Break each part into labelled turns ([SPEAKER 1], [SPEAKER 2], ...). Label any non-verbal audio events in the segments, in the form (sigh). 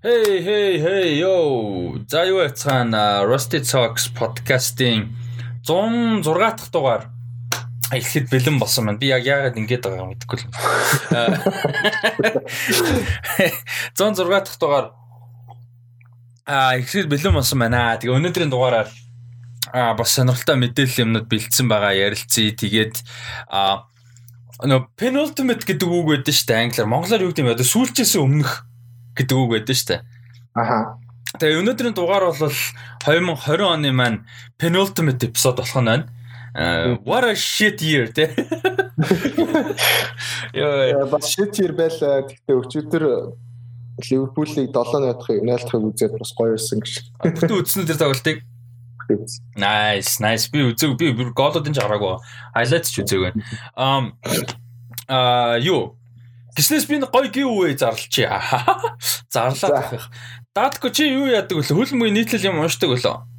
[SPEAKER 1] Hey hey hey yo. За юу яцхан Rusty Talks podcast-ийн 106 дахь дугаар эхлэхэд бэлэн болсон байна. Би яг яагаад ингэж байгаа юм мэдэхгүй л. 106 (laughs) дахь дугаар а эхлэхэд бэлэн болсон байна. Тэгээ өнөөдрийн дугаараар а бас сонирхолтой мэдээлэл юмнууд бэлдсэн байгаа ярилцъя. Тэгээд а нөө penultimate гэдэг үг байдаг шүү дээ англиар. Монголоор юу гэдэг юм бэ? Сүүлчээс өмнөх гэдэг үг байдаг шүү дээ.
[SPEAKER 2] Аха.
[SPEAKER 1] Тэгээ өнөөдрийн дугаар бол 2020 оны маань penultimate episode болох нь байна. Uh, what a shit year те.
[SPEAKER 2] Яа, (laughs) бас shit year байл. Гэхдээ өчигдөр Ливерпулийг 7-0-ыг найлтахыг үзээд бас гоё ирсэн гэж.
[SPEAKER 1] Бүтэн үзсэн дээр тоглолтыг. Nice, nice. Би үзег би голуудын ч хараагүй. Highlights ч үзег байна. Um а юу Гиснээс би гоё гів үе зарлчих. Зарлаа гэх. Даадгүй чи юу яадаг вэ? Хөлмөгийн нийтлэл юм уушдаг болоо.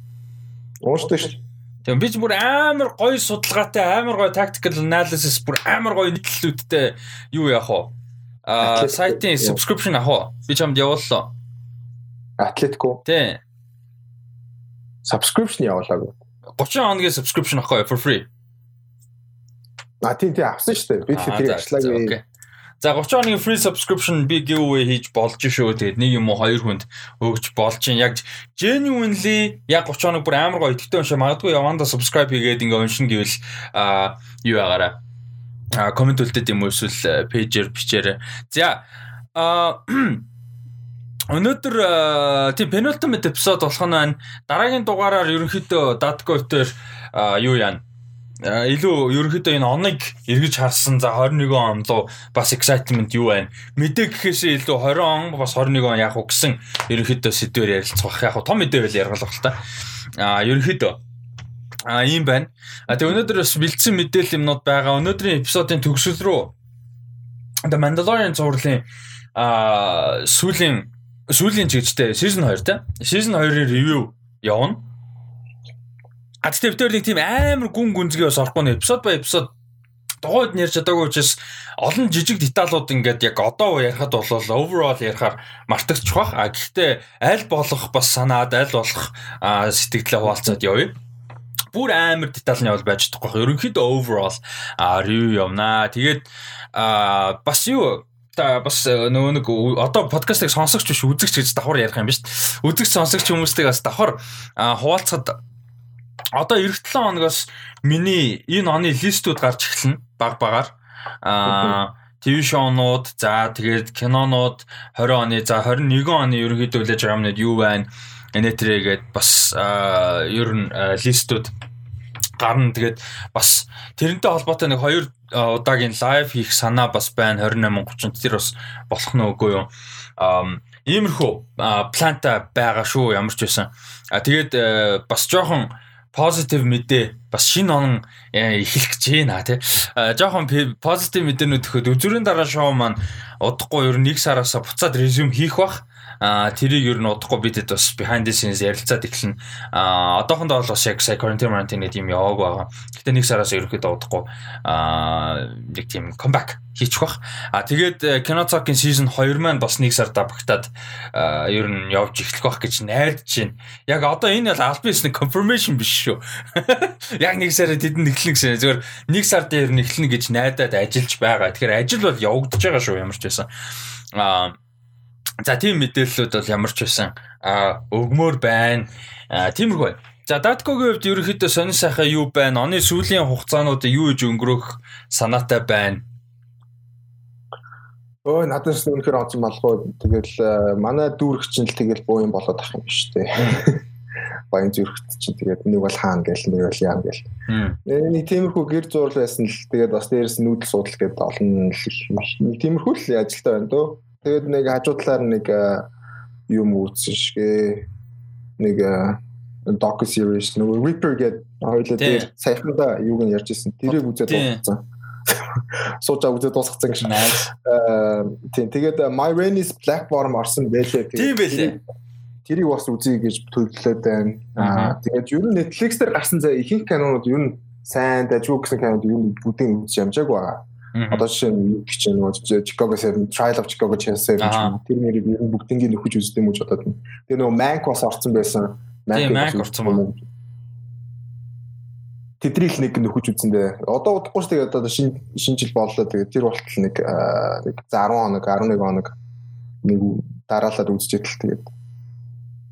[SPEAKER 2] Уушдаг шүү.
[SPEAKER 1] Тийм би ч бүр амар гоё судалгаатай, амар гоё tactical analysis бүр амар гоё нийтлэлүүдтэй юу яах вэ? Аа сайтын subscription авах? Би чамд явууллаа.
[SPEAKER 2] Атлетико.
[SPEAKER 1] Тийм.
[SPEAKER 2] Subscription явуулаагүй.
[SPEAKER 1] 30 хоногийн subscription авах for free.
[SPEAKER 2] А тийм тийм авсан шүү дээ. Би тэр ажиллаагүй.
[SPEAKER 1] За 30 хоногийн free subscription би giveaway хийж болж шүү. Тэгээд нэг юм уу хоёр хүнд өгч болж чинь яг genuinely яг 30 хоног бүр амар гоё идэвхтэй уншаа магадгүй яванда subscribe хийгээд ингээ уншин гэвэл а юу ягаараа а комент үлдээд юм уу эсвэл пэйжээр бичээрэй. За а (clears throat) өнөөдөр тийм penultimate episode болох нь байна. Дараагийн дугаараар ерөнхийдөө Dadgo-төр юу яана илүү ерөнхийдөө энэ оныг эргэж харсан за 21 он руу бас excitement юу байна? Мэдээ гэхээсээ илүү 20 он бас 21 он яг уу гэсэн ерөнхийдөө сэдвээр ярилцах яг том мэдээ байл яргалах л та. А ерөнхийдөө. А ийм байна. А тэгээ өнөөдөр бас бэлдсэн мэдээлэл юмнууд байгаа. Өнөөдрийн эпизодын төгсөл рүү The Mandalorian зурлын а сүүлийн сүүлийн чигчтэй season 2 те. Season 2-ын review явна А тэгтээ нэг тийм амар гүн гүнзгий бас орохгүй нэг эпизод ба эпизод дугуйд нэрж чадаагүй учраас олон жижиг деталууд ингээд яг одоо ярихад бол overall ярихаар мартагч бах. А гэхдээ аль болох бас санаад аль болох сэтгэлдээ хуваалцаад явъя. Бүр амар детал нь бол байж чадахгүй. Ерөнхийдөө overall review явнаа. Тэгээд бас юу та бас нөгөө нэг одоо подкастыг сонсогч биш үзэгч гэж давхар ярих юм биш. Үзэгч сонсогч хүмүүстэйг бас давхар хуваалцахад одоо эх 7 хоногоос миний энэ оны листүүд гарч эхэлнэ баг багаар. Аа ТV шоунууд за тэгээд кинонууд 20 оны за 21 оны ерөнхийдөө лэж байгаа юмнууд юу байна? Энэтрээгээд бас ер нь листүүд гарна тэгээд бас тэрнтэй холбоотой нэг хоёр удаагийн лайв хийх санаа бас байна 28 30 тэр бас болох нь үгүй юу. Иймэрхүү планта байгаа шүү ямар ч байсан. А тэгээд бас жоохон positive мэдээ бас шинэ он эхлэх гэж байна тий. Жохон positive мэдээнүүд өгөхөд үзүрийн дараа шоу маань удахгүй ер нь нэг сараас буцаад resume хийх бах. Тэрийг ер нь удахгүй бидэд бас behind the scenes ярилцаад эхэлнэ. А одоохондоо бол бас яг сая quarantine quarantine гэдэг юм яваагүй байгаа. Гэтэ нэг сараас ерөөхдөө удахгүй а нэг тийм comeback хийчих бах. А тэгээд Kinotok-ийн season 2 маань бас нэг сар давхтаад ер нь явж эхлэх бах гэж найдаж байна. Яг одоо энэ бол аль бис нэг confirmation биш шүү. (laughs) Яг нэг сараа тэдэнд эхлэн гэсэн. Зөвхөн нэг сар дээр нь эхлэнэ гэж найдаад ажиллаж байгаа. Тэгэхээр ажил бол явагдаж байгаа шүү ямар ч байсан. А За тийм мэдээллүүд бол ямар ч байсан а өгмөр байна. Тиймэрхүү. За Datkогийн хувьд ерөнхийдөө сонир сайхан юу байна? Оны сүүлийн хугацаанууд юу иж өнгөрөх санаатай байна?
[SPEAKER 2] Өө надад ч үнэхээр онцон малгой. Тэгэл манай дүүрэг чинь л тэгэл боо юм болоод ах юм биш үү? (laughs) Баян зүрхт чинь тэгээд нэг бол хаана гэл нэг бол яам гэл. Нэг тиймэрхүү гэр зурл байсан л тэгээд бас дээрс нүүдэл судал гэдэг олон нэг тиймэрхүү л ажилтаа байна дөө. Тэгээд нэг хажуу талаар нэг юм үүссэн шигэ нэг docu series нөгөө Reaper гэдэг хоёулаа дээр саяханда юуг нь ярьж ирсэн. Тэрийг үзээд дууссан. (laughs) Суужаа үзээд дуусгацсан гэж. Аа тийм тэгээд My Rain is Black Bottom орсон байлээ.
[SPEAKER 1] Тийм байлээ.
[SPEAKER 2] Тэрийг бас үзье гэж төлөвлөлөөд байна. Аа тэгээд ер нь Netflix дээр гарсан заа ихэнх кинонууд ер нь сайн дажгүй гэсэн кинонууд ер нь бүгдийг үзэж ямжаагүй байгаа. Одоо жишээ нь гэж нөгөө Chicago 7 Trial of Chicago 7 тэр нэрийг ер нь бүгднийг нөхөж үздэг юм уу бодоод. Тэр нөгөө Mank бас орсон байсан.
[SPEAKER 1] Mank орсон байна.
[SPEAKER 2] Тэдрийг нэг нөхөж үзэндээ. Одоо удахгүй шүү тэгээд одоо шинэ шинэ жил боллоо тэгээд тэр болтол нэг нэг 10 хоног 11 хоног нэг дараалаад үзчихэл тэгээд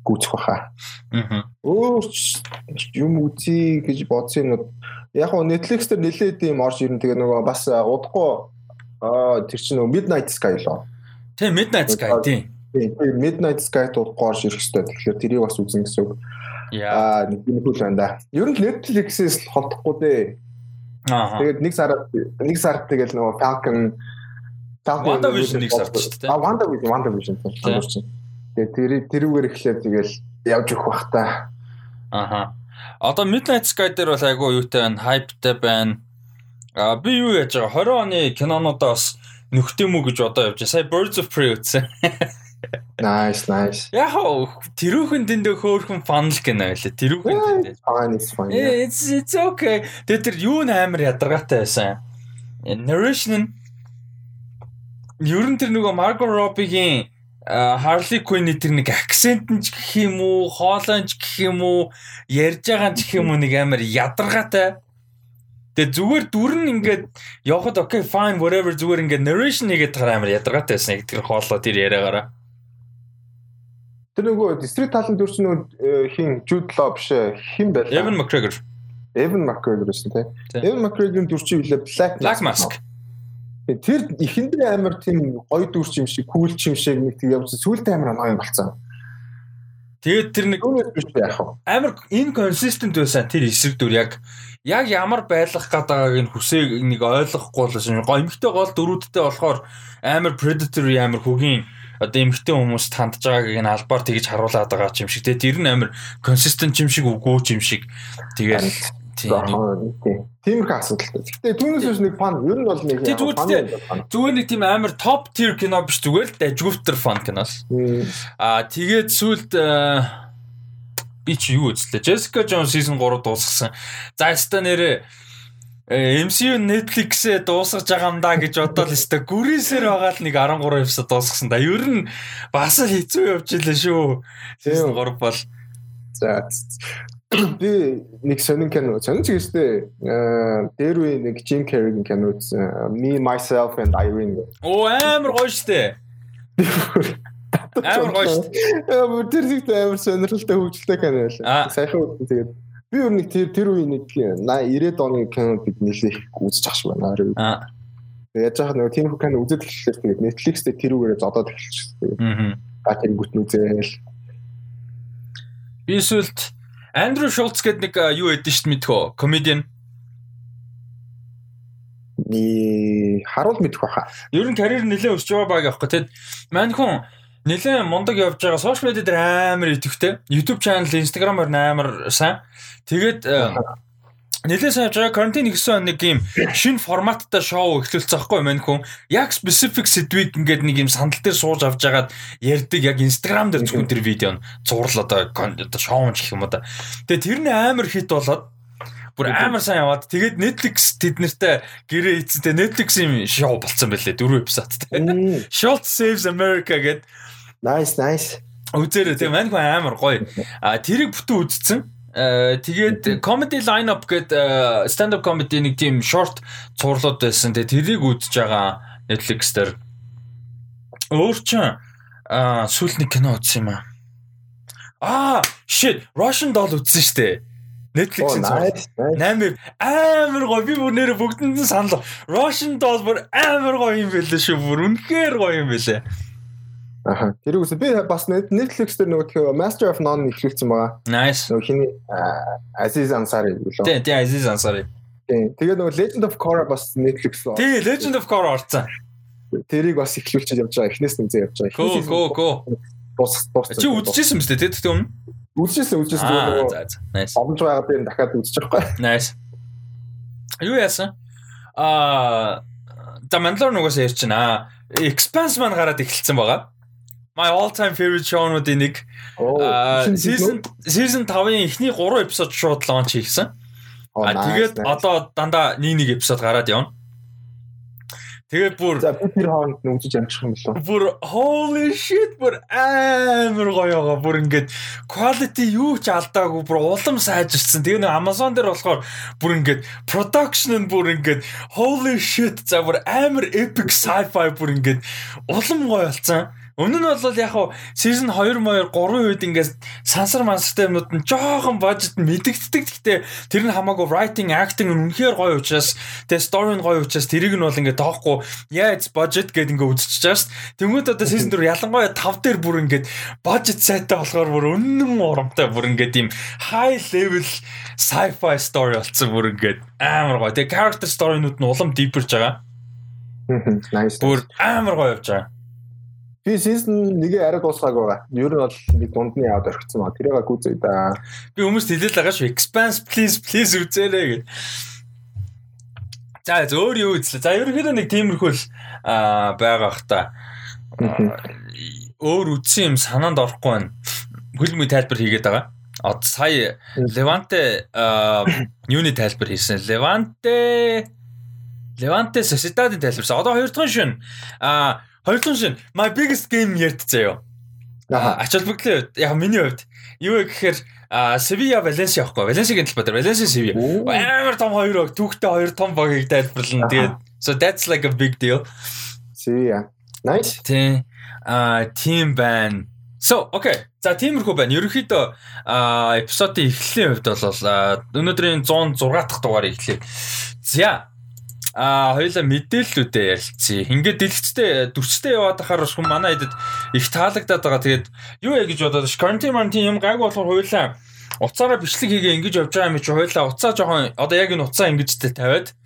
[SPEAKER 2] гүцэх баха. Аа. Өөр юм үзье гэж бодсон юм. Яг нь Netflix дээр нэлээд юм орж ирэн тэгээ нөгөө бас удахгүй аа тэр чинь нөгөө Midnight Sky лөө.
[SPEAKER 1] Тийм Midnight Sky тийм.
[SPEAKER 2] Тийм Midnight Sky удахгүй орж ирэх хэрэгтэй. Тэгэхээр тэрийг бас үзэн гэсэн үг. Аа нэг юм хөл байна да. Ер нь Netflix-ээс холдохгүй дээ. Аа. Тэгээд нэг сар нэг сар тэгэл нөгөө Falcon
[SPEAKER 1] Falcon WandaVision нэг сард шүү дээ.
[SPEAKER 2] Аа WandaVision WandaVision тийм. Тэгээ тэр тэрүүгээр эхлээд тэгэл явж өгөх бах та.
[SPEAKER 1] Аха. Одоо Midnight Sky дээр бол айгүй юутай байна, хайптай байна. А би юу яаж байгаа 20 оны кинонуудаас нөхдөй мүү гэж одоо явж байгаа. Сая Birds of Prey үзсэн. (laughs)
[SPEAKER 2] Nice, nice.
[SPEAKER 1] Яг тэрүүхэн дэндээ хөөхөн фанл гэнэ байлаа. Тэрүүхэн дэндээ.
[SPEAKER 2] Fine, it's fine.
[SPEAKER 1] It's it's okay. Тэр тэр юу н амар ядаргаатай байсан. Narration нь ер нь тэр нөгөө Margot Robbie-гийн Harley Quinn-ий тэр нэг акцент нь ч гэх юм уу, хоолойч гэх юм уу, ярьж байгаа ч гэх юм уу нэг амар ядаргаатай. Тэгээ зүгээр дүр нь ингээд явхад okay fine whatever зүгээр ингээд narration хийгээд тахаар амар ядаргаатай байсан яг тэр хоолой тэр яриагаараа.
[SPEAKER 2] Тэр нөгөө Street Talent дүр чинь нөгөө хин Jude Law биш хин байлаа.
[SPEAKER 1] Evan McGregor.
[SPEAKER 2] Evan McGregor гэсэн тийм. Evan McGregor-ийн дүр чинь Black
[SPEAKER 1] Black Mask.
[SPEAKER 2] Тэр ихэндээ амар тийм гоё дүрч юм шиг, кул ч юм шиг нэг тийм явсан. Сүүлдээ амар анаа юм болцсон.
[SPEAKER 1] Тэгээд тэр нэг амар inconsistent байсан тэр эсрэг дүр яг яг ямар байлгах гадаагааг нь хүсээ нэг ойлгохгүй л гоё эмхтэй гол дөрүүдтэй болохоор амар predatory амар хөгийн одоо эмхтэй хүмүүс тандж байгааг нь албаар тэгж харуулад байгаа юм шиг те тэр нь амар consistent юм шиг үгүй юм шиг тэгээд
[SPEAKER 2] Тиймэрхүү асуудалтай. Гэтэ түүнээс биш нэг фан ер нь бол нэг
[SPEAKER 1] зүгээр нэг тийм амар топ тир кино биш зүгээр л дажгүйтер фан киноос. Аа тэгээд сүлд би чи юу үзлээ? Jessica Jones season 3 дуусгасан. За яста нэрээ MCU Netflix-ээ дуусгаж байгаа юм да гэж бодоод л өстой гүрээсээр байгаа л нэг 13 эпизод дуусгасан да. Ер нь бас хэцүү явж илээ шүү. Season 3 бол
[SPEAKER 2] За би нэг сонин кино сонин ч гэжтэй дээр үе нэг Jim Carrey-ийн кино үзсэн Me Myself and Irene.
[SPEAKER 1] Оо амар гоё штэ. Амар гоё штэ.
[SPEAKER 2] Амар тэр зэгт амар сонирхолтой хөгжилтэй кино байлаа. Сайхан үзсэн тэгээд би өөр нэг тэр тэр үе нэг 90-ад оны кино бид нэлээх үзэж ах шиг байна. Аа. Тэгээд яах нэг тийм кино үзэж эхлэхээр тэгээд Netflix дээр тэрүүгээрээ зодоод эхэлчихсэн. Аа. А тэр гүтэн үзээл.
[SPEAKER 1] Би сүлд Андрю Шулц гэдэг нэг юу эдэн шүү дээ мэдхөө. Комедиан.
[SPEAKER 2] Ни харуул мэдэх баха.
[SPEAKER 1] Ер нь карьер нэлээд өсөж байгаа баг аахгүй тэгэд мань хүн нэлээд мундаг явж байгаа сошиал медиа дээр амар идэвхтэй. YouTube channel, Instagram-аар амар сайн. Тэгээд Нэлээд сайн жаа карантин ихсэн нэг юм шинэ форматтай шоу эхлүүлсэн байхгүй мань хүн яг specific сэдвийг ингээд нэг юм сандал дээр сууж авч жагаад ярьдаг яг Instagram дээр зөвхөн тэр видео нь зурлаа одоо одоо шоу гэх юм да. Тэгээ тэр нь амар хит болоод бүр амар сайн яваад тэгээд Netflix тэд нартай гэрээ хийцтэй Netflix юм шоу болцсон байлээ дөрөв эпизодтэй. Short Saves America гэдэг.
[SPEAKER 2] Nice nice.
[SPEAKER 1] Үзээрэй тийм мань хүн амар гоё. А тэрийг бүтэн үзсэн тэгээд comedy lineup гэдэг stand up comedy нэг тийм short цуурлууд байсан. Тэгээд тэрийг үзэж байгаа Netflix дээр өөр чинь аа сүүл нэг кино үзсэн юм аа. Аа shit Russian Doll үзсэн шүү дээ. Netflix-ийн амар амар гоё би бүр нэрэ бүгдэнд нь санал. Russian Doll бүр амар гоё юм байлээ шүү. Бүр үнэхээр гоё юм байлээ.
[SPEAKER 2] Аха. Тэр үгүйс би бас Netflix дээр нөгөө тхөө Master of None ихлүүлсэн байгаа.
[SPEAKER 1] Nice.
[SPEAKER 2] Нөгөө хиний Aziz Ansari
[SPEAKER 1] гэлөө. Тий, тий Aziz Ansari.
[SPEAKER 2] Тий. Тэгээд нөгөө Legend of Korra бас Netflix руу.
[SPEAKER 1] Тий, Legend of Korra орсон.
[SPEAKER 2] Тэрийг бас ихлүүлчихэж явж байгаа. Эхнээс нь үзээ явж байгаа.
[SPEAKER 1] Go go go.
[SPEAKER 2] Бус бус.
[SPEAKER 1] Чи үзчихсэн юм шүү дээ, тэгтээ өмнө.
[SPEAKER 2] Үзчихсэн, үзчихсэн.
[SPEAKER 1] Аа, за за. Nice.
[SPEAKER 2] Боломж байгаа дээр дахиад үзчих байхгүй.
[SPEAKER 1] Nice. Юу яасан? Аа, The Mandalorian угаасаа ярьчихна. Expanse маань гараад эхэлсэн байгаа my all time favorite show-нуудын нэг season season 5-ын эхний 3 эпизод шууд лонч хийсэн. А тэгээд одоо дандаа нэг нэг эпизод гараад явна. Тэгээд бүр
[SPEAKER 2] за би тэр хооронд нүгжиж амжих юм болов.
[SPEAKER 1] Бүр holy shit бүр амар гоё байгаа. Бүр ингээд quality юу ч алдаагүй бүр улам сайжирсан. Тэгээ нэг Amazon дээр болохоор бүр ингээд production нь бүр ингээд holy shit за бүр амар epic sci-fi бүр ингээд улам гоё болсон. Өмнө нь бол яг хуу season 2 моёр 3 үед ингээд сансар мансартай юмнууд нь жоохон бажет мэдэгддэг. Гэхдээ тэр нь хамаагүй writing, acting нь үнэхээр гоё учраас тэгээ story нь гоё учраас тэрийг нь бол ингээд тоохгүй яа it's budget гэдэг ингээд үзчихэж байгаа шүү дээ. Тэнгүүд одоо season 4 ялангуяа 5 дээр бүр ингээд budget сайтай болохоор бүр үнэн урамтай бүр ингээд ийм high level sci-fi story болсон бүр ингээд амар гоё. Тэгээ character story-нууд нь улам deeperж байгаа.
[SPEAKER 2] Nice.
[SPEAKER 1] Бүр амар гоё явж байгаа.
[SPEAKER 2] Би season 1-ийг арай дуусгаагүй байгаа. Ер нь бол нэг дундны яваад орхисон ба. Тэрийг гүзээ да.
[SPEAKER 1] Би хүмүүст хэлээл байгаа шүү. Expanse please please үзээрэй гэж. За зөөр юу үзлээ. За ерөнхийдөө нэг тиймэрхүү л байгаа бах та. Өөр үтсэн юм санаанд орохгүй байна. Хөлмөй тайлбар хийгээд байгаа. Одоо сая Levante юуны тайлбар хийсэн. Levante Levante Sociedad-ийн тайлбарсан. Одоо хоёр дахь шин а Хоёр дахь шин my biggest game ярьд заяо. Аа ач холбогдлын хувьд яг миний хувьд юу вэ гэхээр Sevilla Valencia аахгүй. Valencia-гийн талбай дээр Valencia Sevilla. Амар том хоёр баг түүхтэй хоёр том багийг тайлбарлана. Тэгээд so that's like a big deal.
[SPEAKER 2] Sevilla. Nice.
[SPEAKER 1] Тэ а team ban. So okay. За тиймэрхүү байна. Ерөнхийдөө эпизодын эхлэлийн хувьд бол өнөөдрийн 106 дахь дугаарыг эхлэе. За А хоёлаа мэдээллүүдээ ярилцъя. Ингээд дэлгэцтэй дүрцтэй яваад ахаар хүн манай хэдэд их таалагдаад байгаа. Тэгээд юу яа гэж бодоод карантин мантин юм гайг болохоор хоёлаа уцаараа бичлэг хийгээ ингэж явж байгаа юм чи хоёлаа уцаа жоохон одоо яг энэ уцаа ингэжтэй тавиад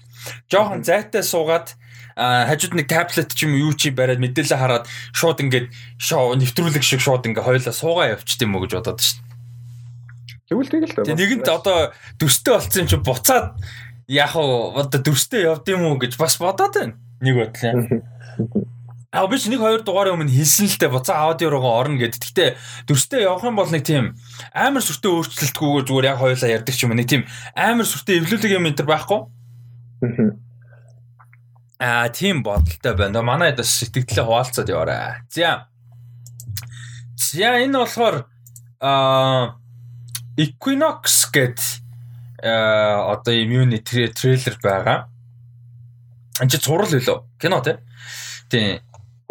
[SPEAKER 1] жоохон зайтай суугаад хажууд нэг таблет ч юм уу чи бариад мэдээлэл хараад шууд ингээд шоу нэвтрүүлэг шиг шууд ингээ хоёлаа суугаа явчихд юм уу гэж бодоод шв.
[SPEAKER 2] Тэгвэл тэгэл
[SPEAKER 1] л. Нэгэнт одоо дүрстэй болцсон чи буцаад яг одоо дүрстэй явд юм уу гэж бас бодоод байна. Нэг бодлоо. (laughs) Аа биш нэг хоёр дугаараа өмнө хэлсэн л дээ буцаа аудио руугаа орно гэд. Гэхдээ дүрстэй явах юм бол нэг тийм амар сүртэй өөрчлөлтгүйгээр зүгээр яг хоёулаа ярьдаг ч юм нэг тийм амар сүртэй эвлүүлэг юм энэ байхгүй. (laughs) Аа тийм бодолтой байна. Манай дэс сэтгэлдээ хуваалцаад яваарай. За. За энэ болохоор аа Equinox гэдэг Э, одоо иммуни трейлер байгаа. Энд чи зурал үлээ. Кино тий. Тийм.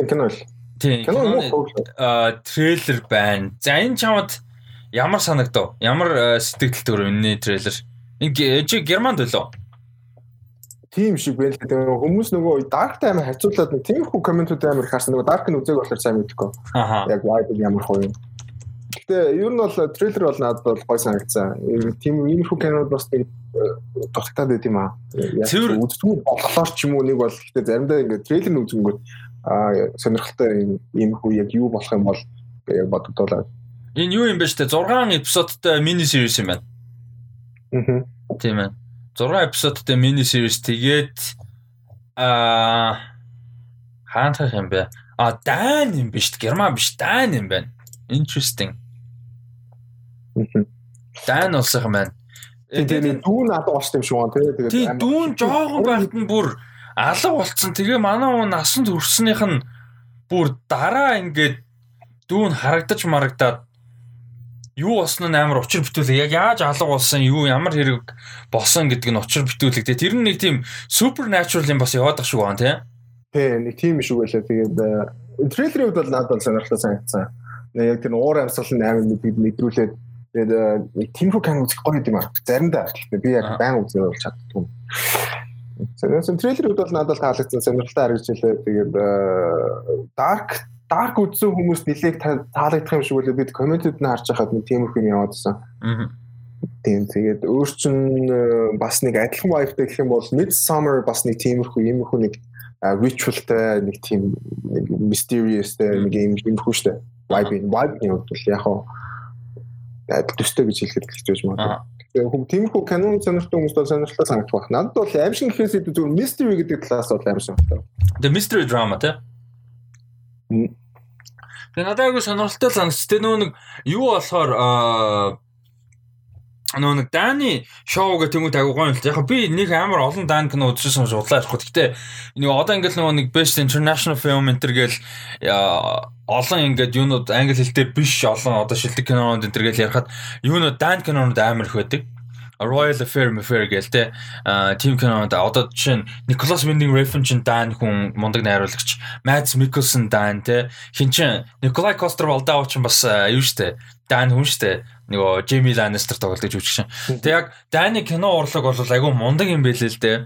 [SPEAKER 2] Кино л.
[SPEAKER 1] Тийм. Кино трейлер байна. За энэ чамд ямар санагдав? Ямар э, сэтгэл төр энэ трейлер? Энэ чи германд үлээ.
[SPEAKER 2] Тийм шиг байна л дээ. Хүмүүс нөгөө Dark Time хацуулаад нэг тиймэрхүү комментүүд амар харсан. Нөгөө Dark-ын үзег болохоор сайн мэдгүй. Яг vibe ямар хөө юм. Гэтэ ер нь бол трейлер бол надад бол гой санагдсан. Тийм иймэрхүү кинод бас нэг дутагтаад байт юм аа. Яг үздэггүй болохоор ч юм уу нэг бол гэтэ заримдаа ингээд трейлер үзэнгүүт аа сонирхолтой иймэрхүү яг юу болох юм бол яг бодогдуулаад.
[SPEAKER 1] Энэ юу юм бэ штэ 6 эпизодтой мини series юм байна.
[SPEAKER 2] Аа.
[SPEAKER 1] Тийм ээ. 6 эпизодтой мини series тэгээд аа хаантах юм бэ? А дан юм биш герман биш дан юм байна. Interesting. Дан улсах юм байна.
[SPEAKER 2] Тэгээд дүүн алга болчихсон юм шиг байна тий.
[SPEAKER 1] Тэгээд тий дүүн жоохон байхад нь бүр алга болцсон. Тэгээ манай хүн насанд хүрснийх нь бүр дараа ингээд дүүн харагдаж марагдаад юу болсон нь амар учир битүүлэг яг яаж алга болсон юу ямар хэрэг болсон гэдэг нь учир битүүлэг те тэр нэг тийм supernatural юм бас яваад байгаа шүү гоо тий
[SPEAKER 2] Тий нэг тийм шүү байлаа тэгээд трейлерийн хувьд бол надад сонирхолтой санагдсан яг тэр уур амьсгал нь амар мэдрүүлээд Тэгээд нэг тиймэрхүү кино үзэх гоё юм аа. Заримдаа гэхдээ би яг байн үзээ бол чаддгүй. Тэрээс трейлерүүд бол надад таалагдсан сонирхолтой харагдчихлаа. Тэгээд dark dark үзсэн хүмүүс нэлээд таалагдах юм шиг үлээ бид комментүүд нь харж байхад нэг тиймэрхүү юм яваадсан. Аа. Тийм тэгээд өөр чин бас нэг адилхан vibe гэх юм бол Midsummer бас нэг тиймэрхүү иймэрхүү нэг ritualтай нэг тийм нэг mysteriousтэй нэг юм иймэрхүү штэ. Vibe vibe нь бол яг хаа адил төстэй гэж хэлэхэд хэлж байж магадгүй. Тэгээ хүм тиймэрхүү канон сонирхтой хүмүүст бол сонирхолтой санагдах байх. Надад бол аим шиг гэхээс илүү зөв mystery гэдэг талаас бол аим сонирхтой.
[SPEAKER 1] Тэгээ mystery drama тий. Тэгээ надад айгүй сонирхолтой санагч. Тэгээ нөө нэг юу болохоор нөө нэг Дани шоу гэх уу агуу гоё юм л. Яг би нэг амар олон Дан кино үзсэн юм судлаа ярихгүй. Гэтэ нэг одоо ингээл нөгөө нэг Best International Film Enter гээл олон ингээд юунууд англи хэлтэй биш олон одоо шилдэг кинонууд энэ төр гээл ярахад юунууд Дан кинонууд амар их байдаг. Royal Affair Affair гээл те тим кинонд одоо жишээ нь Nicholas Winding Refn чин дан хүн мундаг найруулагч Mads Mikkelsen дан те хин чин Nikolai Coster-Waldau чин бас юу штэ дан хүн штэ нөгөө Jamie Lannister тоглож жүжигчин. Тэг яг даны кино урлаг бол айгүй мундаг юм байлээ л дээ.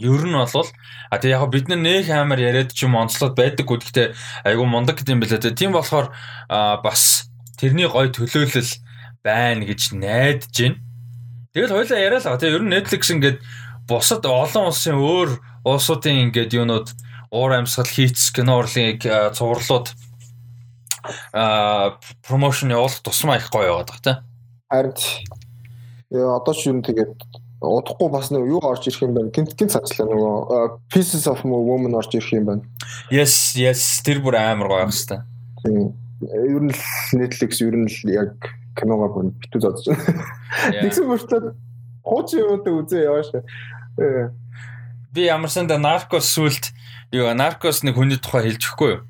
[SPEAKER 1] Ер нь бол а тэг яг бид нар нөх амар яриад ч юм онцлоод байдаг гэхдээ айгүй мундаг гэдэм байлээ. Тийм болохоор бас тэрний гой төлөөлөл байна гэж найдаж байна. Тэгэл хоёлаа яриалаа. Тэгээ ер нь Netflix ингээд бусад олон улсын өөр улсуудын ингээд юунууд уур амьсгал хийц кино урлыг цувралууд а промошн явуулах тусмаа их гоё яваад байгаа
[SPEAKER 2] тийм. Харин яа одоо ч юм тэгээд удахгүй бас нэг юу орж ирэх юм байна. Гинт гинт цацлаа нөгөө Pieces of Woman орж ирэх юм байна.
[SPEAKER 1] Yes, yes тэр бүр амар гоё хэвээр.
[SPEAKER 2] Тийм. Ер нь Netflix ер нь яг киногоо бүр битүү зодж байна. (laughs) Тэгсэн мөртлөө хуучин юмудаа үзээ явааш.
[SPEAKER 1] Би ямарсан да наркос сүлт юу наркос нэг хүний тухай хэлж өгөхгүй юу?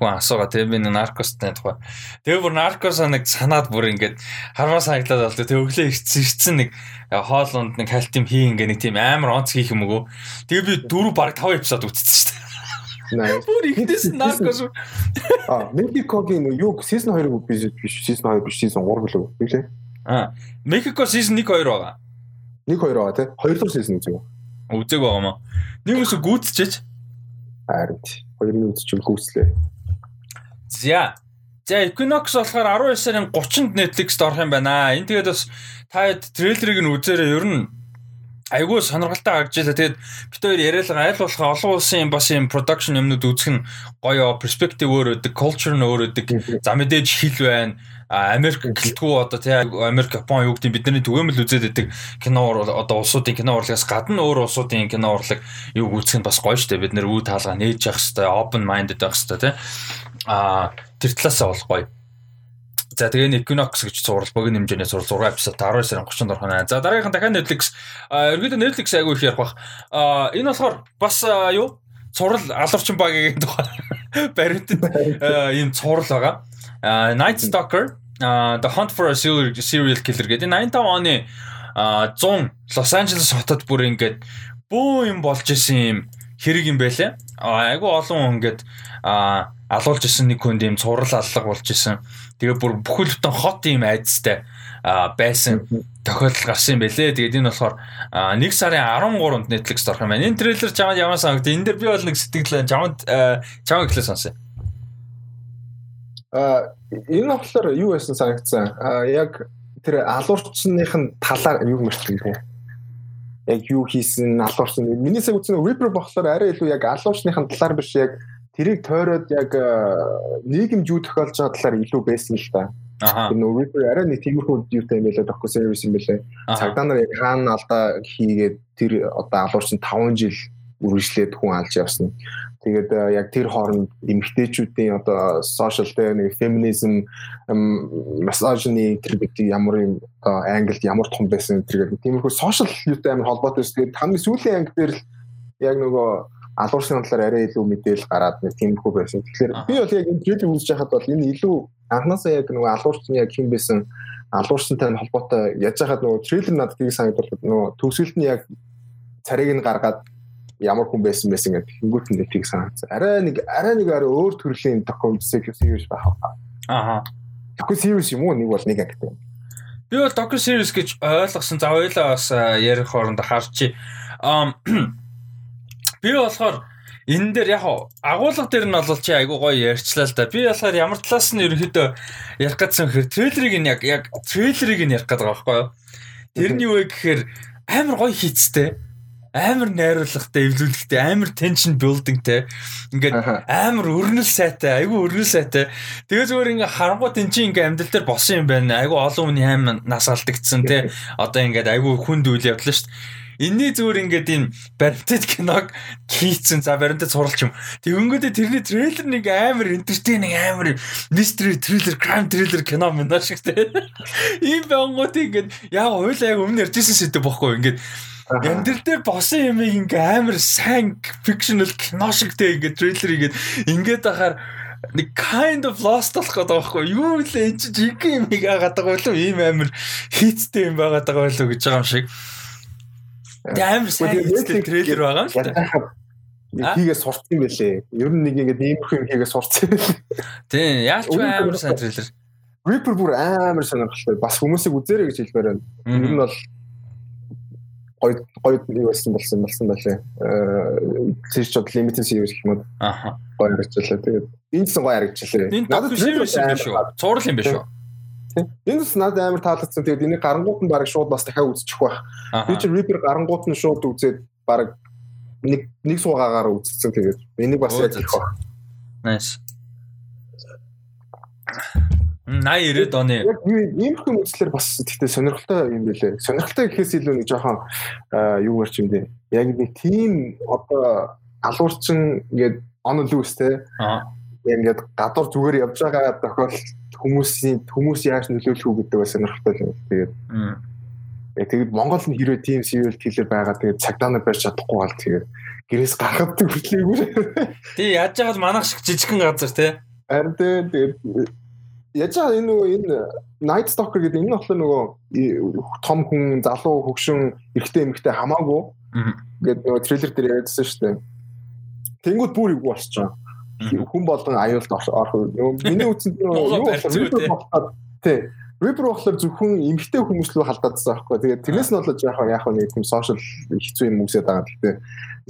[SPEAKER 1] хүн асуугаа тийм би наркостай тухай. Тэгээ бүр наркос нэг санаад бүр ингээд харваа санагдлаад болтой. Тэгээ өглөө ирсэн ирсэн нэг хоолунд нэг хальтим хий ингээ нэг тийм амар онц хийх юм уу. Тэгээ би дөрөв баг 5 эпизод үзсэн шүү дээ. Бүр ихтэйс наркос.
[SPEAKER 2] А, Мексикогийн юу season 2-ыг биш биш season 2 биш season 3 гэлээ. Билээ.
[SPEAKER 1] А, Мексико season 1 2 байгаа.
[SPEAKER 2] 1 2 байгаа тий. Хоёр дахь season үзег.
[SPEAKER 1] Үзег байгаа мó. Нэг үс гүйцчээч.
[SPEAKER 2] Харин хоёрын үзчихвэл гүйцлээ.
[SPEAKER 1] За. За Equinox болохоор 19 сарын 30-нд Netflix-д орох юм байна. Энэ тэгээд бас та трейлерыг нь үзээрэй. Ер нь айгүй сонирхолтой харагдчихлаа. Тэгээд бид хоёр яриалга айл болох олон улсын бас юм production юмнууд үзэх нь гоё perspective өөр өдөг, culture нь өөр өдөг. За мэдээж хэл байна. Америк гэлтгүү одоо тий Америк Япон юу гэдэг бидний түгээмэл үзээд байдаг кино одоо улсуудын кино урлагаас гадна өөр улсуудын кино урлаг юу үзэх нь бас гоё штэ бид нэр үе таалга нээж явах хэвээр open minded байх хэвээр тий а тэр талаасаа бол гоё За тэгээ Equinox гэж зурвал богино хэмжээний зурвал 6 эпизод 19 сарын 30-нд орох нь. За дараагийнхан дахиад Netflix ерөөдөө Netflix айгүй их ярих бах. Энэ болохоор бас юу? Цурал алуурчин багийн тухай (laughs) баримтад ийм цурал байгаа. Night Stalker, The Hunt for a Serial Killer гэдэг 85 оны 100 Лос Анжелес хотод бүр ингээд бөө юм болж исэн юм хэрэг юм байлаа. Айгүй олон хүн ингээд алуулж исэн нэг хүнд ийм цурал аллаг болж исэн. Тэгээ бүр бүхэл бүтэн хот ийм айдастай байсан тохиолдол гарсан юм байлээ. Тэгээд энэ болохоор 1 сарын 13-нд Netflix орох юм байна. Энэ трейлер чамд ямар санагд? Энэ дэр би бол нэг сэтгэл чамд чамд ихлэ сонсон.
[SPEAKER 2] А энэ болохоор юу байсан санагдсан. А яг тэр алуурчных нь талаар юу мэрчлээ те. Яг юу хийсэн алуурчин. Миний сая үзсэн Reaper болохоор арай илүү яг алуурчных нь талаар биш яг тэрийг тойроод яг нийгэм зүй тохиолж байгаа талаар илүү байсан л та. Аа. Энэ Reaper арай нэг тиймэрхүү юутай юм байлаа тоххой сервис юм байлаа. Цагдаа нар яг хаана алдаа хийгээд тэр одоо алуурчин 5 жил үргэлжлээд хүн алж явсан. Тэгээд яг тэр хооронд эмэгтэйчүүдийн одоо social дээр нэг феминизм массажны тэр гэдэг ямар юм англид ямар том байсан тэр гэдэг тиймэрхүү social юутай амар холбоотой байсан. Тэгээд хамгийн сүүлийн анги дээр л яг нөгөө алуурсны талаар арай илүү мэдээлэл гараад нэг тиймэрхүү байсан. Тэгэхээр би бол яг энэ трейлер үзэж байхад бол энэ илүү анханасаа яг нөгөө алуурсны яг хэн байсан алуурсантай холбоотой яаж хаад нөгөө трейлер надад тийг санагдал нөгөө төгсгөлд нь яг царийг нь гаргаад ямар хүн байсан байсан гэдэг хингүүт нь тийг санагдсан. Арай нэг арай нэг арай өөр төрлийн докюментари series байх аа.
[SPEAKER 1] Аха.
[SPEAKER 2] Доку series юм уу нэг бол нэг акт.
[SPEAKER 1] Би бол доку series гэж ойлгосон. За хоёлаа бас ярих хоорондоо харчи. Ам Би болохоор энэ дээр яг агуулга дээр нь бол чи айгу гоё ярьчлаа л да. Би болохоор ямар талаас нь ерөөхдөө ярих гэсэн хэр трейлерыг нь яг яг трейлерыг нь ярих гэдэг байгаа байхгүй юу? Тэрний үе гэхээр амар гоё хийцтэй амар найруулгатай, эвлүүлэгтэй, амар tension buildingтэй. Ингээд амар өрнөл сайтай, айгүй өрнөл сайтай. Тэгээ зүгээр ингээ харангуут эн чинь ингээ амьдрал дээр босон юм байна. Айгүй олон хүний хайм нас алдагдсан те. Одоо ингээд айгүй хүнд үйл явдлаа шүү дээ энэний зүгээр ингээд энэ баримтат киног хийцэн за баримтат суралч юм. Тэг өнгөдөө тэрний трейлер нэг амар энтертейнинг амар мистери триллер крайм триллер кино мөн шиг те. Ийм бангууд ингээд яг хоёул яг өмнө ярьжсэн сэдв бохгүй ингээд Яндэр дээр босон юм ингээ амар сайн fictional кино шигтэй ингээ трейлер игээд ингээд ахаар нэг kind of lost болох гэдэг байхгүй юу л энэ чи жиг юм яагаад байгаа болов ийм амар хийцтэй юм байгаа болов гэж байгаа юм шиг. Тэгээ амар сайн трейлер байгаа юм шүү дээ.
[SPEAKER 2] хийгээ сурцсан байлээ. Ер нь нэг ингэдэг иймэрхүү юм хийгээ сурцсан.
[SPEAKER 1] Тийм, яалч амар сайн трейлер.
[SPEAKER 2] Reaper бүр амар сонирхолтой. Бас хүмүүсийг үзээрэй гэж хэлмээр байна. Ер нь бол гой гой юу байсан болсон болсон байлээ. Э зэрч бод limited series гэх юм уу.
[SPEAKER 1] Аха.
[SPEAKER 2] Гой харагчлаа. Тэгээд энд ч гой харагчлаа.
[SPEAKER 1] Надад series юм биш үү? Цуврал юм биш үү?
[SPEAKER 2] Энд ч надад амар таалагдсан. Тэгээд энийг гарангууд нь баг шууд бас дахиад үзчих байх. Би чи Reaper гарангууд нь шууд үзээд баг нэг нэг суугаагаар үзсэн. Тэгээд энийг бас яг их баг.
[SPEAKER 1] Nice. 80 90 оны
[SPEAKER 2] яг иймэрхүү үзлэр бас тэгтээ сонирхолтой юм билээ. Сонирхолтой гэхээс илүү нэг жоохон юу гарч юм дээ. Яг нэг тийм одоо алуурчин ингээд on loose те. Аа. Ингээд гадуур зүгээр явж байгаа тохиолдолд хүмүүсийн хүмүүс яаж нөлөөлөх үү гэдэг бас сонирхолтой юм. Тэгээд Яг тэгээд Монгол нь хэрвээ тийм serial killer байгаа тэгээд цагдаа нар барьж чадахгүй бол тэгээд гэрээс гарахад хүртлээгүй.
[SPEAKER 1] Тий яаж байгаа л манах шиг жижигхэн газар те.
[SPEAKER 2] Харин тэгээд Яаж байгаа энэ нөгөө энэ Night Stalker гэдэг энэ болохоор нөгөө том хүн, залуу, хөгшин, эрэгтэй, эмэгтэй хамаагүй гэдэг нөгөө трейлер дээр ярьдсан шүү дээ. Тэнгүүд бүр юу болчих жоо. Хүн болгон аюулд орох. Миний (laughs) нөгөө юу болохоор тий. Reaper болохоор зөвхөн эмэгтэй хүмүүс рүү халдаадсан байхгүй. Тэгээд тэрнээс нь бол яг яг нэг тийм social хэцүү юм үсээд байгаа. Гэхдээ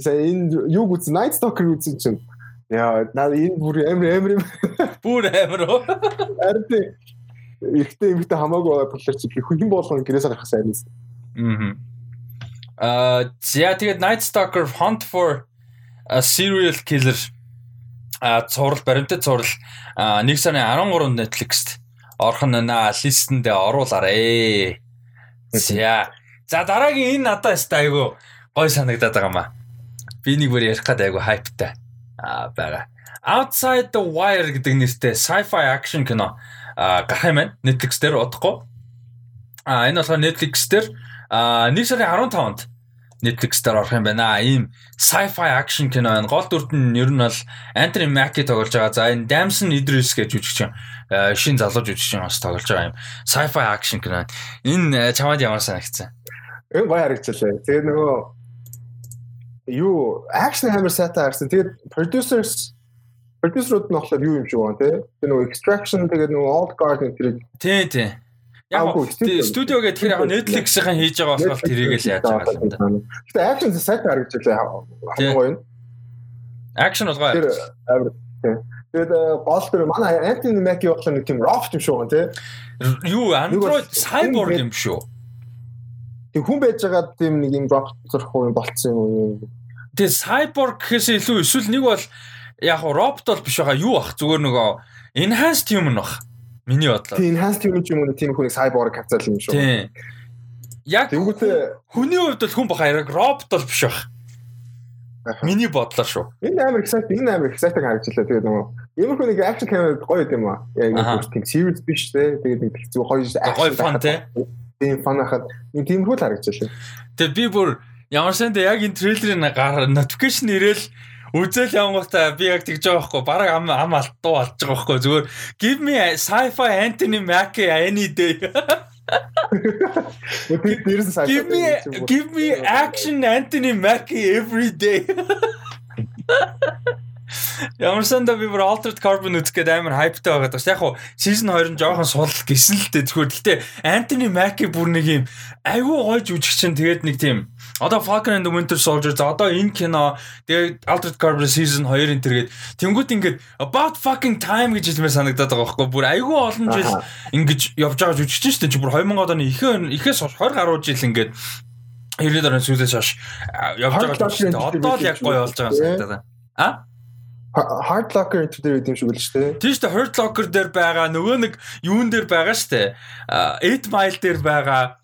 [SPEAKER 2] сая энэ юу үз Night Stalker үзсэн чинь Яа, наа энэ бүр (laughs) амар юм.
[SPEAKER 1] Бүр уу? (laughs)
[SPEAKER 2] Харин тийм. Ихтэй эмхтэй хамаагүй байгаа болохоор чи хүн болгон гэрээс гарах сайн юм.
[SPEAKER 1] Аа, за тэгээд Night Stalker Hunt for a Serial Killer цуврал баримтат цуврал нэг сарын 13-нд Netflix-т орох нь наа листэнд оруулаарэ. За. За дараагийн энэ надад өстэй айгу гой санагдаад байгаа маа. Би нэг бүр ярих гээд айгу хайптай байгаа. Outside the Wire гэдэг нэртэй sci-fi action кино гарах юм байна. Netflix дээр удахгүй. А энэ болохоор Netflix дээр 1 сарын 15-нд Netflix дээр орох юм байна. Ийм sci-fi action кино байна. Гол дүрд нь ер нь бол Anthony Mackie тоглож байгаа. За энэ Damson Idris гэж жүжигчин шин залуу жүжигчин бас тоглож байгаа юм. Sci-fi action кино. Энэ чамд ямар санагдсан?
[SPEAKER 2] Энэ гоё харагчлаа. Тэгээ нөгөө юу action hammer сайтай харсан. Тэгээд producers продюсерууд нь болохоор юу юм шиг байна те. Тэр нөгөө extraction тэгээд нөгөө old guard энэ
[SPEAKER 1] тий тий. Яг студио гэдэг тэр яг Netflix-ийн хийж байгаа болохоор тэрийг л яаж байгаа юм да.
[SPEAKER 2] Гэтэ action сайтай харагдчихлаа хамгийн гоё нь.
[SPEAKER 1] Action бол гоё.
[SPEAKER 2] Тэр амар тий. Тэгээд гол тэр манай Anthony Mackie болохоор нэг тийм rough юм шүү гэн тий.
[SPEAKER 1] Юу Android cyborg юм шүү.
[SPEAKER 2] Тэг хүн байж байгаа тийм нэг юм rough зурх юм болцсон юм
[SPEAKER 1] Тэгээ cyborg гэхээс илүү эсвэл нэг бол яг робот бол биш байгаа юу ах зүгээр нөгөө enhanced human бах. Миний бодлоор.
[SPEAKER 2] Тийм enhanced human юм уу тийм хүнийг cyborg хавцал юм шүү.
[SPEAKER 1] Тийм. Яг хүний хувьд бол хүн баха яг робот бол биш бах. Миний бодлоор шүү.
[SPEAKER 2] Энэ амар exciting, энэ амар exciting харагдлаа. Тэгээд нөгөө ямар хүн нэг action camera гоё юм аа. Яг тийм serious биш те. Тэгээд нэг хэцүү гоё.
[SPEAKER 1] Гоё fun те.
[SPEAKER 2] Тийм fun хахад. Нэг тиймэрхүү л харагдлаа.
[SPEAKER 1] Тэгээд би бүр Ямар санд яг энэ трейлерын notification ирээл үзэл явангуудаа би яг тэгж байгаа байхгүй бараг ам ам алтуу алж байгаа байхгүй. Зүгээр give me sci-fi Anthony Mackie any day. Give me give me action Anthony Mackie every day (laughs) Ямар санда би бүр Altered Carbon үзэх гээд амар хайптай байгаад байна. Яг хуу season 2 нь жоохон сул гисэн л дээ. Зүгээр гэхдээ Anthony Mackie бүр нэг юм айгүй гойж үжигчин тэгээд нэг тийм одоо Falcon and the Winter Soldier за одоо энэ кино тэгээд Altered Carbon season 2 энэ төргээд тэнгууд ингээд about fucking time гэж хэлмээр санагдаад байгаа байхгүй бүр айгүй олон жил ингэж явж байгаа жүжигчин шүү дээ. Чи бүр 2000 оны ихээ ихээс 20 гаруй жил ингээд 90-ад оны сүүлээс хойш явж байгаа одоо л яг гоё болж байгаа санагдаад байна. А?
[SPEAKER 2] Hard Locker энэ дээр гэдэг юм шиг л шүү дээ.
[SPEAKER 1] Тийм шүү дээ. Hard Locker дээр байгаа нөгөө нэг юун дээр байгаа шүү дээ. 8 Mile дээр байгаа.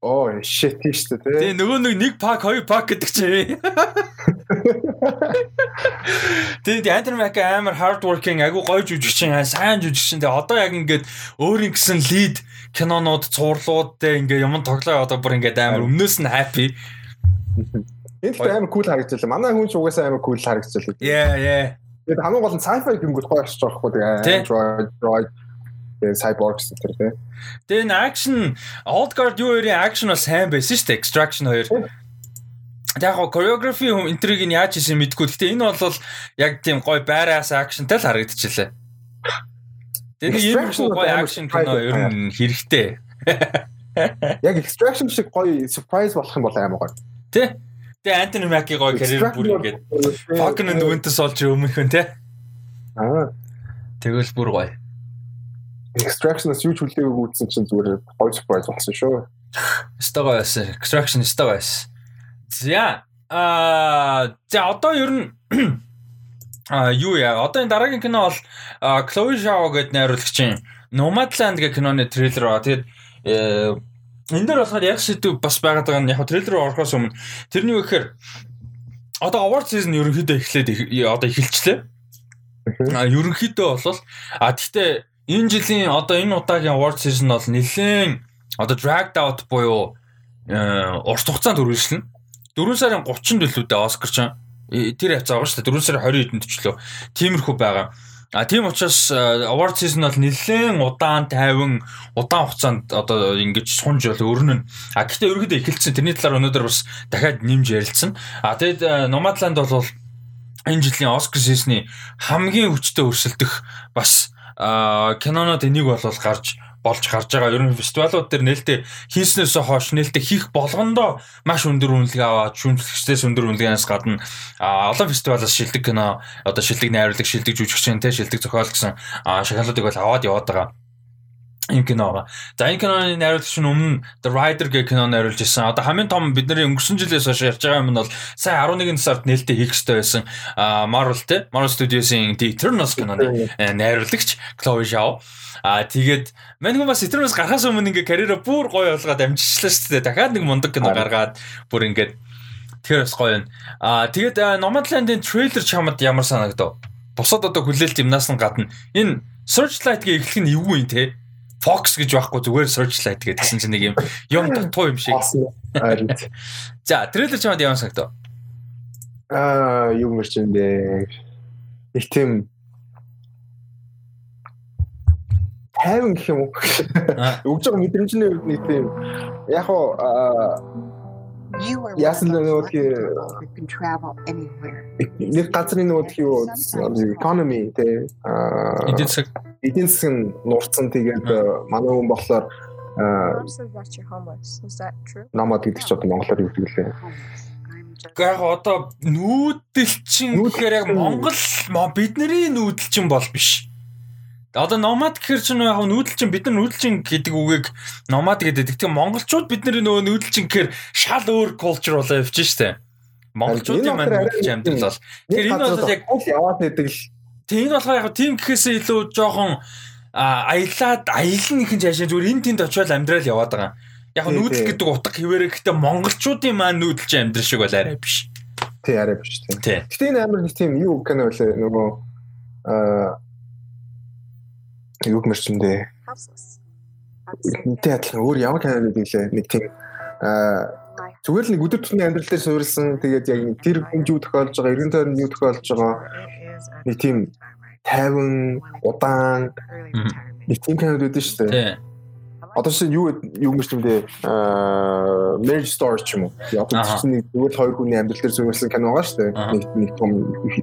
[SPEAKER 2] Оо shit тийш үү
[SPEAKER 1] те. Тэгээ нөгөө нэг нэг пак хоёр пак гэдэг чи. Тэгээд Антер Мак амар hard working агуу гоё жүжигчин сайн жүжигчин. Тэгээ одоо яг ингээд өөрийн гэсэн лид кинонууд цуурлуудтай ингээ юм тоглоо одоо бүр ингээд амар өмнөөс нь happy. (laughs)
[SPEAKER 2] Энэ л амар cool харагдчихлаа. Манай хүн ч угаасаа амар cool харагдчихлаа.
[SPEAKER 1] Yeah, yeah.
[SPEAKER 2] Тэгээд хамгийн гол нь sci-fi гингүүд гоё очиж байгаа хгүй Android, Droid тэгээ Cyborgs гэх тийм.
[SPEAKER 1] Тэгээ энэ action Old Guard юу хоёрын action бол сайн байсан шүү дээ. Extraction 2. Яг го choreography юм энтриг нь яаж хийсэн мэдгүй. Гэхдээ энэ бол яг тийм гоё байраас actionтай л харагдчихлаа. Тэгээ ийм гоё action кино ер нь хэрэгтэй.
[SPEAKER 2] Яг extraction шиг гоё surprise болох юм бол амар гоё.
[SPEAKER 1] Тэ? Тэгээ Антони Маки гоё карьер бүр ингээд fucking and Winter Soldier өмнөх нь тэ.
[SPEAKER 2] Аа.
[SPEAKER 1] Тэгвэл бүр гоё.
[SPEAKER 2] Extraction-аас юу ч хүлээгээгүй үзсэн чинь зүгээр гоё surprise болсон шүү.
[SPEAKER 1] Стага байсан. Extraction стага байсан. За а за одоо ер нь (clears throat) а юу яа одоо энэ дараагийн кино бол Chloe Zhao гэдэг найруулагчийн Nomadland гэх киноны трейлер ба тэгээд э, энэ дээр болохоор яг шийдв бас байгаад байгаа нь яг трейлер орохоос өмнө тэрний юу гэхээр одоо award season ерөнхийдөө эхлээд одоо эхэлчлээ. А ерөнхийдөө бол а гэхдээ энэ жилийн одоо энэ удаагийн award season бол нэлээд одоо dragged out буюу э, урт хугацаанд үргэлжлэнэ. 4 сарын 30-нд билүү дээ Оскар ч тэр явцаа байгаа шүү дээ. 4 сарын 20-нд төчлөө. Тиймэрхүү байгаа. А тийм учраас award season бол нэлээд удаан тайван удаан хугацаанд одоо ингэж сунж бол өрнөн. А гэхдээ ерөөдөө эхэлсэн. Тэрний талаар өнөөдөр бас дахиад нэмж ярилцсан. А тэгэд Nomadland бол энэ жилийн Оскар season-ы хамгийн хүчтэй өрсөлдөх бас кинонод энийг бол гарч болж гарч байгаа. Ер нь фестивалууд дээр нээлттэй хийснээс хойш нээлттэй хийх болгондоо маш өндөр үнэлгээ аваад шүүмжлэгчдээс өндөр үнэлгээнээс гадна олон фестивалаас шилдэг кино, одоо шилдэг найруулаг, шилдэг жүжигчин, тэ шилдэг зохиол гэсэн шагналуудыг бол аваад яваад байгаа юм кино байгаа. За энэ киноны найруулагч нь өмнө The Rider гэх кино найруулж ирсэн. Одоо хамгийн том бидний өнгөрсөн жилээс хойш ярьж байгаа юм нь бол сая 11 сард нээлттэй хийх ёстой байсан Marvel те Marvel Studios-ийн The Eternals киноны э, найруулагч Chloe Zhao. А тэгээд мань хүмүүс Eternals гарахаас өмнө ингээ карьераа бүр гоё болгоод амжичлаа шүү дээ. Дахиад нэг мундаг кино гаргаад бүр ингээд тэр бас гоё юм. А тэгээд Nomadland-ийн трейлер чамд ямар санагдав? Бусад одоо хүлээлт юмнаас нь гадна энэ Searchlight-гийн эхлэх нь эвгүй юм те Fox гэж байхгүй зүгээр searchlight гэдгсэн чинь нэг юм юм дутуу юм шиг. За, трейлер чамд ямар санагдав?
[SPEAKER 2] Аа, юу мэрч юм бэ? Их тийм тайван гэх юм уу? Өгж байгаа мэдрэмжний үед нэг тийм яг уу Яасан нөгөө нэг газрын нөгөө юу economy те
[SPEAKER 1] эдийн засаг.
[SPEAKER 2] эдийн нь нурцсан тэгээд манай хүн болохоор намад гэдэг чи одоо монголоор юу гэдэг лээ
[SPEAKER 1] Яг одоо нүүдэлчин гэхээр яг Монгол бидний нүүдэлчин бол биш. Одоо номад гэхэр чинь яг нүүдэлчин бид нар нүүдэлчин гэдэг үгийг номад гэдэг. Тэгтээ монголчууд бидний нөгөө нүүдэлчин гэхэр шал өөр culture болоо явж штэ. Монголчуудын маань нүүдэлчин амьдрал бол. Тэгэхээр энэ бол яг
[SPEAKER 2] яваад байдаг л.
[SPEAKER 1] Тэг энэ болохоор яг тийм гэхээсээ илүү жоохон аялаад аялын ихэнх цаашаа зүгээр энэ тэнд очиод амьдрал яваад байгаа. Яг нүүдэл гэдэг утга хിവэрэ гэхдээ монголчуудын маань нүүдэлчин амьдрал шиг бол арай биш.
[SPEAKER 2] Тий арай биш тий. Гэтэ энэ амар нэг тийм юу кино үлээ нөгөө аа юу гэмэрчэндээ Үнтэй адилхан. Өөр ямар канал гэдэг лээ нэг тийм аа зүгээр л нэг өдөр тутмын амьдрал дээр суурилсан. Тэгээд яг тэр хүн юу тохиолж байгаа эргэн тойронд юу тохиолж байгаа. Нэг тийм тайван удаан нэг тийм канал үүдэн шүү дээ. Одоо чинь юу юу гэмэрч юм дээ аа marriage story ч юм уу. Яг чинь зүгээр хоёр хүний амьдрал дээр суурилсан кино байгаа шүү дээ. Нэг нэг том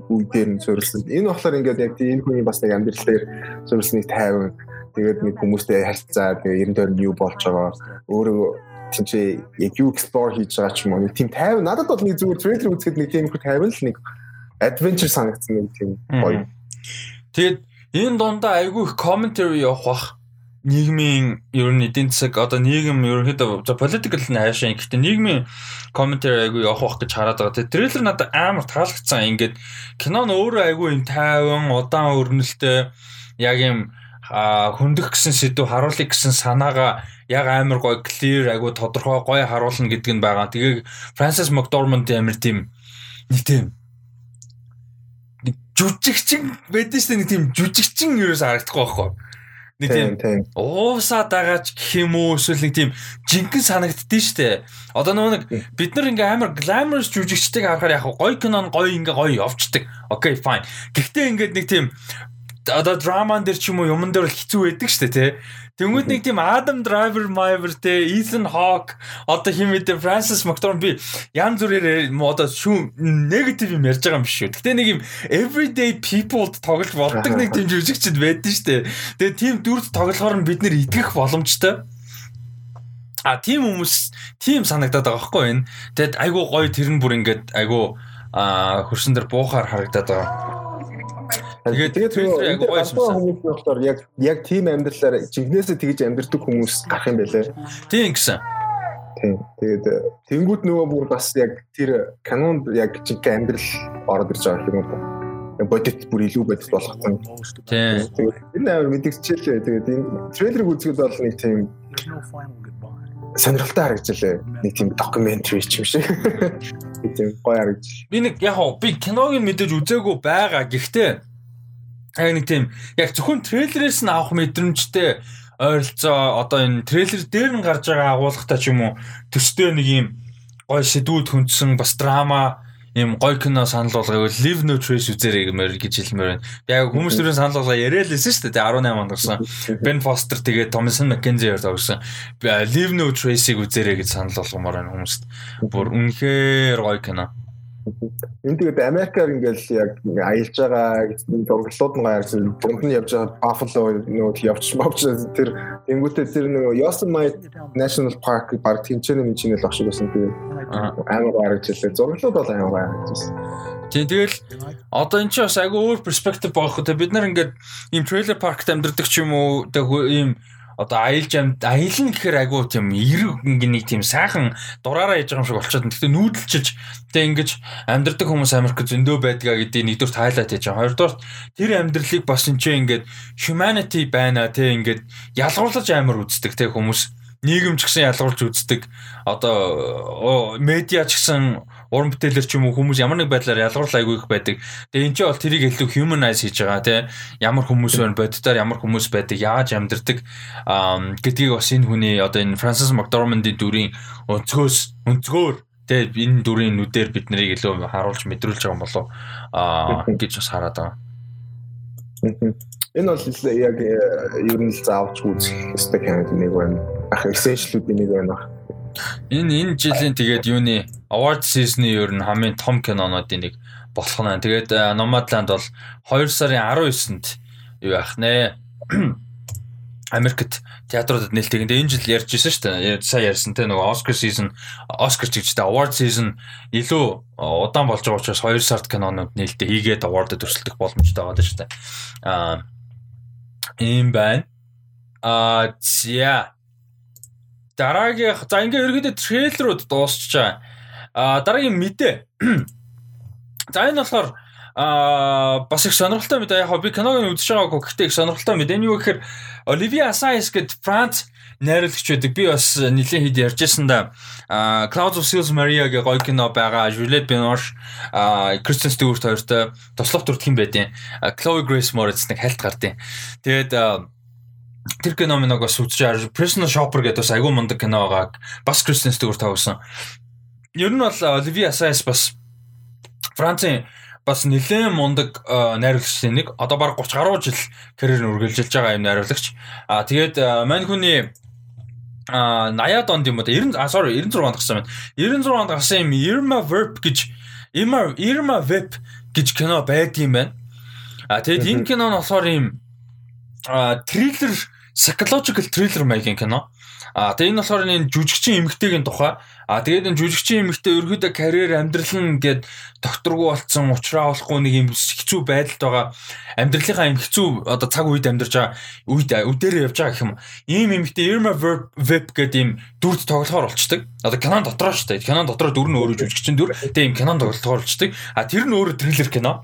[SPEAKER 2] үе дээр нь суурилсан. Энэ болохоор ингээд яг энэ хүний бас нэг амьдрал дээр суурилсан нэг тайван. Тэгээд нэг хүмүүстэй харьцаа тэгээд ерөн тойронд юу болж байгаа. Өөрөө тийм чи яг юу explore хийж байгаа ч юм уу? Нэг тийм тайван. Надад бол нэг зүгээр трейлер үзэхэд нэг тийм их тайван л нэг adventure санагдсан нэг тийм гоё.
[SPEAKER 1] Тэгээд энэ дундаа айгүй их commentary явах бах нийгмийн ер нь эдийн засаг одоо нийгэм ерөнхийдөө за political нь хайшаа гэхдээ нийгмийн commentary айгүй явах бах гэж хараад байгаа. Тэгээ трейлер надад амар таалагдсан. Ингээд кино нь өөрөө айгүй юм тайван, удаан өрнөлттэй яг юм хөндөх гэсэн сэдв харуулъя гэсэн санаагаа яг амар гоё clear айгу тодорхой гоё харуулна гэдэг нь байгаа. Тэгээ Francis McDormand амар тийм нэг тийм жүжигчин байдаг шүү дээ нэг тийм жүжигчин ерөөс харагдахгүй байхгүй. Нэг тийм уусаад байгаа ч гэх юм уу эсвэл нэг тийм жинхэнэ санагддээ дээ. Одоо нөгөө нэг бид нар ингээм амар glamorous жүжигчдийг харахаар яг гоё кинон гоё ингээ гоё явцдаг. Окей fine. Гэхдээ ингээд нэг тийм одоо драман дээр ч юм уу юмн дээр бол хэцүү байдаг дээ тий. Тэнгүүд нэг тийм Adam Driver Myver те Ethan Hawke одоо химэдэ Francis McDormand би янз бүрээр одоо шүүм негатив юм ярьж байгаа юм биш үү. Гэтэ нэг юм everyday people тоглож болдог нэг тийм жүжигчд байдэн штэ. Тэгээ тийм дүрд тоглохоор нь бид нэр итгэх боломжтой. А тийм хүмүүс тийм санагдаад байгаа байхгүй энэ. Тэгэд айгуу гоё тэр нь бүр ингээд айгуу а хөрсөн дээр буухаар харагдаад байгаа.
[SPEAKER 2] Тэгээд тэгээд яг гоё хүмүүс болохоор яг яг тийм амьдралаар жигнэсээ тэгж амьдрдаг хүмүүс гарах юм байлээ.
[SPEAKER 1] Тийм гэсэн.
[SPEAKER 2] Тийм. Тэгээд э, тэнгууд нөгөө бүр бас яг тэр канонд яг жиг амьдрал ороод ирж байгаа юм уу? бодит бүр илүү бодит болгосон.
[SPEAKER 1] Тийм.
[SPEAKER 2] Энэ амар мэдгчээлээ. Тэгээд энэ трейлерыг үзэхэд бол нэг тийм сонирхолтой харагдчихлаа. Нэг тийм докюментари ч юм шиг. (laughs) Тийм гоё харагдчих.
[SPEAKER 1] Би нэг яг би киног мэдээж үзээгүй байгаа. Гэхдээ яг нэг тийм яг зөвхөн трейлерээс нь авах мэдрэмжтэй ойролцоо одоо энэ трейлер дээр нь гарч байгаа агуулгатай ч юм уу төстэй нэг юм гой сэдвүүд хүндсэн бас драма юм гой кино санал болгоё Live No Trace үзээрэй гэмээр гэж хэлмээр байна. Яг хүмүүс түрүүн санал болгоо яриа л лсэн шүү дээ 18 онд гарсан. Ben Foster тэгээд Thomason McKenzie тоглосон. Live No Trace-ийг үзээрэй гэж санал болгомоор байна хүмүүст. Бүр үнэхээр гой кино.
[SPEAKER 2] Энд тэгээд Америкаар ингээл яг аялж байгаа зурглууд нь яг дунд нь явж байгаа Buffalo нөгөө явж мовч тэр тэнгуүтээ тэр нөгөө Yosemite National Park баг тэнцэнэ мэнчинэл ах шиг байсан тэгээд амар гарагчлаа. Зурглууд бол амар гарагчсан.
[SPEAKER 1] Тийм тэгэл одоо эн чинь бас айгүй өөр перспектив байгаа хөө бид нар ингээд ийм трейлер паркт амьдардаг ч юм уу ийм одоо аялж амд аялна гэхээр агуу тийм эрг нэг тийм сайхан дураараа яж байгаа юм шиг болчиход. Гэхдээ нүүдэлчилж тэг ингэж амьдрдаг хүмүүс Америк зөндөө байдгаа гэдгийг нэгдүгээр хайлайт хийж байгаа. Хоёрдугаар тэр амьдралыг бас энэ чинь ингээд humanity байна тэг ингээд ялгуурлаж амар үздэг тэг хүмүүс нийгэм ч гэсэн ялгуулж үздэг. Одоо медиа ч гэсэн уран бүтээлэр ч юм уу хүмүүс ямар нэг байдлаар ялгуурлаа айгүй их байдаг. Тэгээ эн чинь бол тэрийг илүү humanize хийж байгаа тий. Ямар хүмүүс байна боддоор ямар хүмүүс байдаг, яаж амьдардаг гэдгийг бас энэ хүний одоо энэ Francis McDormand-ийн дүрийн өнцгөөс өнцгөөр тэгээ энэ дүрийн нүдээр бид нарыг илүү харуулж мэдрүүлж байгаа юм болов аа гэж бас хараад байгаа.
[SPEAKER 2] Энэ бол яг э, ер нь заавч үзэх ёстой кинод нэг байна. Ах essential-үүдийн нэг байна.
[SPEAKER 1] Энэ энэ жилийн тэгээд юуны award season-ы ер нь хамгийн том кинонуудын нэг болох нь. Тэгээд э, Nomadland бол 2 сарын 19-нд юу яах нэ? (clears throat) Америкт театруудад нээлттэй. Энэ жил ярьж ирсэн шүү дээ. Сайн ярьсан те нөгөө Oscar season, Oscar ч гэжтэй award season илүү удаан болж байгаа учраас 2 сард кинонууд нээлттэй хийгээд award төрсөлдөх боломжтой байгаа шүү дээ. Аа ийм байна. Аа зя дараагийн за ингээ ерөөдөө трейлерууд дуусчихаа. А дараагийн мэдээ. За энэ болохоор а бас их сонирхолтой мэдээ яг би киног үзэж байгаагүй гэхдээ их сонирхолтой мэдээ нь юу гэхээр Оливия Assayas гэд Франц найруулагч байдаг. Би бас нэлээд хэд ярьжсэн да. А Clouds of Sils Maria гэх гоё кино байгаа. Juliette Binoche, а Kristen Stewart хоёртой туслах төртх юм байдیں۔ Chloe Grace Moretz нэг хальт гардیں۔ Тэгээд тэр кино минь бас үзчихээр Prisoner Shopper гэдэг бас айгүй мундаг кино байгаа. Бас Kristen Stewart тавсан. Ер нь бол Olivia Assayas бас Францын бас нэлээд мундаг найруулагчдын нэг одоо баг 30 гаруй жил карьер үргэлжилж байгаа юм найруулагч. А тэгээд мань хүний а 80-ад онд юм уу 90 а sorry 96 онд гарсан байна. 96 онд гарсан юм Irma Verb гэж Irma Irma Verb гэж кино байдгийм байна. А тэгэд энэ кино нь болохоор юм а триллер psychological thriller маягийн кино. А тэгээ энэ болохоор энэ жүжигчин эмэгтэйгийн тухай. А тэгээд энэ жүжигчин эмэгтэй ерөөдөө карьер амьдрал нь ингээд докторгүй болцсон уучраа болохгүй нэг юм хэцүү байдалд байгаа. Амьдралынхаа юм хэцүү одоо цаг үед амьдарч байгаа үед үдээр явж байгаа гэх юм. Ийм эмэгтэй Irma Web гэдэг ийм дүрд тоглохоор болчдөг. Одоо кинон дотроо шүү дээ. Кинон дотроо дүр нь өөрөө жүжигчин дүр. Тэгээ ийм кинон тоглохоор болчдөг. А тэр нь өөрөө триллер кино.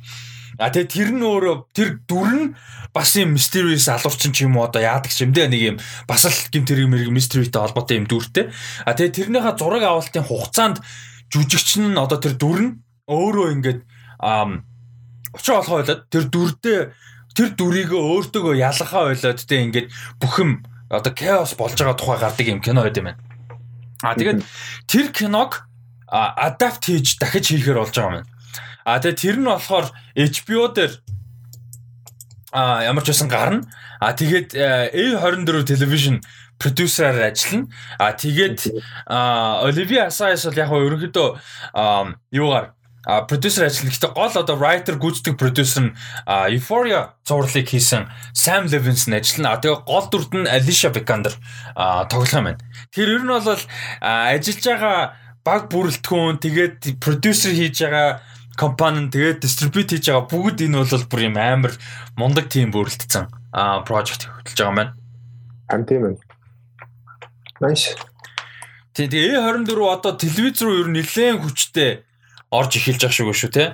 [SPEAKER 1] А тэгээ тэр нь өөрөө тэр дүр нь бас юм mysterious алуурчин ч юм уу одоо яадаг ч юм дээ нэг юм бас л гим тэр юм mysteryтэй холбоотой юм дүртэй. А тэгээ тэрнийхээ зураг авалтын хугацаанд жүжигч нь одоо тэр дүр нь өөрөө ингээд учир олгоо ойлоод тэр дүрдээ тэр дүрийг өөртөөгөө ялгахаа ойлоод тэ ингээд бүх юм одоо chaos болж байгаа тухай гардаг юм кино байд юм байна. А тэгээд тэр киног адапт хийж дахиж хийхээр болж байгаа юм байна. А тэгээ тэр нь болохоор HBO дээр а ямар ч байсан гарна. А тэгээд A24 television продюсераар ажиллана. А тэгээд Оливия Асайс бол яг ерөнхийдөө юугаар а продюсер ажиллана. Гэхдээ гол одоо writer гүйцэтгэх продюсер нь Euphoria зурлыг хийсэн Sam Levinson ажиллана. Тэгээ гол дүрд нь Alicia Vikander тоглох юм байна. Тэр ер нь бол ажиллаж байгаа баг бүрэлдэхүүн тэгээд продюсер хийж байгаа компани нь тэгээд дистрибьют хийж байгаа бүгд энэ бол бүр юм амар мундаг тим бүрэлдсэн а project хөтлөж байгаа байна.
[SPEAKER 2] Ам тийм ээ. Nice.
[SPEAKER 1] Тэгээ A24 одоо телевиз руу ер нь нэлээд хүчтэй орж эхэлж байгаа шүү шүү те.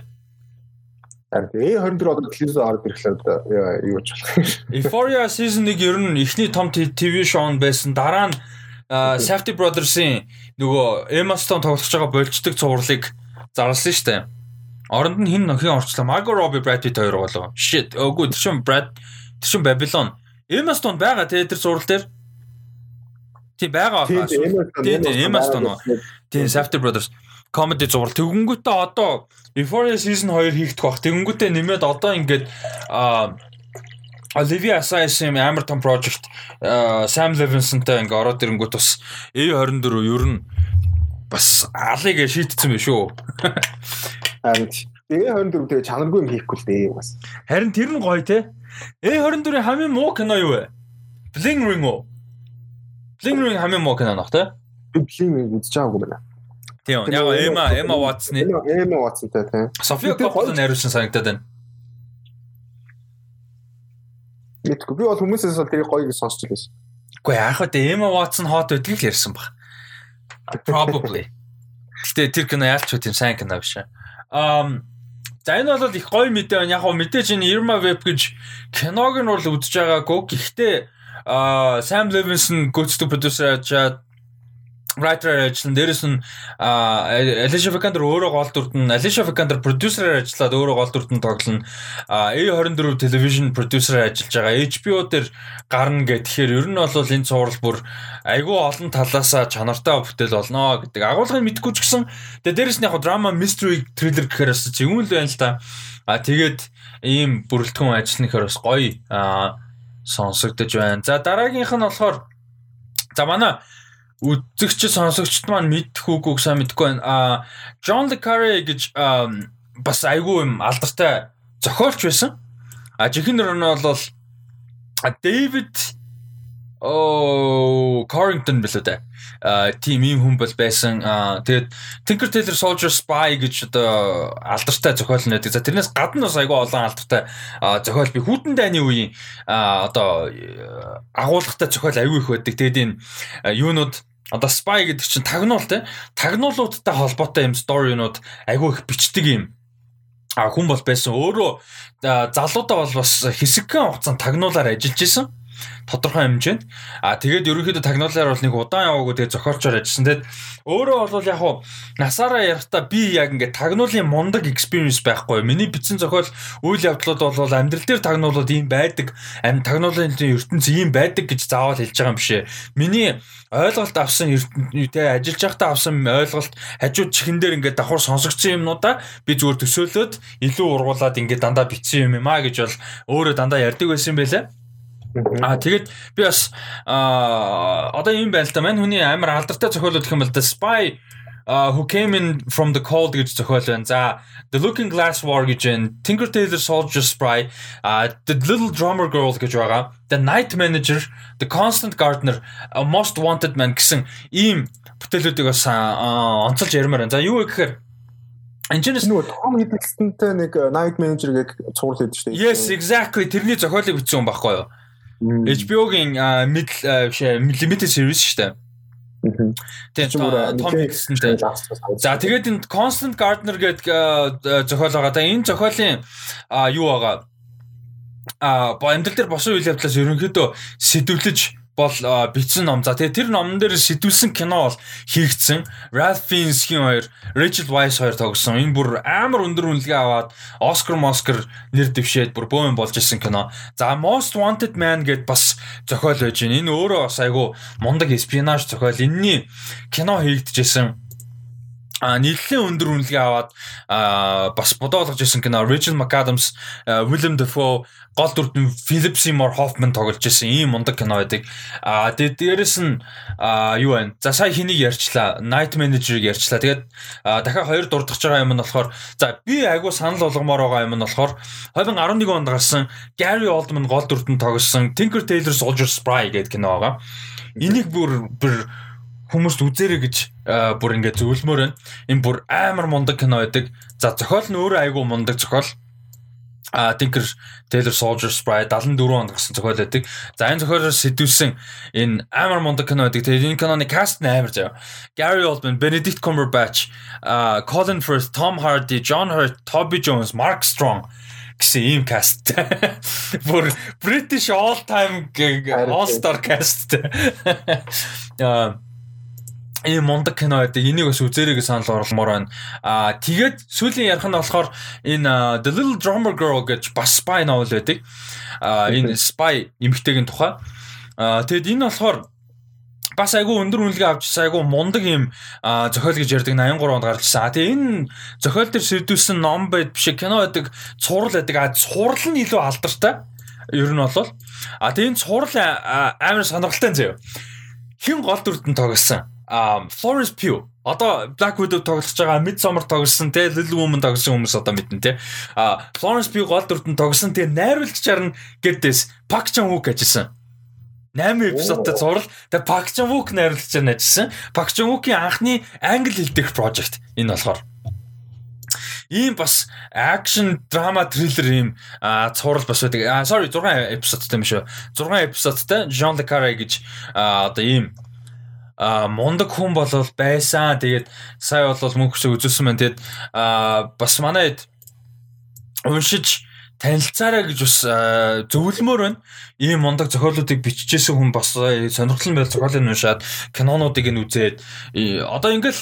[SPEAKER 2] Тэгээ A24 одоо телевиз орж ирэхлээр юу ч болох.
[SPEAKER 1] Euphoria season 1 ер нь эхний том TV шоу байсан. Дараа нь Safety Brothers-ийн нөгөө Emma Stone тоглож байгаа болцдог цувралыг зарласан шүү дээ. Оронд нь хин нөхөн орчлоо. Margot Robbie, Brad Pitt хоёр болоо. Shit. Үгүй тэр шин Brad тэр шин Babylon. Emma Stone байгаа те тэр зураг дээр. Тийм байгаа.
[SPEAKER 2] Тийм
[SPEAKER 1] Emma Stone. Тийм Safety Brothers comedy зураг. Тэгэнгүүтээ одоо Euphoria season 2 хийгдэх бах. Тэгэнгүүтээ нэмээд одоо ингээд а Olivia Assayas юм амар том project Sam Levinson-тай ингээ ороод ирэнгүүт бас A24 ер нь бас алыг шийтсэн байх шүү. (laughs)
[SPEAKER 2] Харин A24 тэгээ чанаргүй юм хийхгүй л дээ бас.
[SPEAKER 1] Харин тэр нь гоё те. A24-ийн хамгийн муу кино юу вэ? Bling Ring уу? Bling Ring хамгийн муу кино нөх те.
[SPEAKER 2] Bling Ring үзэж байгаагүй байна.
[SPEAKER 1] Тийм яг Эма Эма Ватсны
[SPEAKER 2] Эма Ватсантай тийм.
[SPEAKER 1] София Коппола найруулсан санагдаад байна.
[SPEAKER 2] Мэдгүй би бол хүмүүсээс бол тэрийг гоё гэж сонсч байсан.
[SPEAKER 1] Үгүй яах вэ? Эма Ватсон хот гэдгийг л ярьсан баг. Probably. Гэтэ тэр кино яалч тийм сайн кино биш. Um За энэ бол их гоё мэдээ байна. Яг гоо мэдээж энэ Irma Web гэж киног нь бол үзэж байгаагүй. Гэхдээ Sam Levinson гүйцэтгэх продюсер ажаад writer ажиллан дээрэс нь Alicia Vikander өөрөө гол дүрд нь Alicia Vikander продюсераар ажиллаад өөрөө гол дүрд нь тоглоно. A24 television producer ажиллаж байгаа. HBO дээр гарна гэх тэгэхээр ер нь бол энэ цуврал бүр айгүй олон талаасаа чанартай бүтээл болно гэдэг. Агуулгыг мэдгүй ч гэсэн тэгээ дээрэс нь яг drama mystery thriller гэхээр бас зөвүүн л байна л да. А тэгээд ийм бүрэлдэхүүн ажиллахаар бас гоё сонсогдож байна. За дараагийнх нь болохоор за манай үзэгч сонсогчд маань мэдэх үгүйг сайн мэдэхгүй байна. А Le Carré гэж бас айгүй юм алдартай зохиолч байсан. А жихэнэр нь бол David оо Carrington билүү дээ. Тийм юм хүн бол байсан. Тэгээд Tinker Tailor Soldier Spy гэж одоо алдартай зохиол нэдэг. За тэрнээс гадна бас айгүй олон алдартай зохиол би хүүтэн дайны үеийн одоо агуулгатай зохиол айгүй их байдаг. Тэгээд энэ юунууд одоо spy гэдэг чинь тагнуул те тагнуулуудтай холбоотой юм сторинууд айгүй их бичдэг юм а хүн бол байсан өөрөө залуудаа бол бас хэсэгхэн хугацаанд тагнуулаар ажиллаж исэн тодорхой хэмжээнд. А тэгээд ерөнхийдөө тагнуулаар бол нэг удаан яваагүй тэгээд зохиолчоор ажилласан. Тэгээд өөрөө бол яг хуу насаараа ярахтаа би яг ингээд тагнуулын мундаг experience байхгүй. Миний бичсэн зохиол үйл явдлууд бол амьдрал дээр тагнуулууд ийм байдаг. Ам тагнуулын ертөнц ийм байдаг гэж заавал хэлж байгаа юм бишээ. Миний ойлголт авсан тэ ажиллаж байхдаа авсан ойлголт хажууд чихэн дээр ингээд давхар сонсогдсон юмнуудаа би зүгээр төсөөлөөд илүү ургуулад ингээд дандаа бичсэн юм юм а гэж бол өөрөө дандаа ярьдаг байсан юм байлаа. Аа тэгээд би бас аа одоо юм байна л та мань хүний амар алдартай зохиолууд гэх юм бол The Spy uh, who came in from the cold гэж зохиол байна. За The Looking Glass War гэж байна. Tinker Tailor Soldier Spy, uh, The Little Drummer Girl гэж байгаа. The Night Manager, The Constant Gardener, A Most Wanted Man гэсэн ийм бүтээлүүдийг бас онцолж ярмаар байна. За юу гэхээр
[SPEAKER 2] Энэчнээс нөгөө Том Hiddleston-тэй нэг Night Manager гэх цуврал хийдэг шүү
[SPEAKER 1] дээ. Yes, exactly. Тэрний зохиолыг бичсэн хүн байхгүй юу? HBO-гийн middle limited series шүү дээ. Тийм Том Хиксэнтэй. За тэгээд энэ Constant Gardener гэдэг зохиол байгаа. Энэ зохиолын юу байгаа? А амьдрал дээр босон үйл явдлаас ерөнхийдөө сэдвлэж бол бичсэн ном. За тэгээ тэр номн дээр сэтүүлсэн кино бол хийгдсэн. Ralph Fiennes-ийн хоёр, Rachel Weisz хоёр тогсон. Энэ бүр амар өндөр үнэлгээ аваад Oscar Oscar нэр дэвшээд бүр бөөн болж исэн кино. За Most Wanted Man гэд бас зохиол байж байна. Энэ өөрөө бас айгу мундаг espionage зохиол. Энэний кино хийгдэжсэн а нийлэн өндөр үнэлгээ аваад бас бодоолгож исэн кино Rachel McAdams, Willem Dafoe гол дүрд нь Philip Seymour Hoffman тоглож исэн ийм мундаг кино байдаг. А тэгээд дээрэс нь юу вэ? За сая хэнийг ярьчлаа? Night Manager-ыг ярьчлаа. Тэгээд дахиад хоёр дурдах байгаа юм нь болохоор за би айгу санал болгомоор байгаа юм нь болохоор 2011 онд гарсан Gary Oldman гол дүрд нь тоглосон Tinker Tailor Soldier Spy гэдэг кино байгаа. Энийг бүр бүр хүмүүст үзээрэй гэж бүр ингээд зөвлөмөр байна. Энэ бүр амар мундаг кино байдаг. За зохиол нь өөрөө айгүй мундаг зохиол. А Tinker Tailor Soldier Spy 74 онд гарсан зохиол байдаг. За энэ зохиолоос сэдвүүлсэн энэ амар мундаг кино байдаг. Тэгээд энэ киноны каст нь амар заяа. Gary Oldman, Benedict Cumberbatch, Colin Firth, Tom Hardy, John Hurt, Toby Jones, Mark Strong гэсэн ийм каст. (laughs) Бүр British all time all star cast. (laughs) Аа ийм мундаг кино байдаг. Энийг бас үзээрэй гэж санал оруулмаар байна. Аа тэгээд сүүлийн ярих нь болохоор энэ The Little Drummer Girl гэж бас spy novel байдаг. Аа энэ spy эмэгтэйгийн тухай. Аа тэгэд энэ болохоор бас айгүй өндөр үнэлгээ авч айгүй мундаг юм зохиол гэж ярьдаг 83 онд гарчсан. Тэгээ энэ зохиол төр сэдвүүлсэн ном байд биш кино байдаг, цуврал байдаг. А цуврал нь илүү алдартай. Ер нь бол а тэгээ энэ цуврал амар сонирхолтой заяа. Хин гол дүрдэн тоглосон а Florence Pugh. Одоо Black Widow тоглож байгаа Midsommar тоглосон те Little Woman тоглосон хүмүүс одоо мэднэ те а Florence Pugh гол дүртэн тоглосон тэгээ найруулагч чарна гэдээс Park Chan Wook ажилласан. 8 эпизодтай зурал тэгээ Park Chan Wook найруулагч чарна ажилласан. Park Chan Wook-ийн анхны англи хэл дэх project. Энэ болохоор. Ийм бас акшн драма триллер ийм цуврал бас байдаг. Sorry 6 эпизодтай юм шүү. 6 эпизодтай Jean Le Carré гэж одоо ийм а мундаг хүн болол байсан. Тэгээд сая бол мөнхсөө үзүүлсэн байна. Тэгээд а бас манай уншиж танилцаарай гэж бас зөвлөмөр байна. Ийм мундаг зохиолуудыг биччихсэн хүн бас сонирхол байл зохиолыг уншаад кинонуудыг нь үзээд одоо ингээл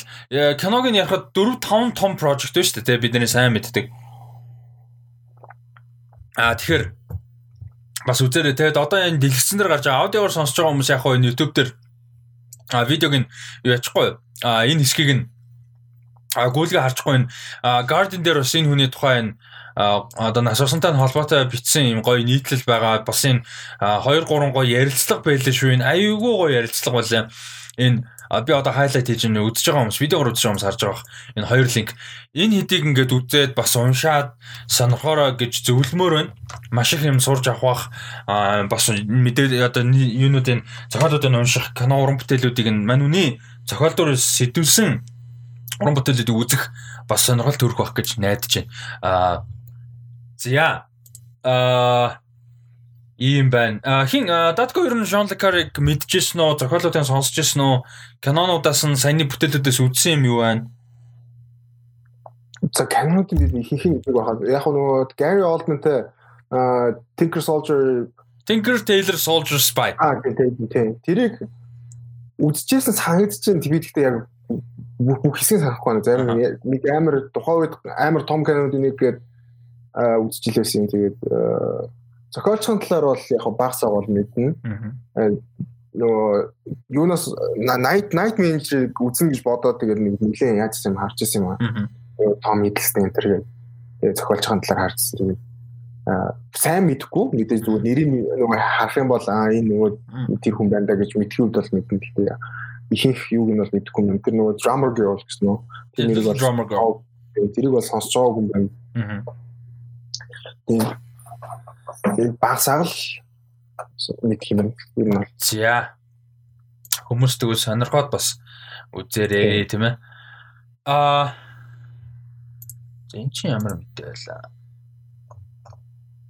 [SPEAKER 1] киног нь ярахад 4 5 том project байна шүү дээ. Бидний сайн мэддэг. А тэгэхээр бас үзээрэй. Тэгээд одоо энэ дэлгэцэн дээр гарч байгаа аудиогоор сонсож байгаа хүмүүс яг хоо YouTube дээр а видеог нь юу ячихгүй? А энэ хэсгийг нь а гүйлгээ харчихгүй энэ Guardian дээр бас энэ хүний тухай энэ одоо насуусантай холбоотой бичсэн юм гоё нийтлэл байгаа. Бас энэ 2 3 гоё ярилцлага байлаа шүү. Энэ аюугүй гоё ярилцлага байлаа энэ би одоо хайлайт хийж энэ үзэж байгаа хүмүүс видеогоор үзэж байгаа хүмүүс харж байгаа энэ хоёр линк энэ хэдийг ингээд үзээд бас уншаад сонирхороо гэж зөвлөмөр байна. Маш их юм сурж авах бас мэдээ одоо юунуудын зохиолуудыг унших кино уран бүтээлүүдийг мань үний зохиол дуур сэтүүлсэн уран бүтээлүүдийг үзэх бас сонирхол төрөх байх гэж найдаж байна. За а ийм байна. А хин Датко ер нь Жон Лекарыг мэдчихсэн нөө, зохиолуудыг сонсч ирсэн нөө, кинонуудаас нь саяны бүтээлүүдээс үзсэн юм юу байна?
[SPEAKER 2] За кинонуудын би ихэнх нэг байхад яг нөгөө Gary Oldman-тэй Tinker Soldier
[SPEAKER 1] Tinker Tailor Soldier Spy.
[SPEAKER 2] Аа тийм тийм. Тэрийг үзчихсэн санагдчихээн би гэхдээ яг бүх хэсгийг санахгүй байна. Зарим нэг амар тухайн үед амар том кинонууд нэг гээд үзчихлээсэн. Тэгээд Зохиолчхон талаар бол яг багсаа бол мэднэ. Нөгөө юунаас night night manager-ыг үзнэ гэж бодоод тэгээд нэг нэлээд яаж юм харж ирсэн юм аа. Том Hiddleston энэ төр тэгээд зохиолчхон талаар харжсэн. Тэгээд сайн мэдхгүй мэдээж зүгээр нэрийг нөгөө харах юм бол аа энэ нөгөө тэр хүн байна да гэж мэдхийд бол мэднэ л дээ. Ихэнх юуг нь бол мэдэхгүй юм. Тэр нөгөө drummer girl гэсэн нөө.
[SPEAKER 1] Тэр нэрийг бол drummer girl.
[SPEAKER 2] Тэрийг бол сонсож байгаагүй юм байна. Тийм Тэгээд багсааг л мэдх юм юм бол.
[SPEAKER 1] За. Хүмүүс тэгвэл сонирхоод бас үзээрэй тийм ээ. Аа энэ чи ямар мэдээ байлаа.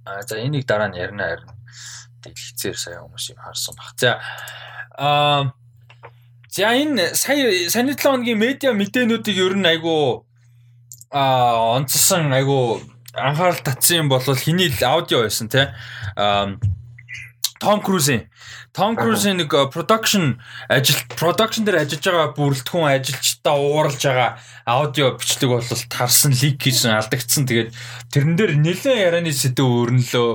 [SPEAKER 1] Аа за энийг дараа нь ярина харин дэлгэцээр сая хүмүүс юм харсан баг. За аа За энэ сая саяны 7 хоногийн медиа мэдээнүүдийг ер нь айгу а онцсон айгу анхаарал татсан юм бол хиний аудио байсан тий. Том Крузийн Том Крузийн нэг production ажил production дээр ажиллаж байгаа бүрэлдэхүүн ажилчдаа ууралж байгаа аудио бичлэг бол тарсан лик хийсэн алдагдсан. Тэгээд тэрэн дээр нэлээд ярианы сэдв өрнөлөө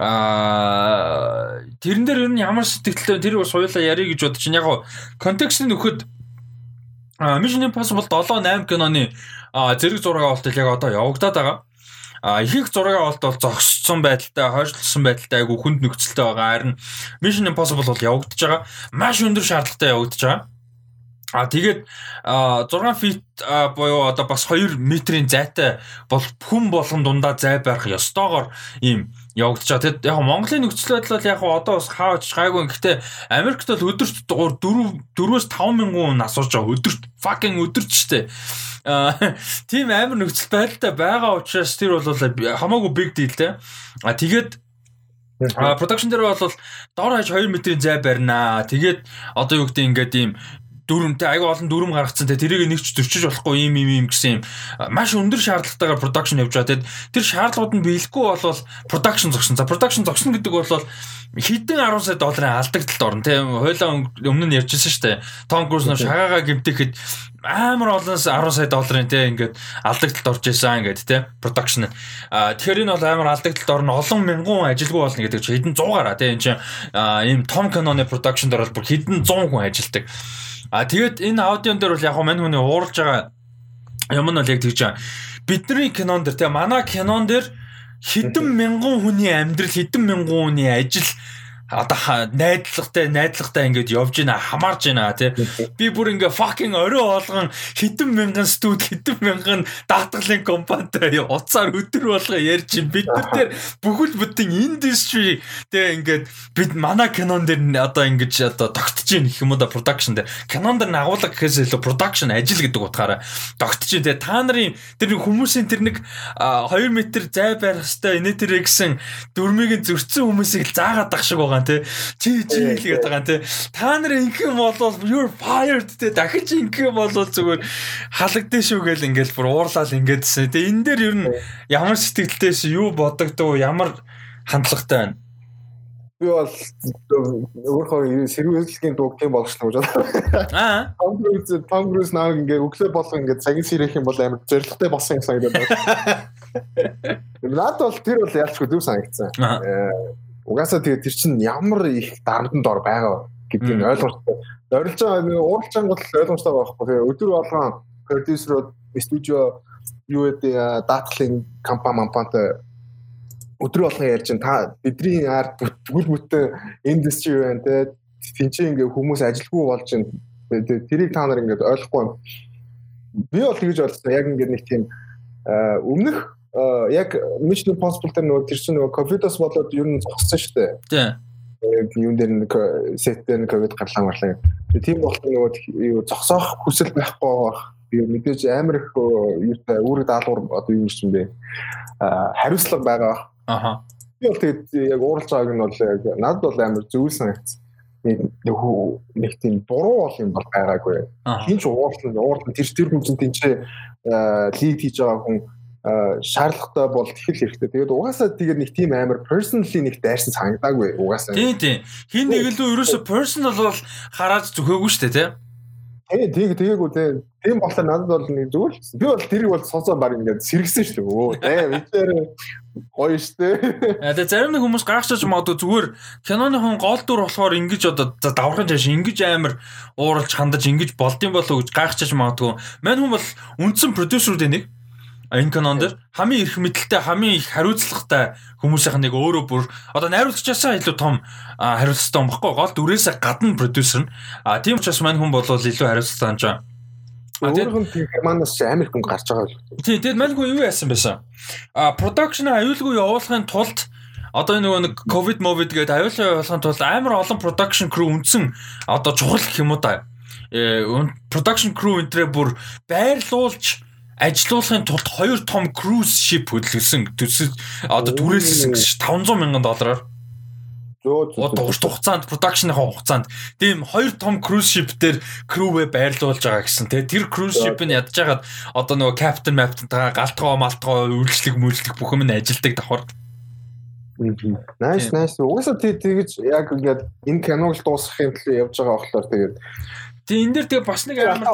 [SPEAKER 1] аа тэрэн дээр ер нь ямар сэтгэлтэй тэр бас хоёулаа ярих гэж бодож чинь яг контекст нь нөхөд Mission Impossible 7 8 киноны зэрэг зураг авалт яг одоо явагдаад байгаа. А ихэнх зураг авалт бол зогссон байдалтай, хойшлсон байдалтай айгу хүнд нөхцөлтэй байгаа. Харин Mission Impossible бол явагдаж байгаа. Маш өндөр шаардлагатай явагдаж байгаа. А тэгээд 6 фит буюу одоо бас 2 метрийн зайтай бол хүн болгон дундаа зай барих ёстойгоор ийм явагдаж байгаа. Тэгэд яг Монголын нөхцөл байдал бол яг одоо бас хаач гайгүй. Гэхдээ Америкт бол өдөрт 4 4-өөс 5 мянган хүн асууж байгаа. Өдөрт fucking өдөрт штэ. тийм амар нөхцөл байдалтай байгаа учраас тэр бол хамаагүй big deal те. А тэгээд А production дээр бол дор хаяж 2 метрийн зай барина. Тэгээд одоо юу гэдэг ингээд ийм дүрмтэй аяга олон дүрм гаргацсан те тэрийг нэг ч зөрчиж болохгүй юм юм юм гэсэн юм маш өндөр шаардлагатайгаар production явж байгаа. Тэгэд тэр шаардлагууд нь биелэхгүй болвол production зогсон. За production зогсно гэдэг бол хэдэн 10 сая долларын алдагдлалд орно те. Хойлоо өмнө нь ярьжсэн шүү дээ. Том Круз нөр шагаагаа гимтэхэд амар олон 10 сая долларын те ингээд алдагдлалд орж исэн ингээд те production. А тэгэхээр энэ бол амар алдагдлалд орно олон мянган ажилгүй болно гэдэг чинь хэдэн 100 гараа те энэ чинь ийм том киноны production бол бүр хэдэн 100 хүн ажилдаг. А тэгээд энэ аудион дээр бол яг мань хүний ууралж байгаа юм нь бол яг тэгж байгаа. Бидний кинон дээр тэгээ манай кинон дээр хэдэн мянган хүний амьдрал хэдэн мянган хүний ажил одоо найдлагатай найдлагатай ингээд явж байна хамаарж байна тий. Би бүр ингээ fucking орой болгон хэдэн мянган студ хэдэн мянган даатгалын компанитай уцаар өдөр болго ярьж байна бид нар дээр бүхэл бүтэн индастри тий ингээд бид манай кинон дээр одоо ингэж одоо тогтож байна гэх юм уу да production дээр. Кинон дээр агуулга гэхээс илүү production ажил гэдэг утгаараа тогтож байна тий та нарын тэр хүмүүсийн тэр нэг 2 м зай барих хэвээр энэ тэр гэсэн дөрмийг зөрчсөн хүмүүсийг заагаад ах шиг байгаа байгаа тий. Чи чи хэлгээд байгаа тий. Та нар ингэм болвол you're fired тий. Дахиж ингэм болвол зүгээр халагдсан шүү гэл ингээл бүр уурлал ингээдсэн. Тэгээ энэ дээр ер нь ямар сэтгэлтэйс юу бодогдов ямар хандлагатай байна.
[SPEAKER 2] Би бол өөрийнхөө сэрүүлгийн дууг тийм болгоч гэж бодлоо. Аа. Том Круз Том Круз наа ингээ өглөө болгоо ингээ цагийн сэрэх юм бол амар зоригтой болсон юм санагдаад байна. (laughs) Наад бол тэр бол ялчгүй зүг санагдсан. Угаасаа тэгээ тэр чинь ямар их дарамтанд ор байгаа гэдгийг ойлгомжтой. Орилж байгаа байгаа гол ойлгомжтой байхгүй. Тэгээ өдөр болгон продюсерууд студио юу гэдэг даатгалын компани компанитай өдөр болгон ярьж та бидний ард бүл бүтэн индастри байна те тэнцээ ингээ хүмүүс ажилгүй болж байна. Тэрийг та нар ингээд ойлгохгүй. Би бол тэгж бодсон. Яг ингээд нэг тийм өмнөх яг Mission Impossible дээр нөгөө тэр чинь нөгөө ковидос болоод ер нь зогссон шүү дээ. Тийм юм дээр нэг сет дээр ковид гарлаа марлаа. Тийм болохоор нөгөө зогсоох хүсэл байхгүй байх. Би мэдээж амар их юутай үүрэг даалгавар одоо юу юм бэ? хариуцлага байгаа. Аха. Би бол тэгээд яг ууралж байгааг нь бол яг надад бол амар зөв санагдсан. Нэг нэг тийм буруу бол юм бол байгаагүй. Хин ч уурлан уурлан тэр тэр хүн чинь тэнцээ лид хийж байгаа хүн шаардлагатай бол (laughs) тэгэл хэрэгтэй. Тэгээд угаасаа тэгээд нэг тийм амар personally нэг дайрсан санагдаагүй угаасаа.
[SPEAKER 1] Тийм тийм. Хин нэг л ерөөсө personal бол хараад зөвхөөгүй шүү дээ,
[SPEAKER 2] тий. Тийм тийм тэгээгүй тий. Тийм болохоор надад бол нэг зүгээр л. Би бол тэрийг бол сонсоо баг ингээд сэргсэн шүү дээ. Өө тий мэдээр гоё штэ. (laughs)
[SPEAKER 1] Тэгээ зарим нэг хүмүүс гайхчихж магадгүй зүгээр киноны хон гол дүр болохоор ингэж одоо давхрын жааш ингэж амар ууралж хандаж ингэж болдсон болоо гэж гайхчихж магадгүй. Мань хүн бол үндсэн продюсерүүд нэг энэ канон дээр хамгийн их мэдлэлтэй хамгийн их хариуцлагатай хүмүүсийнх нэг өөрөө бүр одоо найруулагчаасаа илүү том хариуцлагатай юм баггүй гол дүрээсээ гадна продюсер нь а тийм учраас мань хүн болвол илүү хариуцлагатай юм жаа
[SPEAKER 2] Өөрөөр нь Германаас амар хүн гарч байгаа
[SPEAKER 1] л. Тийм, тэгэд мань хүн юу яасан байсан? А production аюулгүй явуулахын тулд одоо нөгөө нэг ковид мовид гэдэг аюулгүй явуулахын тулд амар олон production crew үндсэн одоо чухал гэх юм уу та. Э production crew энтрээ бүр байрлуулж ажилуулахын тулд хоёр том cruise ship хөдөлгөсөн төсөл одоо түрээссэн 500 мянган доллараар. Дуурч хугацаанд production-ийнхаа хугацаанд. Тийм хоёр том cruise ship дээр crew-ээ байрлуулж байгаа гэсэн тий тэр cruise ship нь ядж хагаад одоо нөгөө captain maptain-тайгаа галтгоо малтгоо үйлчлэг мүйлчлэг бүх юм нь ажилдаг давхар.
[SPEAKER 2] Nice nice. Угаасаа тэгж яг ингээд энэ киног дуусгахын төлөө явж байгаа болохоор тэгээд
[SPEAKER 1] Тэгээ энэ дээр тэгээ бас нэг амар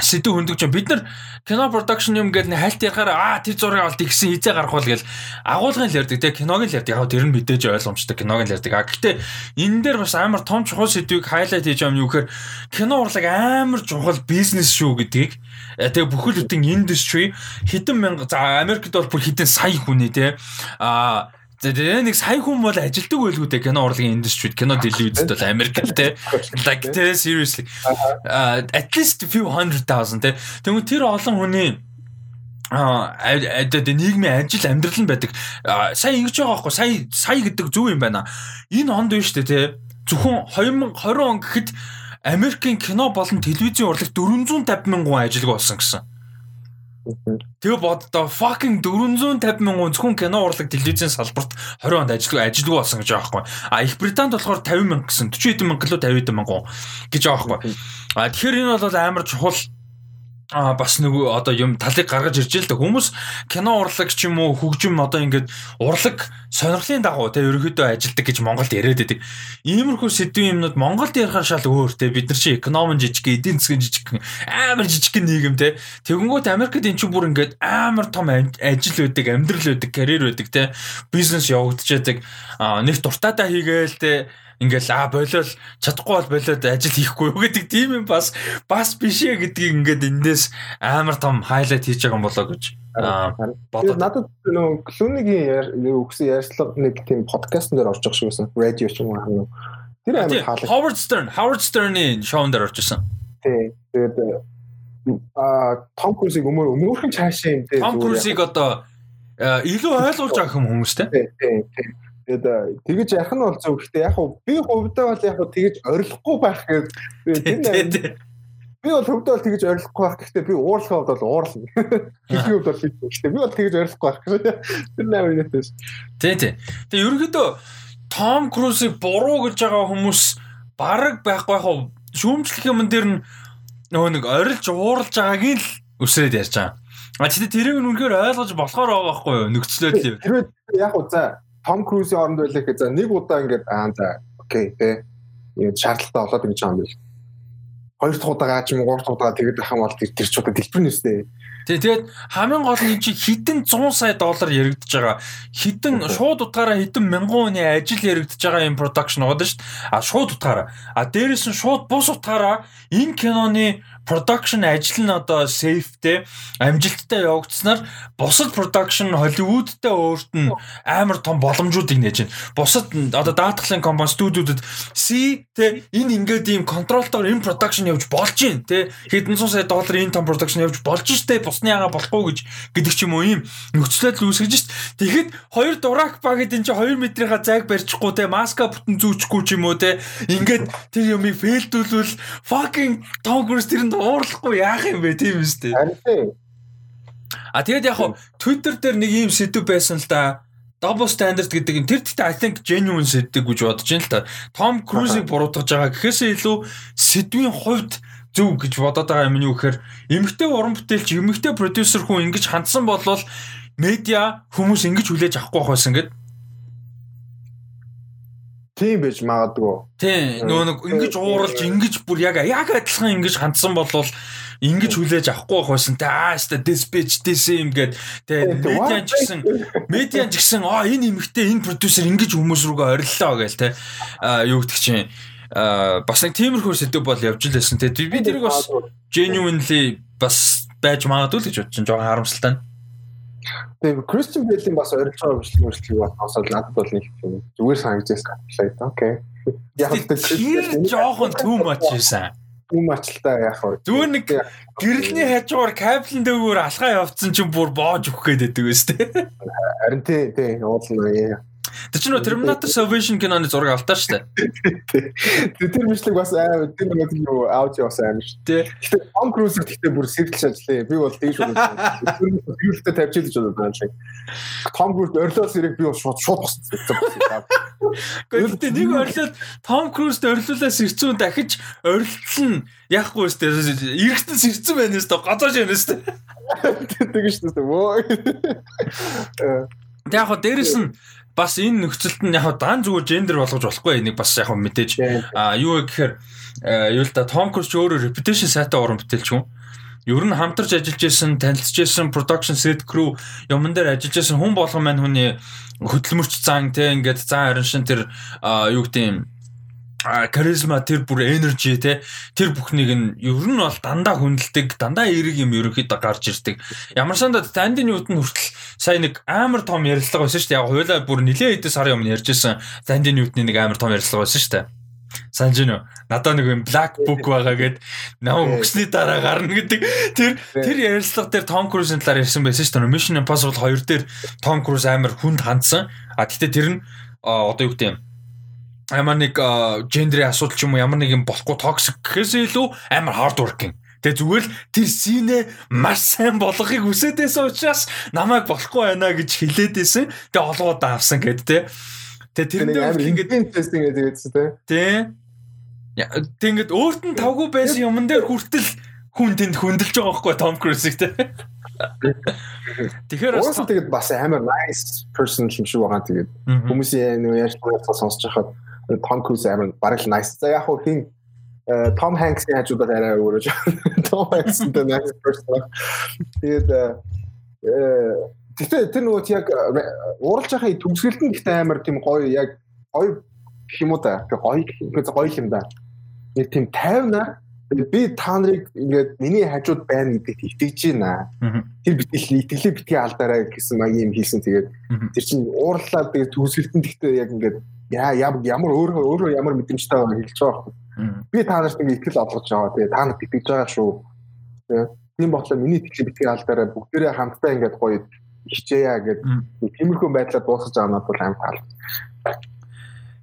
[SPEAKER 1] сэдв хөндөж байна. Бид нар кино production юм гээд хальт ярахаар аа тэр зургийг олд ихсэн хизээ гарах бол гээл агуулгын л ярьдаг тэгээ киног л ярьдаг. Яг тэр нь мэдээж ойлгомжтой киног л ярьдаг. А гэхдээ энэ дээр бас амар том чухал сэдвийг хайлайт хийж байгаа юм юу гэхээр кино урлаг амар чухал бизнес шүү гэдгийг э, тэгээ бүхэл бүтэн индастри хэдэн мянга за Америкт бол бүр хэдэн сая хүний те а Тэгээ нэг сая хүн бол ажилдаг байлгүй дээ кино урлагийн индустрид кино телевизэд бол Америкт те. (laughs) Like те seriously. Uh, at least few hundred thousand те. Тэгвэл тэр олон хүний а одоо нийгмийн ажил амьдрал нь байдаг. Сая ингэж байгаа байхгүй сая сая гэдэг зөв юм байна. Энэ онд биш үү те зөвхөн 2020 он гэхэд Америкийн кино болон телевизийн урлаг 450 мянган хүн ажилгүй болсон гэсэн Тэгээ боддоо fucking 450 мянган зөвхөн кино урлаг телевизийн салбарт 20 онд ажиллаг ажилгүй болсон гэж байгаа байхгүй. А Их Британд болохоор 50 мянга гэсэн 40 хэдэн мянга лөө 50 хэдэн мянган гэж байгаа байхгүй. А тэгэхээр энэ бол амар чухал а бас нөгөө одоо юм талыг гаргаж ирж л да хүмүүс кино урлаг ч юм уу хөгжим одоо ингээд урлаг сонирхлын дагуу те ерөөхдөө ажилдаг гэж Монголд яриад байдаг. Иймэрхүү сэдвийн юмнууд Монголд ярихаар шал өөр те бид нар чи экономи жижиг, эдийн засгийн жижиг амар жижиг нийгэм те. Тэгэнгүүт Америкт эн чинь бүр ингээд амар том ажил байдаг, амьдрал байдаг, карьер байдаг те. Бизнес явагдчихдаг. Нэг дуртаадаа хийгээл те ингээл а болол чадахгүй бол болоод ажил хийхгүй юу? гэдэг тийм юм бас бас биш ээ гэдгийг ингээд эндээс амар том хайлайт хийж байгаа юм болоо гэж
[SPEAKER 2] бодоод надад нөгөө Клүнигийн өгсөн ярьцлага нэг тийм подкастн дээр орж байгаа шүү гэсэн радио ч юм уу
[SPEAKER 1] тэр амар хаалт Howard Stern Howard Stern-ийн шоунд орж исэн
[SPEAKER 2] тий тэгээд а Том Крузиг өмөр өмөрхөн цаашаа юм
[SPEAKER 1] тий Том Крузиг одоо илүү ойлгуулж байгаа юм хүмүүстэй тий тий
[SPEAKER 2] Тэгээд тэгэж ярих нь бол зөв. Гэхдээ яг хуу би хувьдаа бол яг хуу тэгэж орилохгүй байх гэдэг. (laughs) Би бол хувьдаа бол тэгэж орилохгүй байх. Гэхдээ би уурлахад бол уурлна. Хийх юм бол. Гэхдээ би бол тэгэж орилохгүй байх. Тэр нээр үнэтэйс.
[SPEAKER 1] Тий, тий. Тэгээ ерөнхийдөө Том Крузыг буруу гэж байгаа хүмүүс бараг байхгүй яг хуу шүүмжлэх юм дээр нь нөгөө нэг орилж ууралж байгааг л өсрээд ярьж байгаа. А чи тэрийг үнэхээр ойлгож болохоор байгаа байхгүй юу? Нөхцөлөд.
[SPEAKER 2] Тэр яг уу за Том Крузийн оронд байлаа гэхэд за нэг удаа ингээд аа за окей тэ ийм шаардлагатай болоод ингэж байгаа юм биш. Хоёр дахь удаагаа ч юм уу гурав дахь удаагаа тэгээд ахын бол тэр ч удаа дэлбэр нэстэй.
[SPEAKER 1] Тэг тэгээд хамгийн гол нь чи хитэн 100 сая доллар яригдж байгаа. Хитэн шууд утгаараа хитэн мянган хүний ажил яригдж байгаа юм production байгаа шүү дээ. А шууд утгаараа. А дээрэс нь шууд бус утгаараа энэ киноны production ажил нь одоо safeтэй амжилттай явагдсанаар бусад production Hollywoodтай өөрт нь амар том боломжуудыг нээж байна. Бусад одоо даатгалын компани студиудад C тэ энэ ингээд ийм контролтоор энэ production явж болж байна тэ хэдэн зуун сая доллар энэ том production явж болж штэ бусны яга болохгүй гэж гэдэг ч юм уу ийм нөхцөлөд үүсгэж шít. Тэгэхэд хоёр дурак ба гэдэг чинь 2 метрийнхаа зайг барьчихгүй тэ маска бүтэн зүүчихгүй ч юм уу тэ ингээд тэр юмыг фейлдүүлвэл fucking Tom Cruise тэрэнд уурлахгүй яах юм бэ тийм үстэй. А тэгээд яг хуу Twitter дээр нэг ийм сэдв байсан л да. Double standard гэдэг нь тэр гэхдээ I think genuine сэдв гэж бодож байна л да. Tom Cruise-ийг буруутгаж байгаа гэхээсээ илүү сэдвийн хувьд зөв гэж бодоод байгаа юм юу гэхээр эмэгтэй уран бүтээлч, эмэгтэй продюсер хүн ингэж хандсан болвол медиа хүмүүс ингэж хүлээж авахгүй байх байсан гэдэг
[SPEAKER 2] Тийм байж магадгүй.
[SPEAKER 1] Тийм нөгөө нэг ингэж ууралж ингэж бүр яг яг адилхан ингэж хандсан болвол ингэж хүлээж авахгүй байх байсан. Тэ аа ста this юм гээд тэ медиан ч гэсэн медиан ч гэсэн аа энэ эмэгтэй энэ продюсер ингэж хүмүүс рүүгээ ориллоо гээл тэ аа юу гэдэг чинь аа бас нэг тиймэрхүү сэдв бол явж лээсэн тэ би тэрийг бас genuinely бас байж магадгүй л гэж бодчих. Жоо харамсалтай.
[SPEAKER 2] Тэгээ Кристиан Бэйлийн бас байгаа бичлэг мөрчлөгийг бодсоо надад бол нэг юм зүгээр санагдаж байна. Окей.
[SPEAKER 1] Яг л жоохон too much юусан.
[SPEAKER 2] Too much л та яг хөө.
[SPEAKER 1] Зүгээр нэг гэрэлний хажуугаар кабелн дээгүүр алхаа явцсан чинь бүр боож өгөх гээд байдаг үст.
[SPEAKER 2] Харин тий тий уулна.
[SPEAKER 1] Тэр чинь Terminator Salvation киноны зураг автаа
[SPEAKER 2] дээ. Тэр мэтлэг бас аа тэр нэг юу аудио бас аим дээ. Гэтэ Tom Cruise гэхдээ бүр сэргэлж ажиллая. Би бол тийш үү. Тэрүүртэй тавьчихлаж байна лээ. Tom Cruise өрлөөс ирэх би бол шууд шууд босчихсон.
[SPEAKER 1] Гэхдээ нэг өрлөөд Tom Cruise-д өрлөөлөөс ирцүүн дахиж орилтол нь яахгүй өстэй. Ирэхтэн сэрцэн байна өстэй. Газаж байна өстэй.
[SPEAKER 2] Тэгэж шүү дээ.
[SPEAKER 1] Тэг яг хоо дээрэс нь бас энэ нөхцөлд нь яг дан зүгээр гендер болгож болохгүй энийг бас яг мэдээж юу гэхээр юу л да Том Круз өөрөө reputation сайтай уран бүтээлч хүн. Ер нь хамтарч ажиллаж исэн, танилцж исэн production set crew юмн дээр ажиллаж исэн хүн болгон маань хүний хөдөлмөрч зан те ингээд зан харин шин тэр юу гэдэг юм каризма тэр бүр энержи те. Тэр бүхнийг нь ер нь бол дандаа хүндэлдэг дандаа эерэг юм ерөөхдөө гарч ирдэг. Ямар санда танд нь юуд нь хүртэл сая нэг амар том ярилцлага байсан шүү дээ. Яг хуйлаа бүр нилээ хэдэн сарын өмнө ярьжсэн танд нь юудны нэг амар том ярилцлага байсан шүү дээ. Санж гинөө надад нэг юм black book байгаа гэд намайг өгсний дараа гарна гэдэг. Тэр тэр ярилцлага дээр Том Круз-ын талаар ярьсан байсан шүү дээ. Mission Impossible 2 дээр Том Круз амар хүнд хандсан. А гэтээ тэр нь одоо юу гэдэг юм ямар нэг гендрийн асуудал ч юм уу ямар нэг юм болохгүй токсик гэхээс илүү амар hard working. Тэгээ зүгээр л тэр синэ маш сайн болгохыг хүсэж байсан учраас намайг болохгүй байна гэж хэлээд байсан. Тэгээ олгоод авсан гэд тэ. Тэгээ тэрнээ
[SPEAKER 2] амар ингээд тестинг гэдэг үстэй тэ.
[SPEAKER 1] Тэ. Тэг ингээд өөрт нь тавгүй байсан юмн дээр хүртэл хүн тэнд хөндлөж байгаа байхгүй Том Крузиг тэ.
[SPEAKER 2] Тэгэхээр бас тэгээд бас амар nice person юм шиг байгаа тэгээд хүмүүсийн нэг яаж сонсож байхад Том Круз амар бараг л nice. За яг хөө хин Том Хэнксийн хажуудаар арай өөрөж Том Хэнкстэй nice person. Тэгээд Гэтэ тэр нөгөө яг ууралж байхын төгсгөлд нь гэхдээ амар тийм гоё яг гоё гэх юм уу та. Гоё гоё юм да. Нэг тийм тайвнаар би та нарыг ингээд миний хажууд байна гэдэгт итгэж байна. Тэр битэл итгэлээ битгий алдаарай гэсэн маягийн юм хийсэн. Тэгээд тэр чинь уурлаад тэгээд төгсгөлтөнд гэхдээ яг ингээд яа ямар өөрөө өөрөө ямар мэдрэмжтэй байгааг хэлж байгаа байхгүй. Би та нарт нэг итгэл олгож байгаа. Тэгээ та нарт итгэж байгаа шүү. Тийм болохоор миний итгэл битгий алдаараа бүгдээрээ хамтдаа ингээд гоё хичээя гэдэг тиймэрхүү байдлаар дуусгаж байгаа надад бол амар таалагдсан.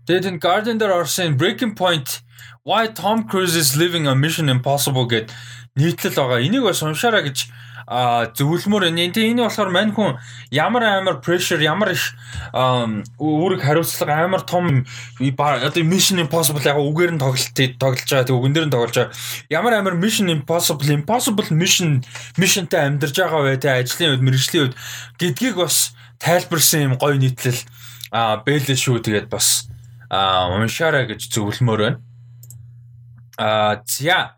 [SPEAKER 1] Тэгээд энэ Guardian дээр орсон Breaking Point Why Tom Cruise is living a mission impossible гэд нийтлэл байгаа. Энийг бас уншаараа гэж зөвлөмөр. Энэ энэ болохоор мань хүн ямар амар pressure ямар их үүрэг хариуцлага амар том одоо mission impossible яг үгээр нь тоглолт тоглож байгаа тэг үгэн дээр нь тоглож байгаа. Ямар амар mission impossible impossible mission missionтай амьдарч байгаа бай тэ ажлын үед мэрэгжлийн үед гэдгийг бас тайлбарсан юм гоё нийтлэл а бэлээ шүү тэгээд бас уншаарай гэж зөвлөмөр байна. А за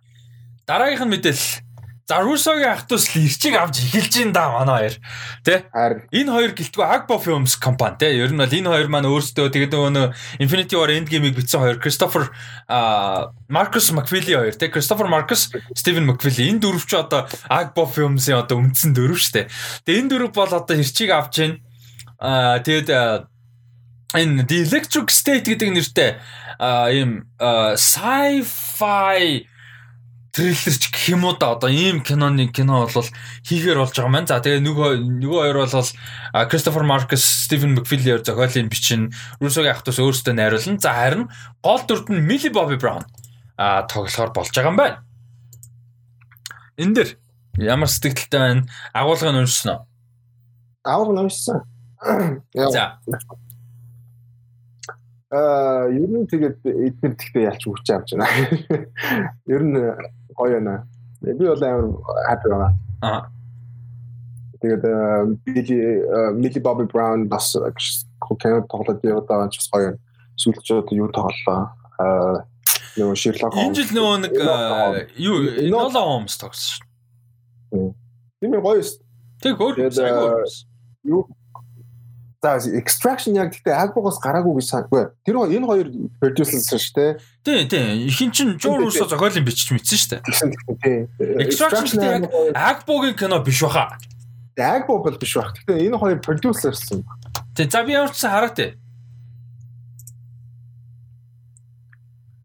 [SPEAKER 1] дараагийнх нь мэдээлэл За Русогийн ах トゥ с ирчиг авч эхэлж ин да манай хоёр. Тэ? Энэ хоёр гэлтгүй Agbo Films компани тэ. Ер нь бол энэ хоёр маань өөрсдөө тэгээд нөгөө Infinity War Endgame-ийг бичсэн хоёр Christopher а Marcus McFeely хоёр тэ. Christopher Marcus, Steven McFeely энэ дөрөв ч одоо Agbo Films-ийн одоо үндсэн дөрөв штэ. Тэгээд энэ дөрөв бол одоо ирчиг авч ийн. А тэгээд энэ The Electric State гэдэг нэртэй а ийм sci-fi трейлерч гэх юм уу да одоо ийм киноны кино бол хийхээр болж байгаа маань. За тэгээ нөгөө нөгөө хоёр бол Кристофер Маркус, Стивен Макфилиор зохиолын бичин, Русогийн ах トゥ с өөрсдөө найруулсан. За харин гол дүрд нь Милли Бобби Браун а тоглохоор болж байгаа юм байна. Энэ дэр ямар сэтгэлтэй байна? Агуулгыг нь уншсан уу?
[SPEAKER 2] Агуулгыг уншсан.
[SPEAKER 1] За.
[SPEAKER 2] Аа, ер нь тэгээд эдгээр тэгтээ ялч үгч авч байна. Ер нь гоё байна. Би бол амар happy байна. Аа. Тэгээд Билли Милли Бобби Браун бас кино тоглоод яваад ч бас гоё. Сүүлд ч юу тоглолоо. Аа нөгөө Шерлок
[SPEAKER 1] Холмс. Энэ жил нөгөө нэг юу Нола Холмс тогсон
[SPEAKER 2] шүү. Тийм гоё шүү.
[SPEAKER 1] Тэг өөр.
[SPEAKER 2] Юу За extraction яг гэхдээ альбогоос гараагүй гэж санахгүй. Тэр энэ хоёр producer шүү дээ.
[SPEAKER 1] Тий, тий. Ихэн чин Joe Russo зохиолын бичиж мэдсэн шүү дээ. Extraction яг Agbo-гийн кино биш баха.
[SPEAKER 2] Agbo бол биш бах. Гэхдээ энэ хоёр producerсэн.
[SPEAKER 1] Тий, за би ямар ч хараа тий.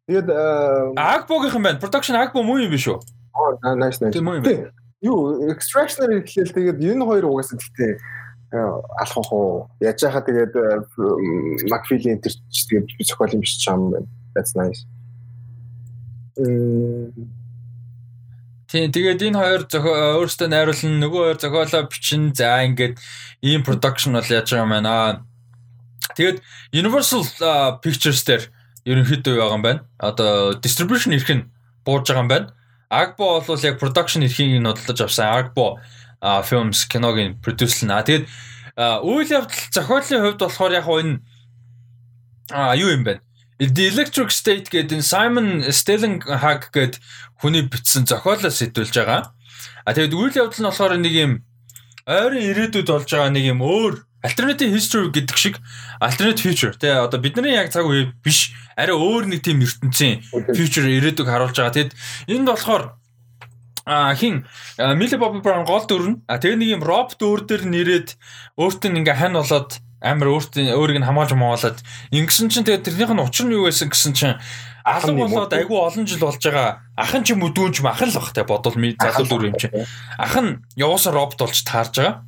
[SPEAKER 2] Тэгээд
[SPEAKER 1] Agbo-гийнх юм байна. Production Agbo муу юм биш үү?
[SPEAKER 2] Аа, nice nice. Тий, муу юм. Юу, extraction-аар хэлээл тэгээд энэ хоёр угаасаа гэхдээ алхах уу? Яаж яхаа тэгээд Macfili энэ ч тэгээд би зохиол юм биш чам байна. That's nice.
[SPEAKER 1] Тийм тэгээд энэ хоёр өөрөөсөө найруулсан нөгөө хоёр зохиолоо бичин за ингээд ийм production бол яаж байгаа юм байна. Тэгээд Universal Pictures дээр ерөнхийдөө байгаа юм байна. Одоо distribution эрх нь бууж байгаа юм байна. Agbo бол яг production эрхийг нь бодлож авсан. Agbo films киногийн producer-на. Тэгээд үйл явдал зохиолын хувьд болохоор яг энэ а юу юм бэ? The Electric State гэдэг энэ Simon Stellenhag гэдэг хүний бичсэн зохиолоо сэтүүлж байгаа. А тэгээд үйл явдал нь болохоор нэг юм ойрын ирээдүйд болж байгаа нэг юм өөр alternative history гэдэг шиг alternate future тий одоо бидний яг цаг үе биш арай өөр нэг тийм ертөнцийн future ирээдүг харуулж байгаа. Тэгэд энд болохоор а хин? Millie Bobby Brown гол дүр нь а тэгээ нэг юм робот өөр дээр нэрээд өөртөө ингээ хань болоод амар өөртөө өөрийг нь хамгаалж магаалаад ингэсэн чинь тэгээ тэрнийх нь учир нь юу байсан гэсэн чинь алга болоод айгүй олон жил болж байгаа. Ахын ч юм уу дүүн ч юм ахын л бах те бодвол залуу дүр юм чи ах нь явуусан робот болж таарж байгаа.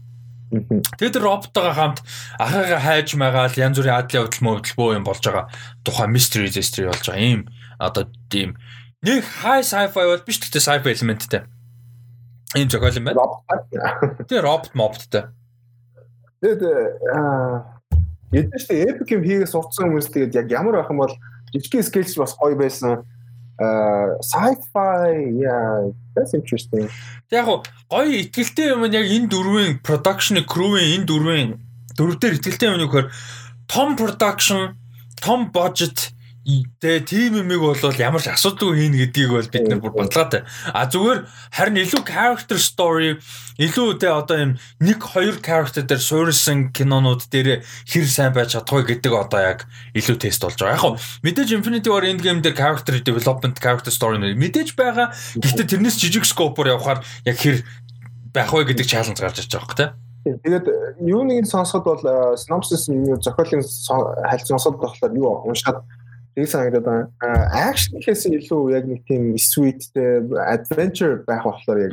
[SPEAKER 1] Тэгээд роботтойгоо хамт ахыгаа хайж магаал янз бүрийн адлын явдал мөвдөл бөө юм болж байгаа. Тухайн mystery mystery болж байгаа. Ийм одоо тийм нэг high sci-fi бол биш гэхдээ sci-fi элементтэй. Ийм зохиол юм байна. Тэгээ робот мобттэй.
[SPEAKER 2] Тэгээд аа Эдгээр ч epic юм хийгээ сурцсан хүмүүс тэгээд яг ямар байх юм бол жижиг скейлч бас гоё байсан uh sci-fi yeah that's interesting.
[SPEAKER 1] Яг гоё ихтгэлтэй юм яг энэ дөрвийн production crew-ийн энэ дөрвийн дөрвдөр ихтгэлтэй юм нөхөр том production, том budget Тэгээ тим юмыг бол ямар ч асуудалгүй хийнэ гэдгийг бол бид нар бүр баталгаатай. А зүгээр харин илүү character story, илүү тэ одоо юм нэг хоёр character дээр суурилсан кинонууд дээр хэр сайн байж чадахгүй гэдэг одоо яг илүү тест болж байгаа. Яг хөө мэдээж Infinity War Endgame дээр character development, character story мэдээж байгаа. Гэхдээ тэрнээс жижиг scope-оор явхаар яг хэр байх вэ гэдэг challenge гарч ирж байгаа хэрэг тэ.
[SPEAKER 2] Тэгээд юу нэг сонсоход бол synopsis нь зохиолын хальт сонсоход болохоор юу уншаад Тэг санагдаад. Акшн гэхээс илүү яг нэг тийм sweetтэй adventure байх болохоор яг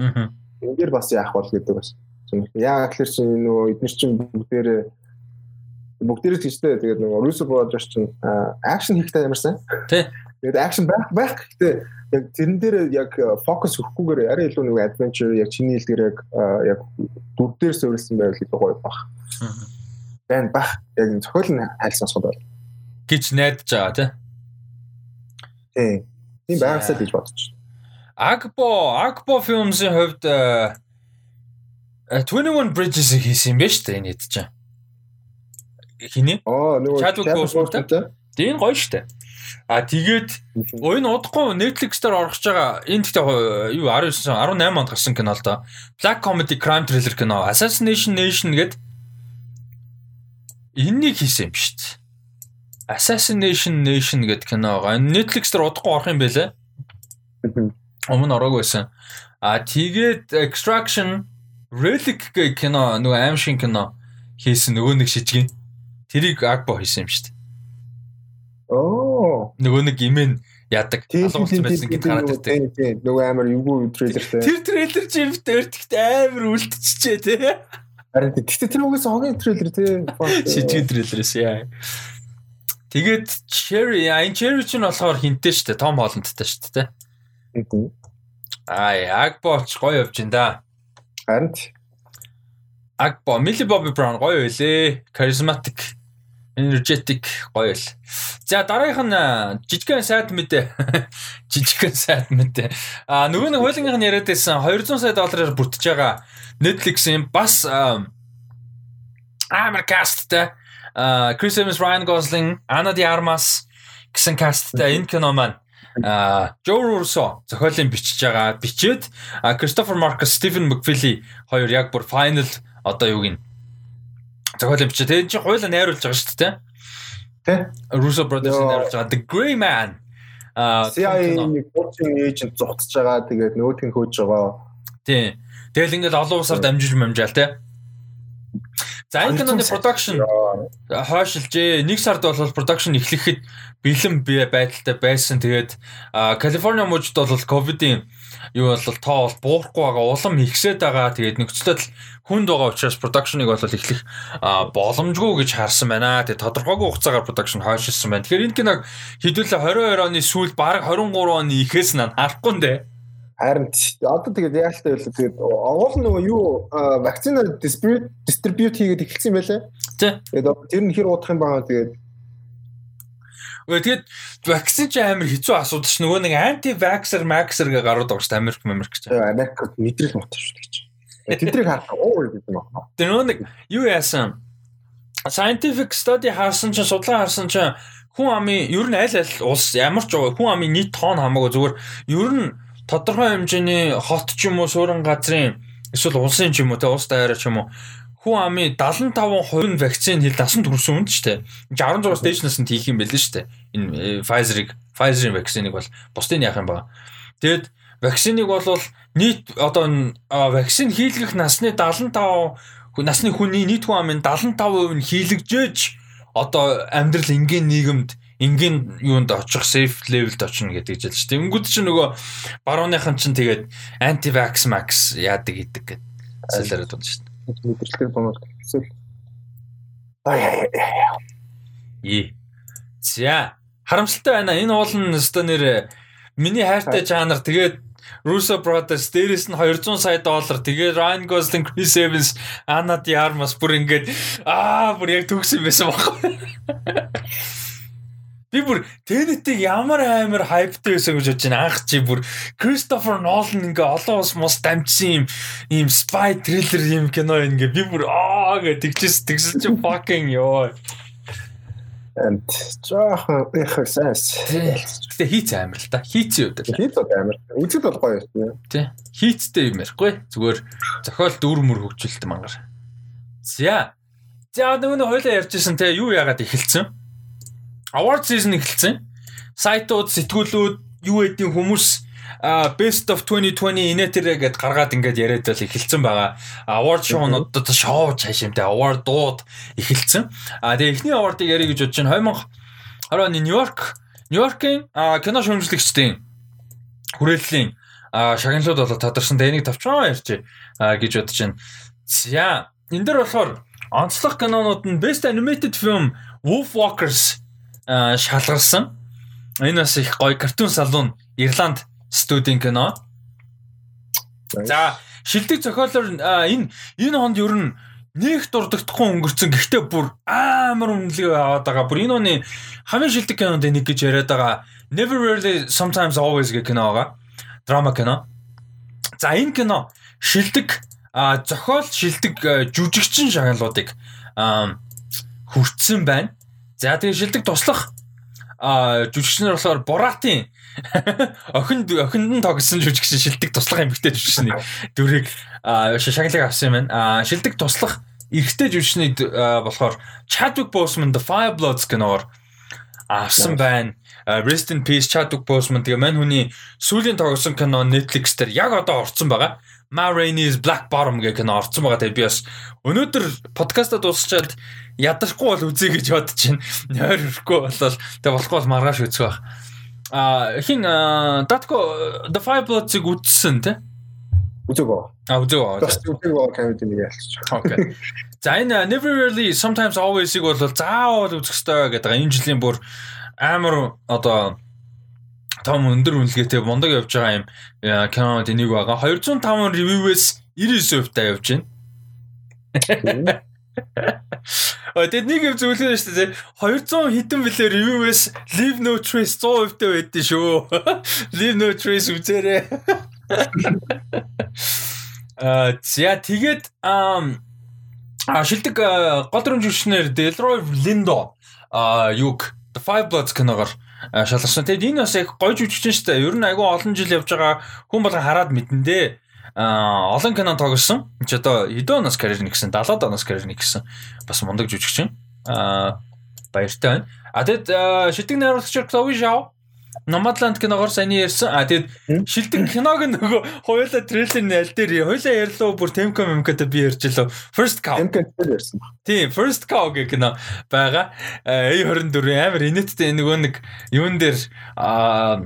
[SPEAKER 2] энэ бас яах бол гэдэг бас. Яа гэхэлэр чинь нөгөө эдгээр чинь бүгдээр бүгдээр тийштэй тэгээд нөгөө Russo Brothers чинь акшн хийхтэй ямарсан.
[SPEAKER 1] Тий.
[SPEAKER 2] Тэгээд акшн байх байх гэхдээ яг тэрэн дээр яг фокус өгөхгүйгээр арай илүү нэг adventure яг чиний хэлдгээр яг яг дүр дээр суурилсан байвал илүү гоё баг. Бэн бах яг зохиол нь хайлсан сонсоход байна.
[SPEAKER 1] гэж найдаж байгаа тий.
[SPEAKER 2] Тийм. Тийм байгаасаа гэж бодож байна.
[SPEAKER 1] Agbo, Agbo Films-ийн хувьд 21 Bridges-ийг хийсэн юм байна шүү дээ энэ хэд чинь. Хиний?
[SPEAKER 2] Аа нөгөө
[SPEAKER 1] Chadwick Boseman тийм гоё шүү дээ. А тэгээд энэ удахгүй Netflix дээр орох гэж байгаа энэ гэхдээ юу 19 18 онд гарсан кино л да. Black Comedy Crime Thriller кино Assassination Nation гэдэг энэнийг хийсэн юм шүү дээ. Assassination Nation гэдэг кино байгаа. Netflix дээр удахгүй орох юм байлаа. Өмнө ороогүй байсан. А тэгээд Extraction Relic гэх кино нөгөө аим шин кино хийсэн нөгөө нэг шижгэн. Тэрийг Agbo хийсэн юм шүү дээ.
[SPEAKER 2] Оо.
[SPEAKER 1] Нөгөө нэг имэн яадаг
[SPEAKER 2] алуурсан байсан гэдэг хараад ирдэг. Нөгөө амар юугүй трейлертэй.
[SPEAKER 1] Тэр трейлер жимт өртөгт амар үлдчихжээ тий.
[SPEAKER 2] Харин тэгтээ тэр үгээс хогийн трейлер тий.
[SPEAKER 1] Шижгэн трейлерээс яа. Тэгээд Cherry энэ Cherry чинь болохоор хинтээ штэ Том Холландтай штэ тэ. Аа Агбоч гоё явж ин да.
[SPEAKER 2] Харин
[SPEAKER 1] Агбо Millie Bobby Brown гоё байлээ. Charismatic energetic гоё л. За дараагийнх нь жижигхэн сайт мэдээ. (laughs) Жижигхэн сайт мэдээ. А нөгөө нэг хуулингийнх нь яриад байсан 200 сая доллараар бүртэж байгаа Netflix-ийн бас амар Chris Evans, Ryan Gosling, Ana de Armas гэсэн касттай энэ кино маань а Joe Russo зохиолын бичиж байгаа. Бичээд Christopher Marcus, Stephen McFeely хоёр яг бүр final одоо юуг нь зохиолын бичээ. Тэгээд чи хойлоо найруулж байгаа шүү дээ.
[SPEAKER 2] Тэ?
[SPEAKER 1] Russo Brothers найруулж байгаа. The Grey Man.
[SPEAKER 2] А CIA-ийн fortune agent зугтж байгаа. Тэгээд нь хөөж байгаа.
[SPEAKER 1] Тийм. Тэгэл ингээд олон улсаар дамжиж мамжаал те. За энэ киноны production хойшилжээ. Нэг сард бол production эхлэхэд бэлэн байдалтай байсан. Тэгээд Калифорни мужид бол ковидын юу бол тоо бол буурахгүй байгаа улам ихсээд байгаа. Тэгээд нөхцөлөд хүнд байгаа учраас production-ыг бол эхлэх боломжгүй гэж харсан байна. Тэгээд тодорхойгүй хугацаагаар production хойшилсан байна. Тэгэхээр энэ киног хэдүүлээ 22 оны сүүл баг 23 оны ихээс нь харахгүй нэ.
[SPEAKER 2] Харин одоо тэгээд яалтай байлаа тэгээд оол нөгөө юу вакцина дистрибьют хийгээд эхэлсэн байлаа. Тэгээд тэр нь хэр удах юм баа тэгээд
[SPEAKER 1] Гэхдээ тэгээд вакцин ч амар хэцүү асуудал ш нөгөө нэг анти ваксер максер гэ гарууд байгаа ш Америк Америк ч.
[SPEAKER 2] Америк мэдрэл мот ш гэж. Тэдрийг харах оо гэдэг юм
[SPEAKER 1] аа. Тэр нөгөө нэг юу яасан scientific study харсан чинь судлаа харсан чинь хүн амын ер нь аль аль улс ямар ч хүн амын нийт тоон хамаагүй зүгээр ер нь тодорхой хэмжээний хот ч юм уу суурин газрын эсвэл улсын ч юм уу те улс даяараа ч юм уу хүн амын 75% нь вакцины хил дасан төрсөн үнд ч те 16 стейжнаас нь хийх юм нь штэ энэ Pfizer-ыг Pfizer-ийн вакциныг бол бусдын яах юм ба. Тэгэд вакциныг бол нийт одоо вакцин хийлгэх насны 75 насны хүний нийт хүн амын 75% нь хийлэгжээж одоо амьдрал энгийн нийгэмд энгийн юунд очих safe level-д очно гэдэг жил шүү. Тэнгүүд чинь нөгөө барууныхан чинь тэгээд anti vax max яадаг гэдэг гэдэг сэлэрэг дун шүү.
[SPEAKER 2] Мэдрэлтэй дуунууд гэсэн.
[SPEAKER 1] Е. За харамсалтай байна. Энэ уулын өстө нэр миний хайртай жанр тэгээд Russo Brothers дээрэс нь 200 сая доллар тэгээ Ryan Gosling, Chris Evans, Anna de Armas бүр ингээд аа бүр яг төгсөн байсан баг. (laughs) Би бүр Tenet-ийг ямар амар хайптай байсан гэж бодож байна. Анх чи бүр Christopher Nolan ингээ олон ус мос дамжсан юм ийм spy thriller юм кино ингээ би бүр аа гэж тэгчээс тэгсэн чи fucking ёо.
[SPEAKER 2] And жоохон их сайс.
[SPEAKER 1] Гэтэ хийц амар л та. Хийцэн үед л.
[SPEAKER 2] Хийц амар. Үзэд бол гоё юм.
[SPEAKER 1] Тий. Хийцтэй юм ярихгүй. Зүгээр зохиол дүүр мөр хөгжүүлэлт мангар. За. За нөгөө хойлоо ярьжсэн те юу яагаад эхэлсэн? Award season эхэлсэн. Сайтууд, сэтгүүлүүд, юу гэдгийг хүмүүс best of 2020 инээ тэр гэд гаргаад ингээд яриад л эхэлсэн байгаа. Award show-нуудад шоу цаашимтай award дууд эхэлсэн. А тэгээ эхний award-ыг ярих гэж бодож байна. 2020 оны Нью-Йорк Нью-Йоркийн кино шүүмжлэгчдийн хүрээллийн шагналууд болоо тодорсон. Тэгээ энийг тавчхан ярьж гэж бодож байна. За энэ дэр болохоор онцлог кинонууд нь Best Animated Film Wolf Walkers шалгарсан. Энэ бас их гоё картун салон Ирланд студийн кино. За шилдэг зохиолоор энэ энэ хонд ер нь нэг дурддахгүй өнгөрцөн гэхдээ бүр амар үнэлгээ аваад байгаа. Бүр энэ оны хамгийн шилдэг кинонд нэг гэж яриад байгаа. Never really sometimes always гэх кино байгаа. Драма кино. За энэ кино шилдэг зохиол шилдэг жүжигчин шагналуудыг хүртсэн байна. За тэгээ шилдэг туслах а жүжигчнэр болохоор Боратын (laughs) охин охинд нь тогсон жүжигчин шилдэг туслах эмэгтэй жүжигчний дүрийг шагналыг авсан юм байна. А шилдэг туслах эрэгтэй жүжигчний болохоор Chadwick Boseman The Fire Bloods гэнээр авсан байна. Rest in Peace Chadwick Boseman тэгээ мань хүний сүүлийн тогсон кино Netflix дээр яг одоо орсон байгаа. Ma Rainey's Black Bottom гэх кино орсон байгаа. Тэгээ би бас өнөөдөр подкаста дуусчаад ядархгүй бол үзье гэж бодож байна. (laughs) Нойр өрөхгүй болол тэгээ болохгүй бол маргааш үзэх байх. А хин Датко The Five Bloods-ыг үзсэн тий?
[SPEAKER 2] Үзээгөө.
[SPEAKER 1] А үзээгөө.
[SPEAKER 2] Үзээгөө комеди нэг ялчих.
[SPEAKER 1] Окей. За энэ Never Really Sometimes Always-ыг бол заавал үзэх ёстой гэдэг. Энэ жилийн бүр амар одоо том өндөр үнэлгээтэй мундаг явж байгаа юм кинод энийг байгаа. 205 ревювээс 99% та явж байна. А тэгэд нэг юм зөвлөгөө шүү дээ. 200 хэдэн билээ review-ээс Leave No Trace 100% та байдсан шүү. (laughs) Leave No Trace үзээрэй. А (laughs) за тэгээд а шилдэг гол дүрм жүжигчнэр Delroy Lindo а юг The Five Bloods киногоор шалгарсан. Тэгэд энэ бас яг гоё жүжигчин шүү дээ. Ер нь айгүй олон жил явж байгаа хүн болгон хараад мэдэндээ а олон кино тоглосон. Чи одоо хэдэн оноос карьер нэгсэн? 70-аад оноос карьер нэгсэн. Бас мундаг жүжигчин. а баяртай байна. А тэгэд шидэг найруулагч Chloe Zhao Nomadland киногоор сайн ярьсан. А тэгээд шилдэг киног нөгөө хоёулаа трейлер нь аль дээр хоёулаа ярьлаа бүр Temco Memco-тэй би ярьж лөө. First Cow. Тийм, First Cow гэх кино байгаа. A24 амар инээдтэй нөгөө нэг юун дээр а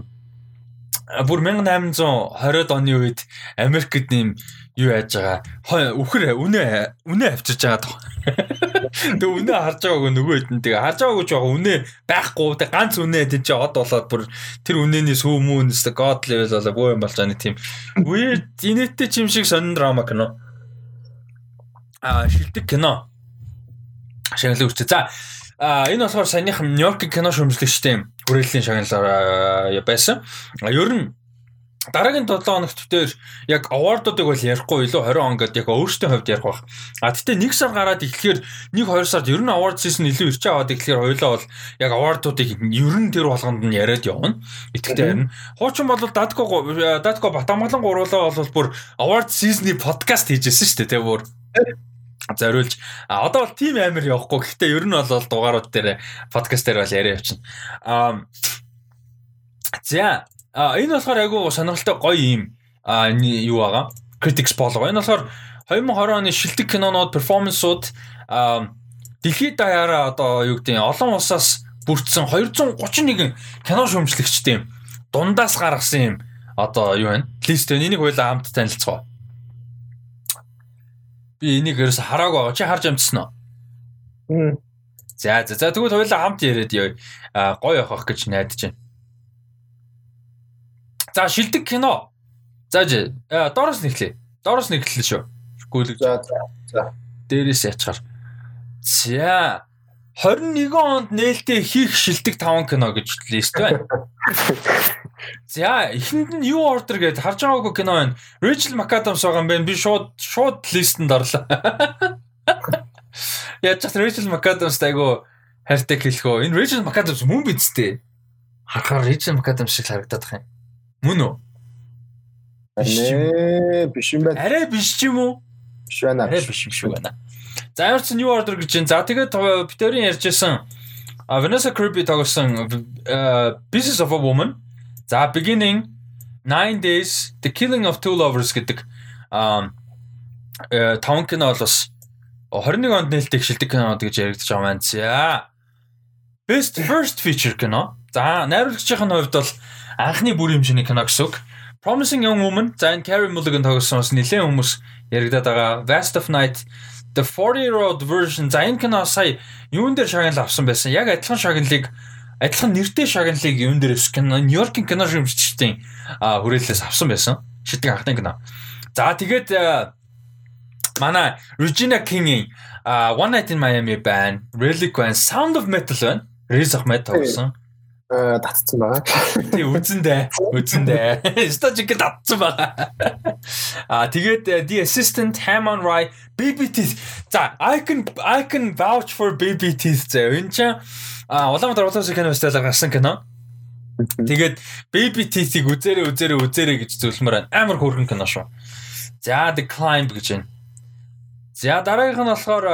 [SPEAKER 1] бүр 1820-ад оны үед Америкт нэм юу яаж байгаа үхэр үнэ үнэ авчирж байгаа тох. (laughs) Тэг үнэ харж байгаагүй нөгөө хэд тэгээ харж байгаагүй ч байгаа үнэ байхгүй тэг ганц үнэ тийм чи од болоод бүр тэр үнэний сүү мөн өстө god level болоо бөө юм болж байгаа нэг тийм weird инээдтэй чим шиг сонин драма кино. Аа шилдэг кино. Шагнал үрчээ. За А энэ болохоор саяхан Нью-Йоркийн кино шүүмжлэгчтэй хүрээллийн шагналаар байсан. Ер нь дараагийн 7 хоногт дээр яг awardуудыг бол ярихгүй илүү 20 он гэдэг яг өөрсдийн хувьд ярих бах. А тэгтээ нэг сар гараад эхлэхээр нэг 2 сард ер нь award season илүү ирч аваад эхлэхээр хоёлаа бол яг awardуудыг ер нь тэр болгонд нь яриад явна. Итгэвтэй харин хуучин бол Датко Датко Батамгалан гуруулаа бол бүр award season-ы подкаст хийжсэн шүү дээ тэ бүр зориулж а одоо бол тим амир явахгүй гэхдээ ер нь бол дугаарууд дээр подкаст дээр бол яриа явчихна. А за А энэ болохоор айгүй сонирхолтой гоё юм а юу байгаа. Critics poll байгаа. Энэ болохоор 2020 оны шилдэг кинонууд перформансууд а дэлхийд даяараа одоо юу гэдэг олон улсаас бүрдсэн 231 кино шүүмжлэгчтэй. Дундаас гаргасан юм одоо юу вэ? Лист байна. Энийг хоёлаа хамт танилцгаа. Би энийг ерөөс хараагүй байгаа. Чи харж амжсан уу? За за за тэгвэл хоёлаа хамт яриад. Гоё явах гэж найдаж байна. За шилдэг кино. За доороос нэглээ. Доороос нэглэлээ шүү. Гүйлэг.
[SPEAKER 2] За за.
[SPEAKER 1] Дээрээс ячаар. За 21 онд нээлттэй хийх шилдэг 5 кино гэж лист байна. (laughs) За эхэнд нь юу ордер гэдээ харж байгаагүй кино байна. Rachel McAdams байгаа юм байна. Би шууд шууд листэнд орлоо. (laughs) Яаж ч Rachel McAdams тайгу хайртай хэлэхөө. Энэ Rachel McAdams мөн бидтэй. Харахаар Rachel McAdams шиг харагдаад байгаа юм. Мөн үү?
[SPEAKER 2] Арай биш юм байна.
[SPEAKER 1] Арай биш ч юм уу?
[SPEAKER 2] Биш байна.
[SPEAKER 1] Арай биш юм шиг байна. За ямар ч new order гэж байна. За тэгээд Питерийн ярьжсэн Vanessa Kirby тоглосон Pieces of a Woman. За beginning 9 days The Killing of Two Lovers гэдэг э таван кино бол бас 21 онд нээлттэй шилдэг кинод гэж яригдчих байгаа маань. За Best First Feature кино. За найруулагчийн хувьд бол анхны бүр хэмжээний кино гэсэн үг. Promising Young Woman, за энэ Carey Mulligan тоглосон бас нэлээд хүмүүс яригадаад байгаа. Vast of Night, The 40-year-old version. За энэ кино сая юун дээр шагнал авсан байсан. Яг адилхан шагналыг адилхан нэртэй шагналыг юун дээр кино Нью-Йоркийн кино шимжчдийн хүрээлэлээс авсан байсан. Шидэг анхны кино. За тэгээд манай Regina King-ийн One Night in Miami байна. Relic байна. Sound of Metal байна. Riz Ahmed тоглосон
[SPEAKER 2] татцсан байгаа.
[SPEAKER 1] Тий үзэндээ үзэндээ. Стожик татцсан байгаа. Аа тэгээд э, The Assistant Hammond Rye BBT. За I can I can vouch for BBT зэ. Энэ чинь а Улаанбаатар улаан кино фестивалаар гарсан кино. Тэгээд BBT-ийг үзээрэй үзээрэй үзээрэй гэж зөвлөмөр байна. Амар хөөрхөн кино шүү. За The Climb гэж байна. За дараагийнх нь болохоор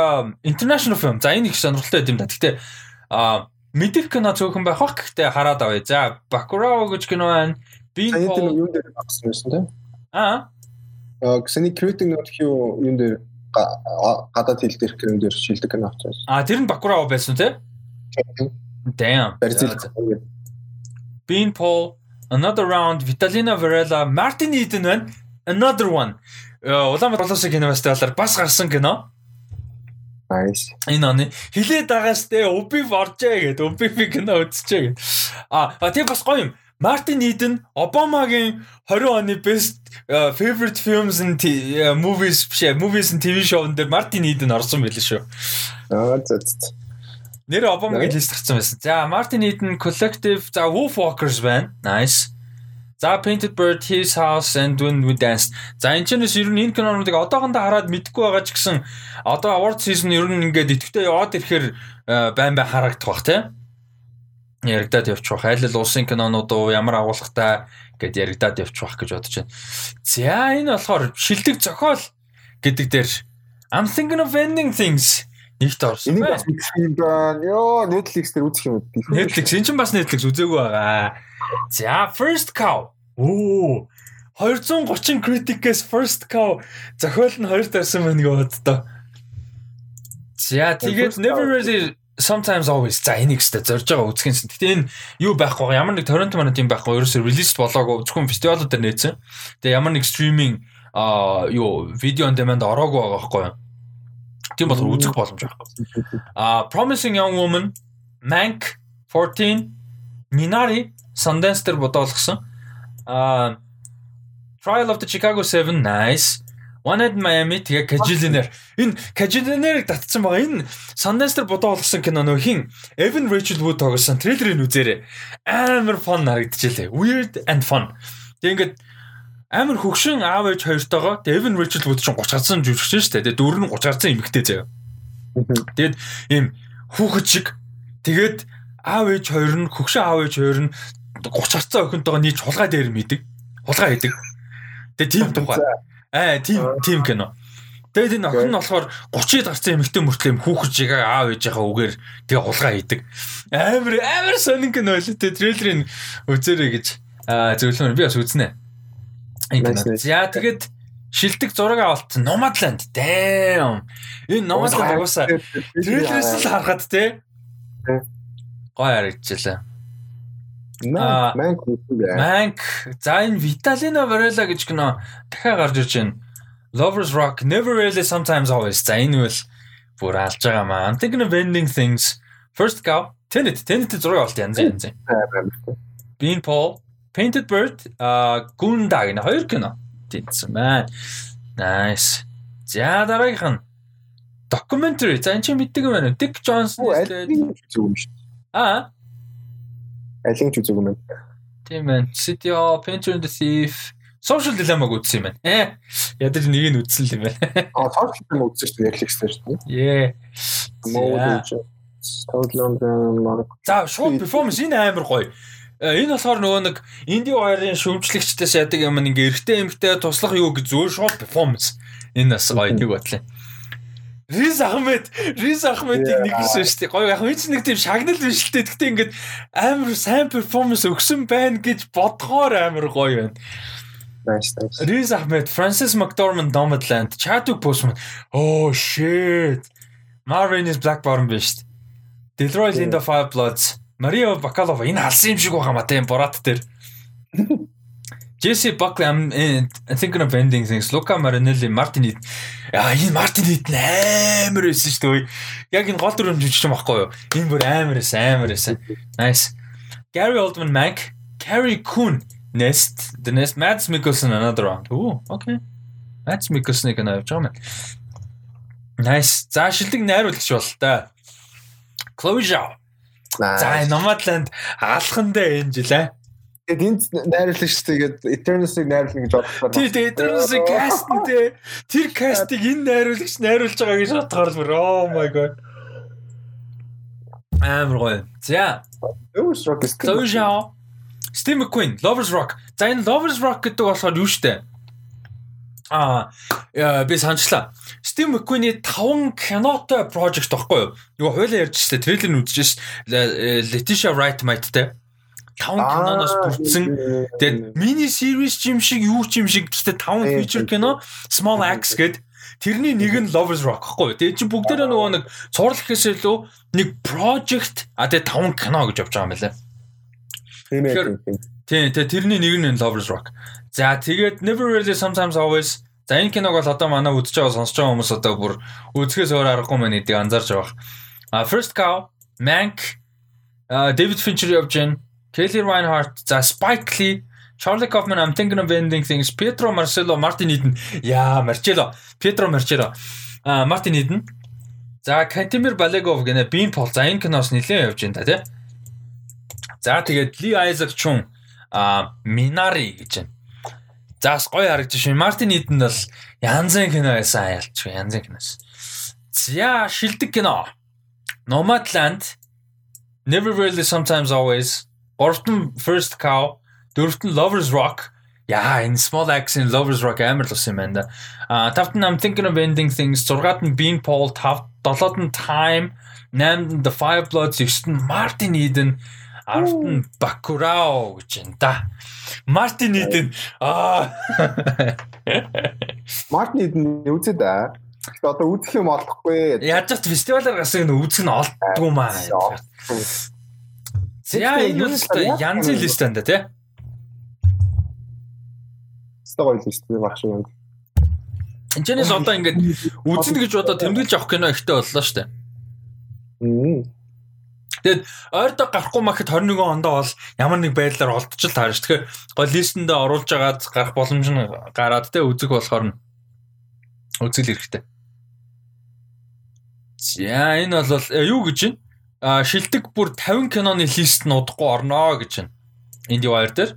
[SPEAKER 1] international film. За энэ их сонирхолтой юм да. Гэхдээ а мэдэх кино цөөхөн байх бах гэхдээ хараад авъя. За Bacurau гэж кино байна.
[SPEAKER 2] Би юу дээр багсан байсан тийм.
[SPEAKER 1] Аа.
[SPEAKER 2] Гэсний creating note хүү юм дээр гадаад хэл дээрх юм дээр шилдэг кино авчихсан.
[SPEAKER 1] Аа тэр нь Bacurau байсан тийм. Damn. Bean Paul, Another Round, Vitalina Varela, Martin Eden байна. Another one. Улаанбаатар улсын кино фестивалаар бас гарсан кино.
[SPEAKER 2] Nice.
[SPEAKER 1] Энэ оны хилээд байгаас тэ Убив оржээ гэд Убив кино үзчихээ гэд. А тийм бас гоё юм. Мартин Иден Обамагийн 20 оны best uh, favorite films and uh, movies биш movies and TV show-н дээр Мартин Иден орсон байлээ шүү.
[SPEAKER 2] Аа за за.
[SPEAKER 1] Нэр Обамагийн лист гарсан байсан. За Мартин Иден Collective за Wolf Walkers байна. Nice. За Painted Bird, His House and When We Danced. За энэ ч нэс ер нь энэ кинонуудыг одоохондоо хараад мэдгүй байгаа ч гэсэн одоо award season ер нь ингээд идэвхтэй яваад ирэхээр э, байн байн харагдах бах тий. Яригдаад явчих бах. Айл ал улсын кинонууд уу ямар агуулгатай гэд яригдаад явчих бах гэж бодож байна. За энэ болохоор шилдэг зохиол гэдэг дээр I'm thinking of ending things Нэгт орсон.
[SPEAKER 2] Энийг бас үзсэн байна. Йоо, Netflix дээр үзэх юм уу?
[SPEAKER 1] Netflix энэ ч бас Netflix үзээгүй байгаа. За, First Cow. Оо. 230 critic-ээс First Cow зохиол нь хоёр тарсан байна гэж боддоо. За, тэгээд Never Really sometimes always за энийг өстө зорж байгаа үзхэнсэн. Гэтэ энэ юу байхгүй ямар нэг Toronto манад юм байхгүй ерөөсөө release болоогүй зөвхөн фестивалууд дээр нээсэн. Тэгээ ямар нэг стриминг а юу видео on demand ороогүй байгаа байхгүй? Тийм болохоор үзэх боломж байхгүй. А Promising Young Woman, Mank 14, Minari Sundance дээр бодоолгосон. А Trial of the Chicago 7 nice. Wanted Miami тэгээ Cajillionaire. Энэ Cajillionaire-ыг татсан байгаа. Энэ Sundance дээр бодоо болгосон кино нөх хин Evan Rachel Wood тоглосон трейлерыг үзээрэй. Амар fun харагдчихлээ. Weird and fun. Тэгээ ингээд амар хөгшин аав ээж хоёртойгоо Evan Rachel Wood чинь 30 гарсан жүжигчин шүү дээ. Тэгээ дөрөв нь 30 гарсан эмэгтэй заяа. Тэгээд ийм хүүхэд шиг тэгээд аав ээж хоёр нь хөгшин аав ээж хоёр нь 30 гарсан охинтойгоо нийт хулгай дээр мэддэг. Хулгай хийдэг. Тэгээ тийм тухай. Аа тийм тийм кино. Тэгээд энэ охин нь болохоор 30-д гарсан эмэгтэй мөртлөө хүүхэд шиг аав ээжийнхаа үгээр тэгээ хулгай хийдэг. Амар амар сонин кино л тэ трейлерыг үзээрэй гэж аа зөвлөмөр би бас үзнэ. За тэгээд шилдэг зураг авалтсан Nomadland. Damn. Энэ Nomadland агуулсаа трейлерээс л харахад те. Гой харагдчихлаа.
[SPEAKER 2] Манк
[SPEAKER 1] Манк за энэ Vitalina Varela гэж кино дахиад гарч ирж байна. Lovers Rock Never Really Sometimes Always. За энэ бол бүр алж байгаа маа. I'm thinking of ending things. First Cow Tenet Tenet зураг авалт янз янз. Bean Paul Painted Bird а Gunda гэнэ хоёр кино тэнцсэн байна. Nice. За дараагийнх нь documentary. За энэ чи мэддэг юм байна. Dick Johnson
[SPEAKER 2] зүг юм шүү.
[SPEAKER 1] Аа
[SPEAKER 2] алин ч үзег юм байна.
[SPEAKER 1] Тийм байна. City of Painter and the Thief, Social Dilemma-г үзсэн юм байна. Э ядаж нэг нь үзсэн юм байна. (laughs)
[SPEAKER 2] Аа Social Dilemma үзсэн шүү дээ Netflix дээр шүү дээ.
[SPEAKER 1] Яа.
[SPEAKER 2] Мод Total
[SPEAKER 1] За short performance энэ амар гоё. Энэ болохоор нөгөө нэг инди хоёрын шүүмжлэгчдээс яадаг юм ингээ эргэтэй эмгтэй туслах юу гэж зөв short performance. Энэ бас гоё нэг бодлоо. Риз Ахмед, Риз Ахмедийг нэг гэсэн шүү дээ. Гоё яг энэ нэг тийм шагнал биш л дээ. Гэхдээ ингээд амар сайн перформанс өгсөн байна гэж бодгоор амар гоё байна. Риз Ахмед, Francis McDormand, Nomadland, Chadwick Boseman. Oh shit. Marvin is Black Bottom биш. Delroy Linda Five Bloods, Maria Bakalova энэ алсан юм шиг байгаа маа тийм Борат дээр. (laughs) Jesse Buckley I'm thinking of ending things. Luca Marinelli, Martin Eden. Яа, энэ Martin Eden амар байсан шүү дээ. Яг энэ гол дүрм жүжигч юм баггүй юу? Энэ бүр амар байсан, амар байсан. Nice. Gary Oldman Mac, Carrie Coon, Nest, The Nest, Mads Mikkelsen another round. Ooh, okay. Mads Mikkelsen-ыг нэ явж байгаа юм. Nice. За шилдэг найруулагч бол та. Zhao. За Nomadland алхандаа энэ жил аа.
[SPEAKER 2] Тэгээд энд найруулагч тэгээд Eternals-ыг найруулна гэж бодсон.
[SPEAKER 1] Тий, тэгээд Eternals-ыг каст нь тий. Тэр кастыг энэ найруулагч найруулж байгаа гэж бодохоор л oh my god. Амар гоё. За.
[SPEAKER 2] Lovers Rock.
[SPEAKER 1] Steve McQueen, Lovers Rock. За энэ Lovers Rock гэдэг болохоор юу штэ? Аа, би санчлаа. Steve McQueen-ий 5 кинотой project байхгүй юу? Нөгөө хойлоо ярьж штэ, трейлер нь үзчихсэн. Letitia Wright Might-тэй. 5 киноноос бүрдсэн. Тэгээд мини series юм шиг юу ч юм шиг гэхдээ 5 feature кино Small Axe гэдэг тэрний нэг нь Lovers Rock гэхгүй. Тэгээд чи бүгдээрээ нөгөө нэг цуурлах гэсээ илүү нэг project а тэгээд 5 кино гэж явж байгаа юм байна.
[SPEAKER 2] Тийм ээ.
[SPEAKER 1] Тийм тэгээд тэрний нэг нь Lovers Rock. За тэгээд Never Really Sometimes Always За энэ киног бол одоо манай үзэж байгаа сонсож байгаа хүмүүс одоо бүр үзэхээс өөр аргагүй мэн гэдгийг анзаарч байгаа. А First Cow, Mank, David Fincher явж байна. Kelly Reinhardt, за Spike Lee, Charlie Kaufman, I'm thinking of ending things, Pietro Marcello, Martin Eden. Яа, Marcello, Pietro Marcello. А Martin Eden. За Кантимир Балегов гэнэ Bean Paul. За энэ киноос нэлээд явж байна та тий. За тэгээд Lee Isaac Chung а Minari гэж байна. За бас гоё харагдаж байна. Мартин Eden бол янзын кино байсан айлч янзын киноос. За шилдэг кино. Nomadland, Never Really Sometimes Always Гуравт нь First Cow, дөрөвт нь Lovers Rock. Яа, энэ Small Axe in Lovers Rock амар л ус юм байна да. А тавт нь I'm thinking of ending things. Зургаад нь Bean Paul, тав 7-д нь Time, 8-д нь The Five Bloods, 9-д нь Martin Eden, 10-д нь Bacurau гэж байна да. Martin Eden аа
[SPEAKER 2] Martin Eden үзээд аа. Одоо үзэх юм олохгүй.
[SPEAKER 1] Яаж ч фестивалаар гасан нь үзэх нь олдгүй маа. За энэ нь янзын лист энэ тий.
[SPEAKER 2] Стогой лист байх шиг юм.
[SPEAKER 1] Энэчнээс одоо ингээд үзэн гэж бодоод тэмдэглэж авах кино ихтэй боллоо шүү дээ. Тэгэд ойрдоо гарахгүй махад 21 ондоо бол ямар нэг байдлаар олдчих таарш. Тэгэхээр гол листэндээ оруулж агаад гарах боломж нь гараад те үзэг болохоор нь үзэл хэрэгтэй. За энэ бол э, юу гэж байна? А шилдэг бүр 50 киноны лист нь удахгүй орно гэж байна. Инди Wire дээр.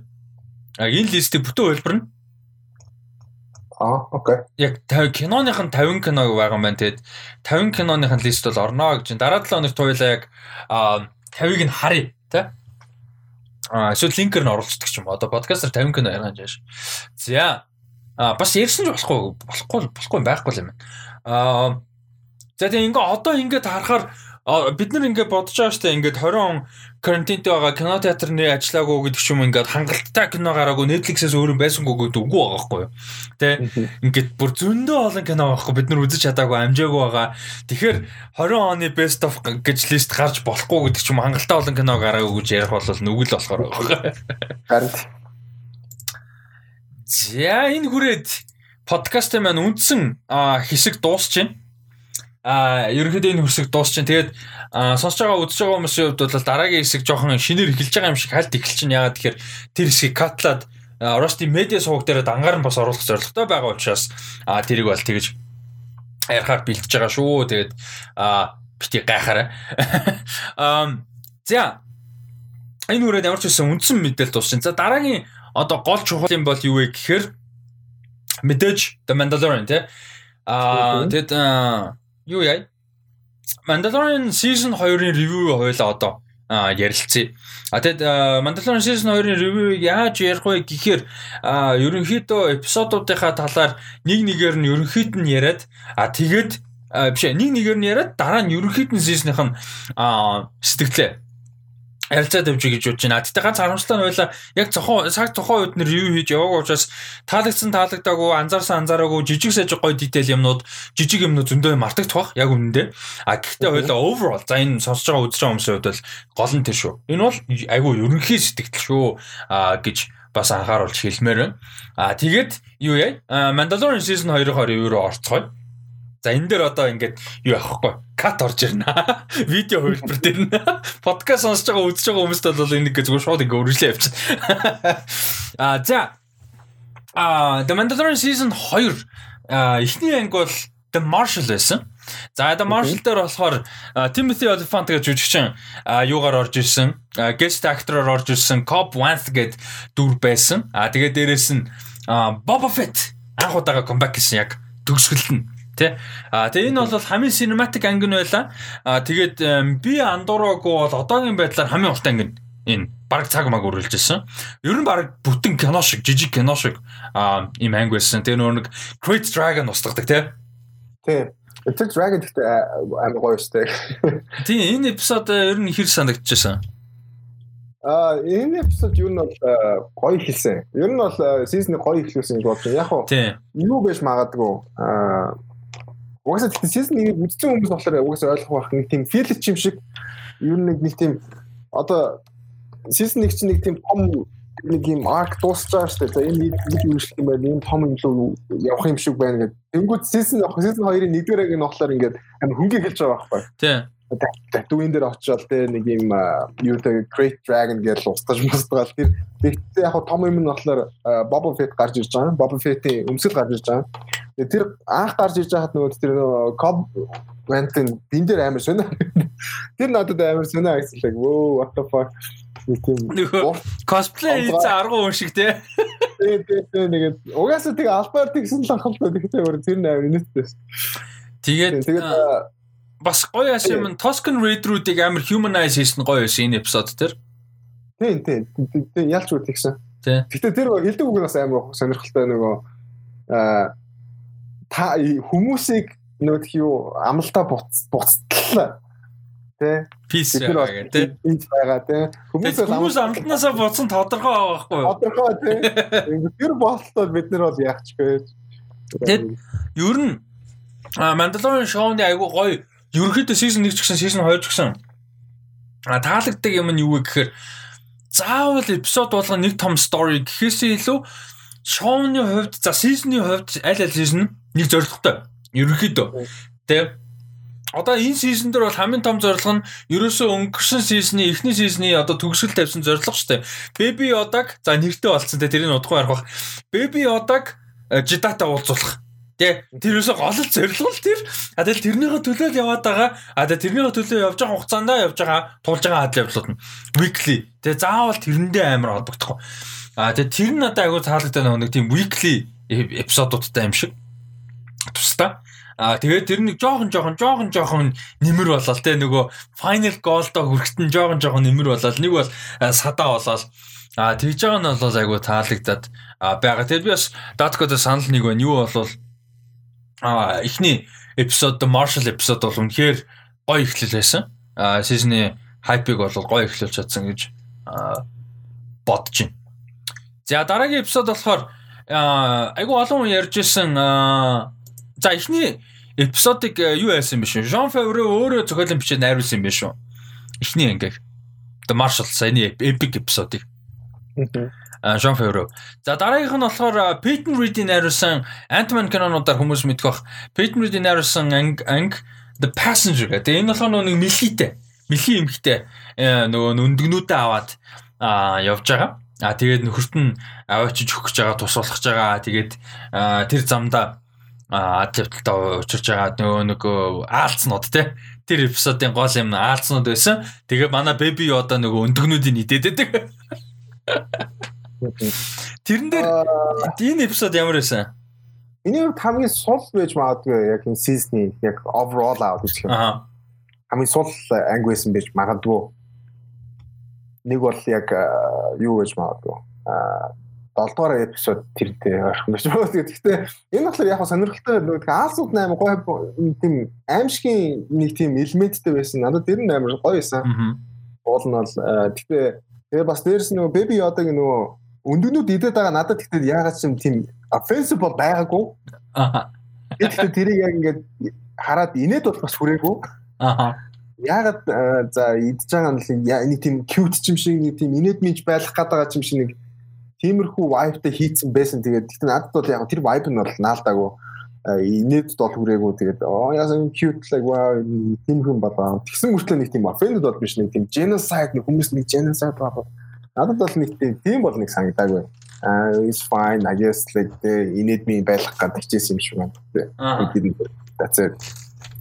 [SPEAKER 1] А энэ листийг бүтэн хөлбөрнө
[SPEAKER 2] Аа, окей.
[SPEAKER 1] Яг 50 киноных нь 50 киног байгаа байна. Тэгээд 50 киноных нь лист бол орно гэж. Дараа 7 хоногт хоёлаа яг 50-ыг нь харъя, тэ? Аа, эсвэл линкээр нь оруулцдаг ч юм. Одоо подкастер 50 кино ярих гэж. За. Аа, бас ярьсан ч болохгүй, болохгүй, болохгүй байхгүй юм байна. Аа, за тийм ингээ одоо ингээд харахаар бид нар ингээд бодож байгаа штэ ингээд 20 он карантинтэй байгаа кино театрны ажиллаагүй гэдэг ч юм ингээд хангалттай кино гараагүй Netflix-ээс өөр байсангүй гэдэг үгүй байгаа байхгүй юу. Тэ ингээд бүр зөндөө олон кино байхгүй бид нар үзэж чадаагүй амжаагүй байгаа. Тэгэхээр 20 оны best of гэж лист гарч болохгүй гэдэг ч юм хангалттай олон кино гараагүй гэж ярих бол нүгэл болохоор байгаа.
[SPEAKER 2] Харин
[SPEAKER 1] За энэ хүрээд подкастын маань үндсэн хэсэг дуусч байна а ерөнхийдөө энэ хэсэг дуусчин. Тэгээд сонсож байгаа үзэж байгаа хүмүүсийн хувьд бол дараагийн хэсэг жоохон шинээр эхэлж байгаа юм шиг хальт эхэлж чинь яагаад тэгэхээр тэр хэсгийг катлаад Rusty Media суваг дээр дангаар нь бас оруулах зорилготой байгаа учраас а тэрийг бол тэгэж ярихаар бэлтэж байгаа шүү. Тэгээд а бити гайхаарай. (laughs) Ам за энэ үрээд ямар ч байсан үндсэн мэдээлэл дуусчин. За дараагийн одоо гол чухал юм бол юу вэ гэхээр мэдээж The Mandalorian тий. А тэгэд юу яа? Mandalorian season 2-ын review хоёлаа одоо ярилцъя. А тэгэд Mandalorian season 2-ын review яаж ярих вэ гэхээр ерөнхийдөө эпизодуудынхаа талаар нэг нэгээр нь ерөнхийд нь яриад а тэгээд биш нэг нэгээр нь яриад дараа нь ерөнхийд нь season-ийнх нь сэтгэлээ ярилцаад явж гэж бодож байна. Тэгтээ ганц харамсалтай нь байла яг цохон цаг цохон үед нэр юу хийж яваагүй учраас таалагдсан таалагдаагүй анзаарсан анзаараагүй жижиг сажиг гоё дитэйл юмнууд жижиг юмнууд зөндөө мартагдах бах яг үнэндээ. А гэхдээ хоёлаа overall за энэ сонсож байгаа үзэж байгаа хүмүүсийн хувьд бол гол нь тэр шүү. Энэ бол айгүй ерөнхий сэтгэл шүү а гэж бас анхааруулж хэлмээр байна. А тэгээд юу яа? Mandalorian season 2-ын 22 руу орцгоё. За энэ дээр одоо ингээд юу явахгүй кат орж ирнэ. (laughs) Видео хөлбөр дээр нь (laughs) подкаст сонсож байгаа үзэж байгаа хүмүүст бол энийг зүгээр шууд ингээд үргэлжлээ явчихна. (laughs) А за а The Mandalorian season 2 эхний анги бол The Marshal байсан. За The Marshal дээр болохоор Timothy Olyphant гэж жүжигчин юугаар орж ирсэн. Guest actor-оор орж ирсэн Cobb Vanth гэд дүр байсан. А тэгээ дээрэс нь Boba Fett анх удаага comeback хийсэн яг төгсгөл нь Тэ. А тэгээ энэ бол хамгийн cinematic анги нь байла. А тэгээд би андуураагүй бол одоогийн байдлаар хамгийн урт анги энэ баг цаг маг үргэлж ирсэн. Ер нь баг бүтэн кино шиг, жижиг кино шиг а ийм анги байсан. Тэгээ нөр нэг Great Dragon устгадаг тий.
[SPEAKER 2] Тий. Great Dragon гэхдээ амар гоё өстэй.
[SPEAKER 1] Тий, энэ эпизод ер нь хэр санагдчихсан.
[SPEAKER 2] А энэ эпизод юу нь бол гоё хэлсэн. Ер нь бол сизны гоё эхлүүлсэн гэж байна. Яг нь юу байж магадгүй. А Угаасаа тэгтээ season 1-ийг үзсэн хүмүүс болохоор угаасаа ойлгох байх нэг тийм филч юм шиг ер нь нэг тийм одоо season 1 чинь нэг тийм том нэг юм арк дуусч байгаа шүү дээ. За энэ нэг юм шиг юм байна. Энэ том юм лөө явах юм шиг байна гэдэг. Тэнгүүд season season 2-ийн нэгдүгээр яг нь болохоор ингээд амар хөнгө хэлж байгаа байхгүй.
[SPEAKER 1] Тийм
[SPEAKER 2] татуин дээр очиод те нэг юм юу те Great Dragon гэж устгаж мустгаал тэр тэгтээ яг том юм нь болохоор Boba Fett гарч ирж байгаа. Boba Fett-ийн өмсөл гарч ирж байгаа. Тэр анх гарч ирж байхад нөгөө тэр Cobb Vanth-ын бин дээр амар сонио. (laughs) Тэр надад амар сонио гэсэн лэг. Вөө what the fuck.
[SPEAKER 1] Cosplay хийж аргу хүн шиг те.
[SPEAKER 2] Тэгээ тэгээ нэгэд угаасаа тэг албаар тэгсэн л анхалтай тэгтээ өөр тэр амар инээдтэй.
[SPEAKER 1] Тэгээд тэгээд бас гоё яасан юм Toscan Raid-руудыг амар humanize хийсэн гоё байсан энэ эпизод төр.
[SPEAKER 2] Тийм тийм. Ялч үү тэгсэн. Гэтэ тэр хэлдэг үг нь бас амар сонирхолтой нөгөө аа та хүмүүсийг нөгөө юу амлалтаа буц буцтлаа. Тэ.
[SPEAKER 1] Peace байгаа
[SPEAKER 2] тэ. Peace байгаа тэ.
[SPEAKER 1] Хүмүүс амлтнаасаа буцсан тодорхой байгаа байхгүй юу?
[SPEAKER 2] Тодорхой тэ. Тэр болтол бид нар бол яах ч гэж.
[SPEAKER 1] Тэгэд ер нь Mandalorian шоуны айгу гоё ерөнхийдөө season 1 ч гэсэн season 2 ч гэсэн а таалагддаг юм нь юу вэ гэхээр заавал эпизод болгоо нэг том story гэхээсээ илүү шоуны хувьд за season-ы хувьд аль аль season нэг зорилготой. Ерөнхийдөө. Тэ Одоо энэ сизон дээр бол хамгийн том зорилго нь ерөөсөө өнгөрсөн сизны эхний сизны одоо төгсгөл тавьсан зорилго шүү дээ. Baby Yoda-г за нэртэй болцсон те тэрийг удахгүй ярих бах. Baby Yoda-г Jedi-тай уулзуулах. Тэ тэр юусоо гол зорилго л тэр. А тэгэл тэрнийхээ төлөө л яваад байгаа. А тэгээ тэрнийхээ төлөө явж байгаа хугацаанд явж байгаа тулж байгаа хадл явдлууд нь weekly. Тэгээ заавал тэрэндээ амар холбогдохгүй. А тэгээ тэр нь надад айгүй таалагдсан нэг тийм weekly эпизодуудтай юм шиг. Тусдаа. А тэгээд тэр нэг жоохон жоохон жоохон жоохон нэмэр болол те нөгөө final goal-доо хүрэхтэн жоохон жоохон нэмэр болол нэг бол садаа болол а тэгж байгаа нь бол айгүй таалагдаад байгаа. Тэгээд би бас Datkod санал нэг байна. Юу болвол а эхний эпизод Marshall эпизод бол үнэхээр гоё ихлэл байсан. А сизны хайпыг бол гоё ихлүүлж чадсан гэж бодож байна. За дараагийн эпизод болохоор айгүй олон хүн ярьж исэн За эхний эпизодыг юу яасан бэ шүү? Жон Фавре өөрөө зохиолын бичээд найруулсан юм байна шүү. Эхний ангиг. The Marshall саяны epic эпизодыг. Аа Жон Фавре. За дараагийнх нь болохоор Peyton Reed-ийн найруулсан Ant-Man кинонуудаар хүмүүс мэдэх бах. Peyton Reed-ийн найруулсан анги анги The Passenger гэдэг. Энэ болохоор нэг мэлхийтэй. Мэлхий эмхтэй нөгөө нүндгнүүдээ аваад аа явж байгаа. А тэгээд нөхөрт нь аваачиж өгч байгаа, тусуулах гэж байгаа. Тэгээд тэр замдаа атлеттай учирч байгаа нөгөө нөгөө аалцнууд те тэр эпизодын гол юм аалцнууд байсан. Тэгээ манай беби одоо нөгөө өндөгнүүдийн идээд байдаг. (laughs) Тэрэн дээр энэ эпизод ямар байсан?
[SPEAKER 2] Миний хувьд хамгийн сул байж магадгүй яг энэ сизний яг overall out гэх юм. Аа. Хамгийн сул анги байсан байж магадгүй. Нэг бол яг юу байж магадгүй. Аа 7 дугаар эпизод тэртэй орох гэж байна. Гэхдээ энэ болохоор яг сонирхолтой нэг Аалсууд 8 гоё тийм аимшигын нэг тийм элементтэй байсан. Надад тэр нь амар гоё байсан. Уул нь бол гэхдээ тэгээ бас дээрэс нөгөө Baby Yoda-г нөгөө өндөгнүүд идээд байгаа надад гэхдээ яагаад ч юм тийм offensive бол байгаагүй. Аа. Гэхдээ тэрийг яг ингээд хараад инээд бол бас хүрээгүй. Аа. Яагаад за идж байгаа нь нэг тийм cute ч юм шиг нэг тийм инээд минж байгаа ч юм шиг нэг тиймэрхүү vibe-тай хийцэн байсан. Тэгээд тэгтээ надад бол яг тэр vibe нь бол наалдаагүй инээд дол хүрээгүй тэгээд оо яасан cute like wow тийм хүн болоо. Тэгсэн мөртлөө нэг тийм offended бол биш нэг тийм genocide нэг хүмүүс нэг genocide болоо. Надад бол нэг тийм бол нэг санагдаагүй. Аа is fine I guess like инээд ми байлгах гэдэг чийсэн юм шиг байна. That's it.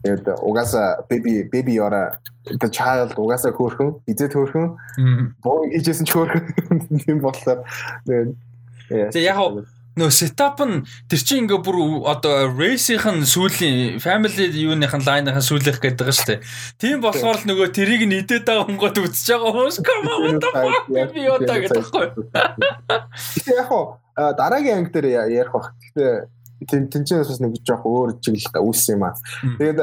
[SPEAKER 2] Тэгээд угаасаа baby baby яра the child угаасаа хөөрхөн, эзэд хөөрхөн. Боо ижсэн ч хөөрхөн (laughs) юм болохоор
[SPEAKER 1] тэгээд яг нөө сетап нь тэр чинь ингээ бүр одоо race-ийн сүүлийн family юуных нь line-ийн сүүлийнх гэдэг байгаа шүү дээ. Тийм болохоор л нөгөө тэрийг нь идээд байгаа хөнгөд үзэж байгаа хүмүүс come on what the fuck би одоо гэдэг байхгүй.
[SPEAKER 2] Яг хоо дараагийн анги дээр ярих бах. Гэтэ тэн тэнцээс бас нэг жоох өөр чиглэл үүссэн юм аа. Тэгээд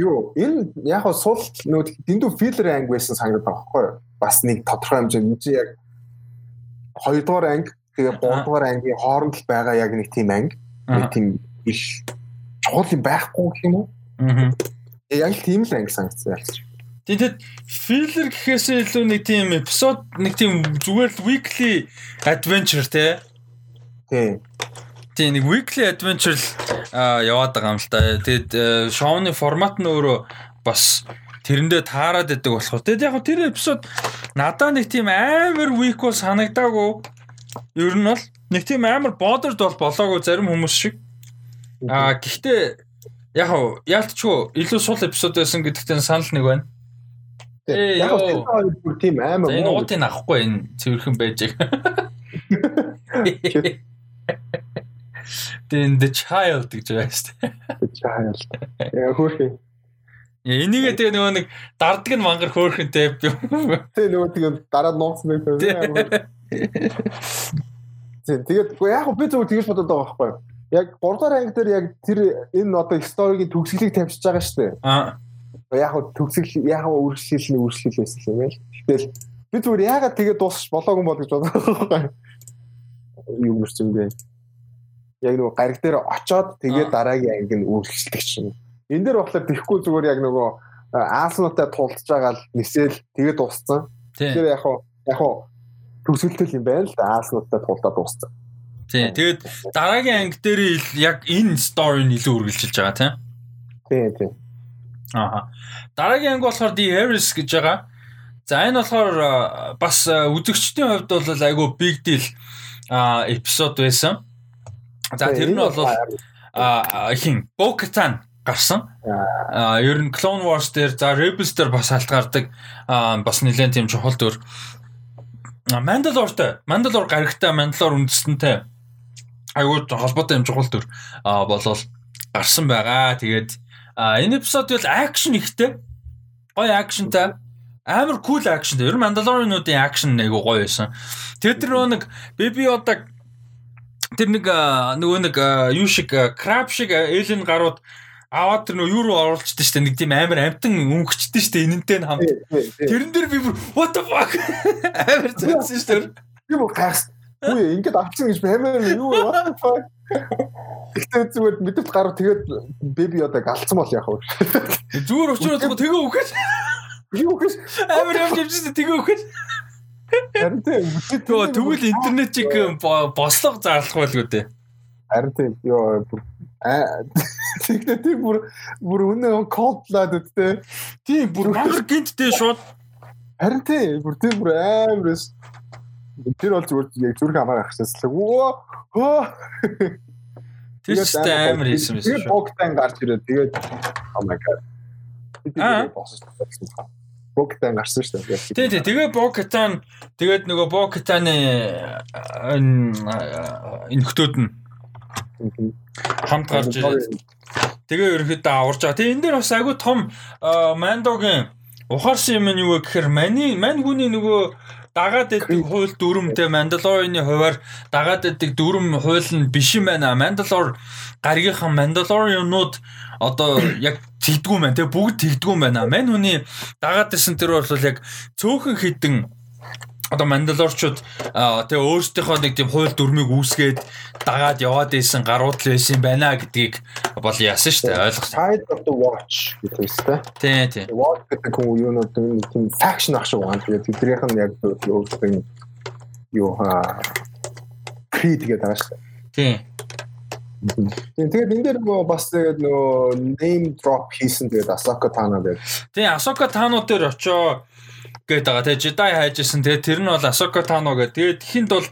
[SPEAKER 2] юу энэ яг нь сул нөө дэндүү филлер анги байсан санагдаад байгаа байхгүй юу? Бас нэг тодорхой хэмжээнд энэ чинь яг хоёрдугаар анги тэгээ гуравдугаар ангийн хооронд л байгаа яг нэг тийм анги. Нэг тийм их чухал юм байхгүй гэх юм уу? Аа. Яг л тийм л анги санагдсан ялч.
[SPEAKER 1] Тэгээд филлер гэхээсээ илүү нэг тийм эпизод нэг тийм зүгээр л weekly adventure те.
[SPEAKER 2] Тийм.
[SPEAKER 1] Тийм нэг weekly adventure яваад байгаа юм л та. Тэгэд э, шоуны формат нь өөрөө бас тэрэндээ таарад байдаг болохоор. Тэгэд яг тэр эпизод надаа нэг тийм амар week бол санагдаагүй. Ер нь бол нэг тийм амар bothered бол болоогүй зарим хүмүүс шиг. Аа гэхдээ яг яалтчгүй илүү сул эпизод байсан гэдэгт санал нэг байна.
[SPEAKER 2] Ээ яг бүр тийм амар
[SPEAKER 1] энэ уутын авахгүй энэ цэвэрхэн байж. Den (laughs) the child гэж байгаа шүү дээ.
[SPEAKER 2] The child. Яа хөөрхөн.
[SPEAKER 1] Энийгээ тэгээ нөгөө нэг дарддаг нь мангар хөөрхөнтэй.
[SPEAKER 2] Тэ нөгөө тэгээ дараа нууц нэг тэгээ. Тэгээд яг би зөвхөн тэгж бодоод байгаа байхгүй. яг 3 дугаар анги дээр яг тэр энэ одоо сторигийн төгсгөлийг тавьчихж байгаа шүү дээ.
[SPEAKER 1] Аа.
[SPEAKER 2] Яг төгсгөл яг үргэлжлэл нь үргэлжлэл байсан юм байл. Гэтэл би зүгээр яагаад тэгээ дуусч болоогүй бол гэж бодлоо. Юу мөрсөн бэ? Яг нөгөө гариг дээр очоод тэгээ дараагийн анги нь үргэлжлэх чинь. Энд дээр болохоор тэхгүй зүгээр яг нөгөө ааснуудаа тулдж байгаа л нисэл тэгээ дууссан. Тэгэхээр яг яг төгсгөлтэй юм байна л да ааснуудаа тулдаад дууссан.
[SPEAKER 1] Тий. Тэгээд дараагийн анги дээр яг энэ story-г илүү үргэлжилж байгаа тийм.
[SPEAKER 2] Тий, тий.
[SPEAKER 1] Аа. Дараагийн анги болохоор The Harris гэж байгаа. За энэ болохоор бас үзэгчдийн хувьд бол айгүй big deal а эпизод байсан. За тэр нь бол а хин Bo-Katan гарсан. А ер нь Clone Wars дээр за Rebels дээр бас халтгаардаг бас нэлээд тийм чухал дөр. Mandalore-тай, Mandalore гарагтай, Mandalore үндэстэнтэй айгуу холбоотой юм чухал төр а болол гарсан байгаа. Тэгээд энэ эпизод бол акшн ихтэй. Гоё акшнтай. Амар кул акшнтай. Ер нь Mandalorian-уудын акшн айгуу гоё байсан. Тэр тэр нэг Baby Yoda тэр нэг нөгөө нэг юу шиг краб шиг alien гарууд аваад тэр нөгөө юу руу оруулчихсан шүү дээ. Нэг тийм амар амтан өнгөчдөн шүү дээ. Энэнтэй нь хамт. Тэрэн дээр би what the fuck (laughs) амар зэнсэн шүү дээ.
[SPEAKER 2] Би бүр гайхсан. Үгүй ингээд авцсан гэж баймаар юу вэ? Тэгтээ зүгээр мэдвч гарав тэгээд беби одоо галцсан бол яах вэ?
[SPEAKER 1] Зүгээр өчрөө тэгээ үхэж.
[SPEAKER 2] Юу үхэж?
[SPEAKER 1] Амар юм хэмжсэн тэгээ үхэж.
[SPEAKER 2] Харин тийм
[SPEAKER 1] тэгвэл интернетийг бослого зарлах байлгүй дээ.
[SPEAKER 2] Харин тийм ёо тэгтээ тийм бүр бүр үнэ кодлаад үттэй.
[SPEAKER 1] Тийм бүр мангар гинттэй шууд.
[SPEAKER 2] Харин тийм бүр тийм бүр амарс Тэр бол зүгээр яг зүрх гарчихсан. Өө хөө.
[SPEAKER 1] Тэр ч амар хийсэн байсан
[SPEAKER 2] шүү. Богтан гарч ирээд тэгээд oh my god. Аа. Богтан гарсан шүү дээ.
[SPEAKER 1] Тий, тий. Тэгээ Богтан тэгээд нөгөө Богтаны энэ хтүүд нь хамт гарч ирээд тэгээ ерөөхдөө аварж байгаа. Тэгээ энэ дээр бас айгүй том Мандогийн ухаарсан юм нь юу вэ гэхээр мани мань хүний нөгөө дагаад байдаг хууль дүрмтэй Mandalorian-ы хуваар дагаад байдаг дүрм хууль нь биш юм байна. Mandalore гаргийнхан Mandalorian-ууд одоо яг тэгдгүү мэн те бүгд тэгдгүү байна. Мань хүний дагаад байсан тэр бол яг цөөхөн хідэн одоо мандалорчууд тэгээ өөрсдийнхөө нэг тийм хууль дүрмийг үүсгээд дагаад яваад исэн гарууд л байсан байна гэдгийг бол яасан шүү дээ ойлгосон.
[SPEAKER 2] Side of the watch гэдэг үстэй.
[SPEAKER 1] Тий, тий.
[SPEAKER 2] Watch гэдэг хүн юунууд нэг тийм faction ах шиг байна. Тэгээд тэднийх нь яг өөрсдөө юу хаа creed гэдэг дээ.
[SPEAKER 1] Тий.
[SPEAKER 2] Тэгээд энэ дээр нөгөө бас тэгээд нөгөө name drop хийсэн тэгээд Asaka Tano гэдэг.
[SPEAKER 1] Тий, Asaka Tano дээр очоо гээд байгаа. Тэгээ Jedi хайжсэн. Тэгээ тэр нь бол Ahsoka Tano гэдэг. Тэгээд хинт бол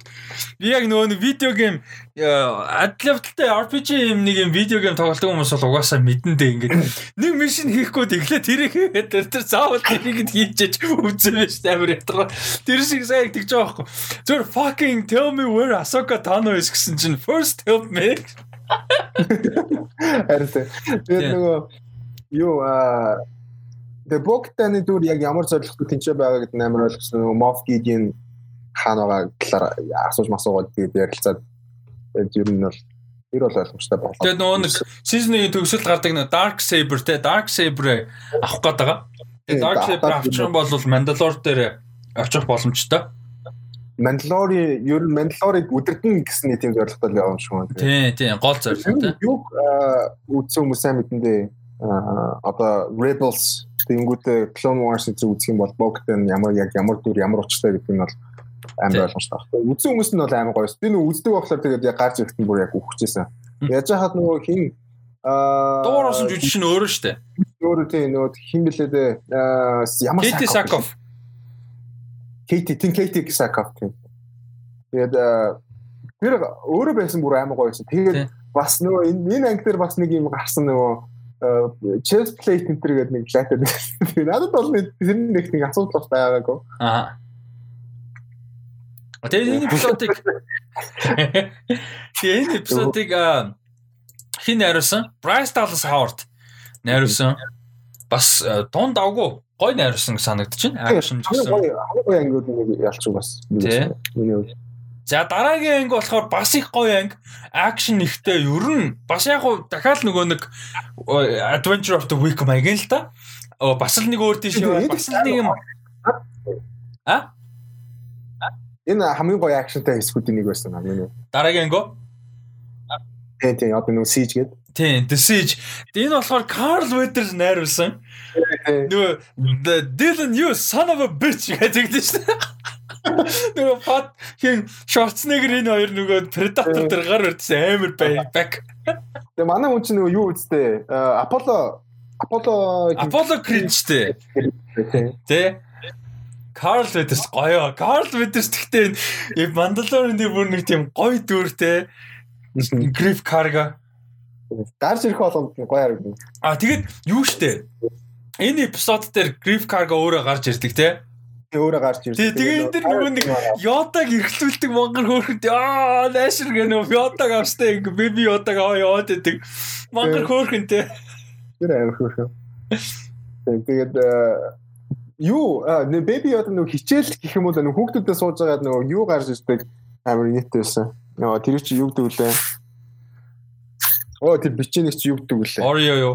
[SPEAKER 1] би яг нөгөө видео гейм адлавталтай RPG юм нэг юм видео гейм тоглодог хүмүүс бол угаасаа мэдэн дээ ингээд нэг мишин хийхгүй тэглээ тэрийг хийгээд тэр тэр заавал тэрийг хийчихэж үзэн байж амар ятгаа. Тэр шиг сайн тэгж байгаа байхгүй. Зөв fucking tell me where Ahsoka Tano is гэсэн чинь first help me.
[SPEAKER 2] Арилаа. Тэгээд нөгөө юу аа Тэгээ Богтаны дүр яг ямар зорилготой тэнцээ байгаа гэдэг нь амар ойлгосон. Моф Гигийн хаанаага талаар асууж масуугаад тэгээд ярилцаад ер нь бол ер бол ойлгомжтой болоо.
[SPEAKER 1] Тэгээд нөгөө нэг season-ийн төгсөлд гардаг нэг Dark Saber те Dark Saber авах гээд байгаа. Тэгээд Dark Saber авчих бол Mandalore дээр очих боломжтой.
[SPEAKER 2] Mandalore ер нь Mandalore-ыг үдирдэн гэсэн нийтийн зорилготой явна шүү.
[SPEAKER 1] Тий, тий, гол зорилго те.
[SPEAKER 2] Юу үдсэн хүмүүс сайн мэдэндээ одоо Rebels Тэнгүүтээ Clone Wars-ыг үзэх юм бол Bo-Katan ямар яг ямар дүр ямар учиртай гэдэг нь бол амар ойлгомжтой байна. Үзсэн хүмүүс нь бол амар гоё. Би нөө үздэг болохоор тэгээд яг гарч ирэхэд бүр яг үхчихсэн. Яаж хаад нөгөө хин
[SPEAKER 1] аа дуурсан жүжигч нь өөрөө штэ.
[SPEAKER 2] Өөрөө тийм нөгөө хин блээ дээ. Ямар
[SPEAKER 1] Katie Sackhoff.
[SPEAKER 2] Katie Tin Katie Sackhoff тийм. Тэгээд тэр өөрөө байсан бүр амар гоё байсан. Тэгээд бас нөгөө энэ анги дээр бас нэг юм гарсан нөгөө chest plate энэ төр гэдэг нэг лайтад. Тэгээ надад бол тэр нэг нэг асуудал байгаагүй.
[SPEAKER 1] Аа. Тэгээ энэ эпизодыг Тэгээ энэ эпизодыг хин найруулсан? Bryce Dallas Howard найруулсан. Бас дунд авгүй гой найруулсан байна. Акшн
[SPEAKER 2] гэсэн. Гой ангиуд нэг ялч бас.
[SPEAKER 1] Миний За дараагийн анги болохоор бас их гоё анги. Акшн ихтэй ер нь бас яг уу дахиад нөгөө нэг Adventure of the Week маяг л та. Оо бас л нэг өөр тийш яваа. Бас л нэг юм. А?
[SPEAKER 2] Энэ хамгийн гоё акшнтай хэсгүүдийн нэг байсан аа миний.
[SPEAKER 1] Дараагийн анги.
[SPEAKER 2] Тийм тийм одоо нөгөө Siege гэдэг.
[SPEAKER 1] Тийм, The Siege. Энэ болохоор Carl Weathers найруулсан. Нөгөө Dylan you son of a bitch гэдэг чинь шүү дээ. Нөгөө фат хин Schwarzenegger энэ хоёр нөгөө Predator дээр гар өрдсөн амар back.
[SPEAKER 2] Тэгээ манай хүн чинь нөгөө юу үстэй? Apollo Apollo
[SPEAKER 1] Apollo Creed штэ. Тэ. Carl Weathers гоё. Carl Weathers гэхдээ Mandalorian-ийн бүр нэг тийм гоё дүртэй. Griff Carga
[SPEAKER 2] гарч ирэх болгонд гоё харагдана.
[SPEAKER 1] А тэгээд юу штэ? Энэ эпизод дээр Griff Carga өөрөө гарч ирдэг те.
[SPEAKER 2] Өөрөө гарч ирдэг.
[SPEAKER 1] Тэгээ энэ дэр нөгөө нэг Yoda-г эргэлүүлдэг мангар хөөрхөнд аа наашир гэнэ Yoda-г австай ингээ baby Yoda-г аваа яваад идэг. Мангар хөөрхөн те.
[SPEAKER 2] Тэр амар хөөрхөн. Тэгээд юу нэ baby Yoda нөгөө хичээл гэх юм уу нөгөө хүүхдүүдэд сууж байгаа нөгөө юу гарч ирдэг амар нийтээсэн. Нөгөө тэр чи юу гэдэг үлээ Оо тэр бичээнийг чи юу гэдэг вүлээ?
[SPEAKER 1] Oreo юу?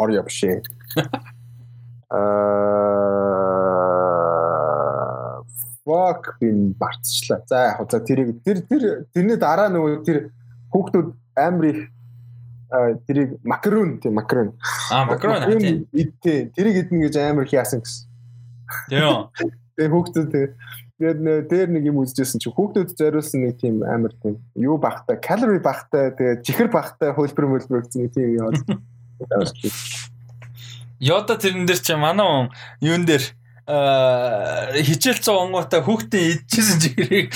[SPEAKER 2] Oreo биш ээ. (laughs) Аа fuck бин барцчлаа. За яг за тэрийг тэр тэр тэрний дараа нөгөө тэр хүүхдүүд амар их тэрийг макарон тийм макарон.
[SPEAKER 1] Аа макарон
[SPEAKER 2] тийм. Тэрийг идэнэ гэж амар их яасан гэсэн.
[SPEAKER 1] Тийм. (laughs)
[SPEAKER 2] Тэгээ хүүхдүүд Тэгээд дээр нэг юм үзчихсэн чи хүүхдүүд зориулсан нэг тийм амар тийм юу багтай, калори багтай, тэгээд чихэр багтай хөлбөр мөлбөр гэсэн нэг тийм (laughs) яваад.
[SPEAKER 1] Йода тэрэн дээр чи манай юун дээр хичээл цаа онгоотой хүүхдийн идчихсэн чигрийг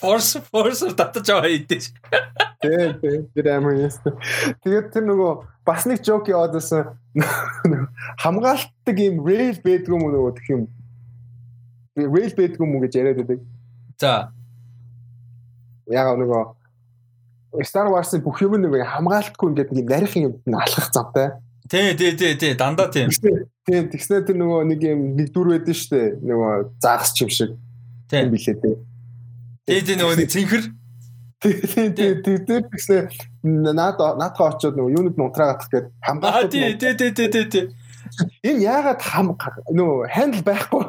[SPEAKER 1] force force татаж аваа идэж.
[SPEAKER 2] Тэ тэ тэр амар юм. Тэгээд тэр нөгөө бас нэг жок яваадсан хамгаалтдаг юм rail байдгүй юм нөгөө гэх юм rail байдгүй юм гэж яриад байдаг.
[SPEAKER 1] За.
[SPEAKER 2] Яг нөгөө Star Wars-ын бүх юм нэг хамгаалтгүй ингээд нэг нарийн юм алхах замтай.
[SPEAKER 1] Тий, тий, тий, тий, дандаа тийм.
[SPEAKER 2] Тий, тэгснээр тэр нөгөө нэг юм нэг дүр байдэн штэ. Нөгөө заагс чим шиг.
[SPEAKER 1] Тийм
[SPEAKER 2] билээ тий.
[SPEAKER 1] Тий, тий нөгөө нэг цэнхэр.
[SPEAKER 2] Тий, тий, тий, тий, тэгснээр наад наадхаа очиод нөгөө юунууд нутраагаах гээд
[SPEAKER 1] хамгаалт. Аа, тий, тий, тий, тий, тий.
[SPEAKER 2] Энэ яагаад хам нөө хандл байхгүй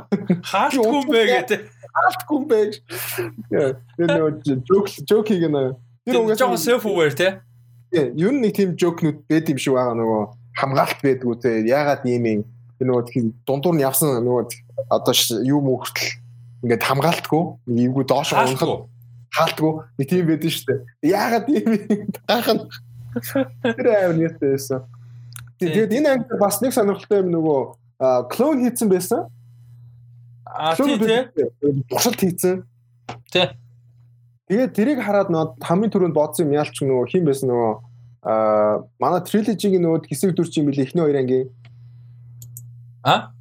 [SPEAKER 1] хаалтгүй юм бэ гэдэг.
[SPEAKER 2] Хаалтгүй юм бэ. Нөө жок жокийг нэ.
[SPEAKER 1] Тэр угаасаа self aware те.
[SPEAKER 2] Юу нэг тийм жокнууд байд юм шиг байгаа нөгөө хамгаалт байдгүй те. Яагаад ийм юм нөгөө дундуур нь явсан нөгөө одоо юу мө хүртэл ингээд хамгаалтгүй нэг эвгүй доош
[SPEAKER 1] унахад
[SPEAKER 2] хаалтгүй нэг тийм байдэн шүү дээ. Яагаад ийм гайхан тэр аав нийтэйсэн. Тэгээд энэ анги бас нэг сонирхолтой юм нөгөө клон хийцэн байсан.
[SPEAKER 1] А тий тий.
[SPEAKER 2] Туршилт хийцэн.
[SPEAKER 1] Тий.
[SPEAKER 2] Тэгээд тэрийг хараад нөгөө хамгийн түрүүнд бодсон юм яалч нөгөө хин байсан нөгөө а манай трилежигийн нөгөө хэсэг дүр чинь билээ эхний хоёр ангийн.
[SPEAKER 1] А?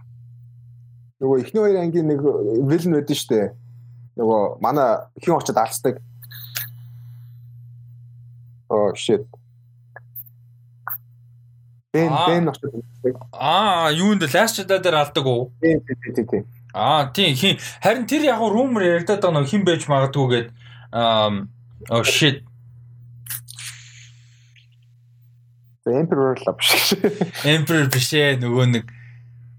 [SPEAKER 2] Нөгөө эхний хоёр ангийн нэг вилн байдсан шүү дээ. Нөгөө манай хин очоод алцдаг. Oh shit. Бен бен очоод.
[SPEAKER 1] Аа, юунд Jedi дээр алдаг уу?
[SPEAKER 2] Тийм тийм тийм тийм.
[SPEAKER 1] Аа, тийм хин харин тэр яг rumor яригадаад байгаа нөх хин байж магадгүй гээд um oh shit.
[SPEAKER 2] Emperor л биш.
[SPEAKER 1] Emperor биш ээ нөгөө нэг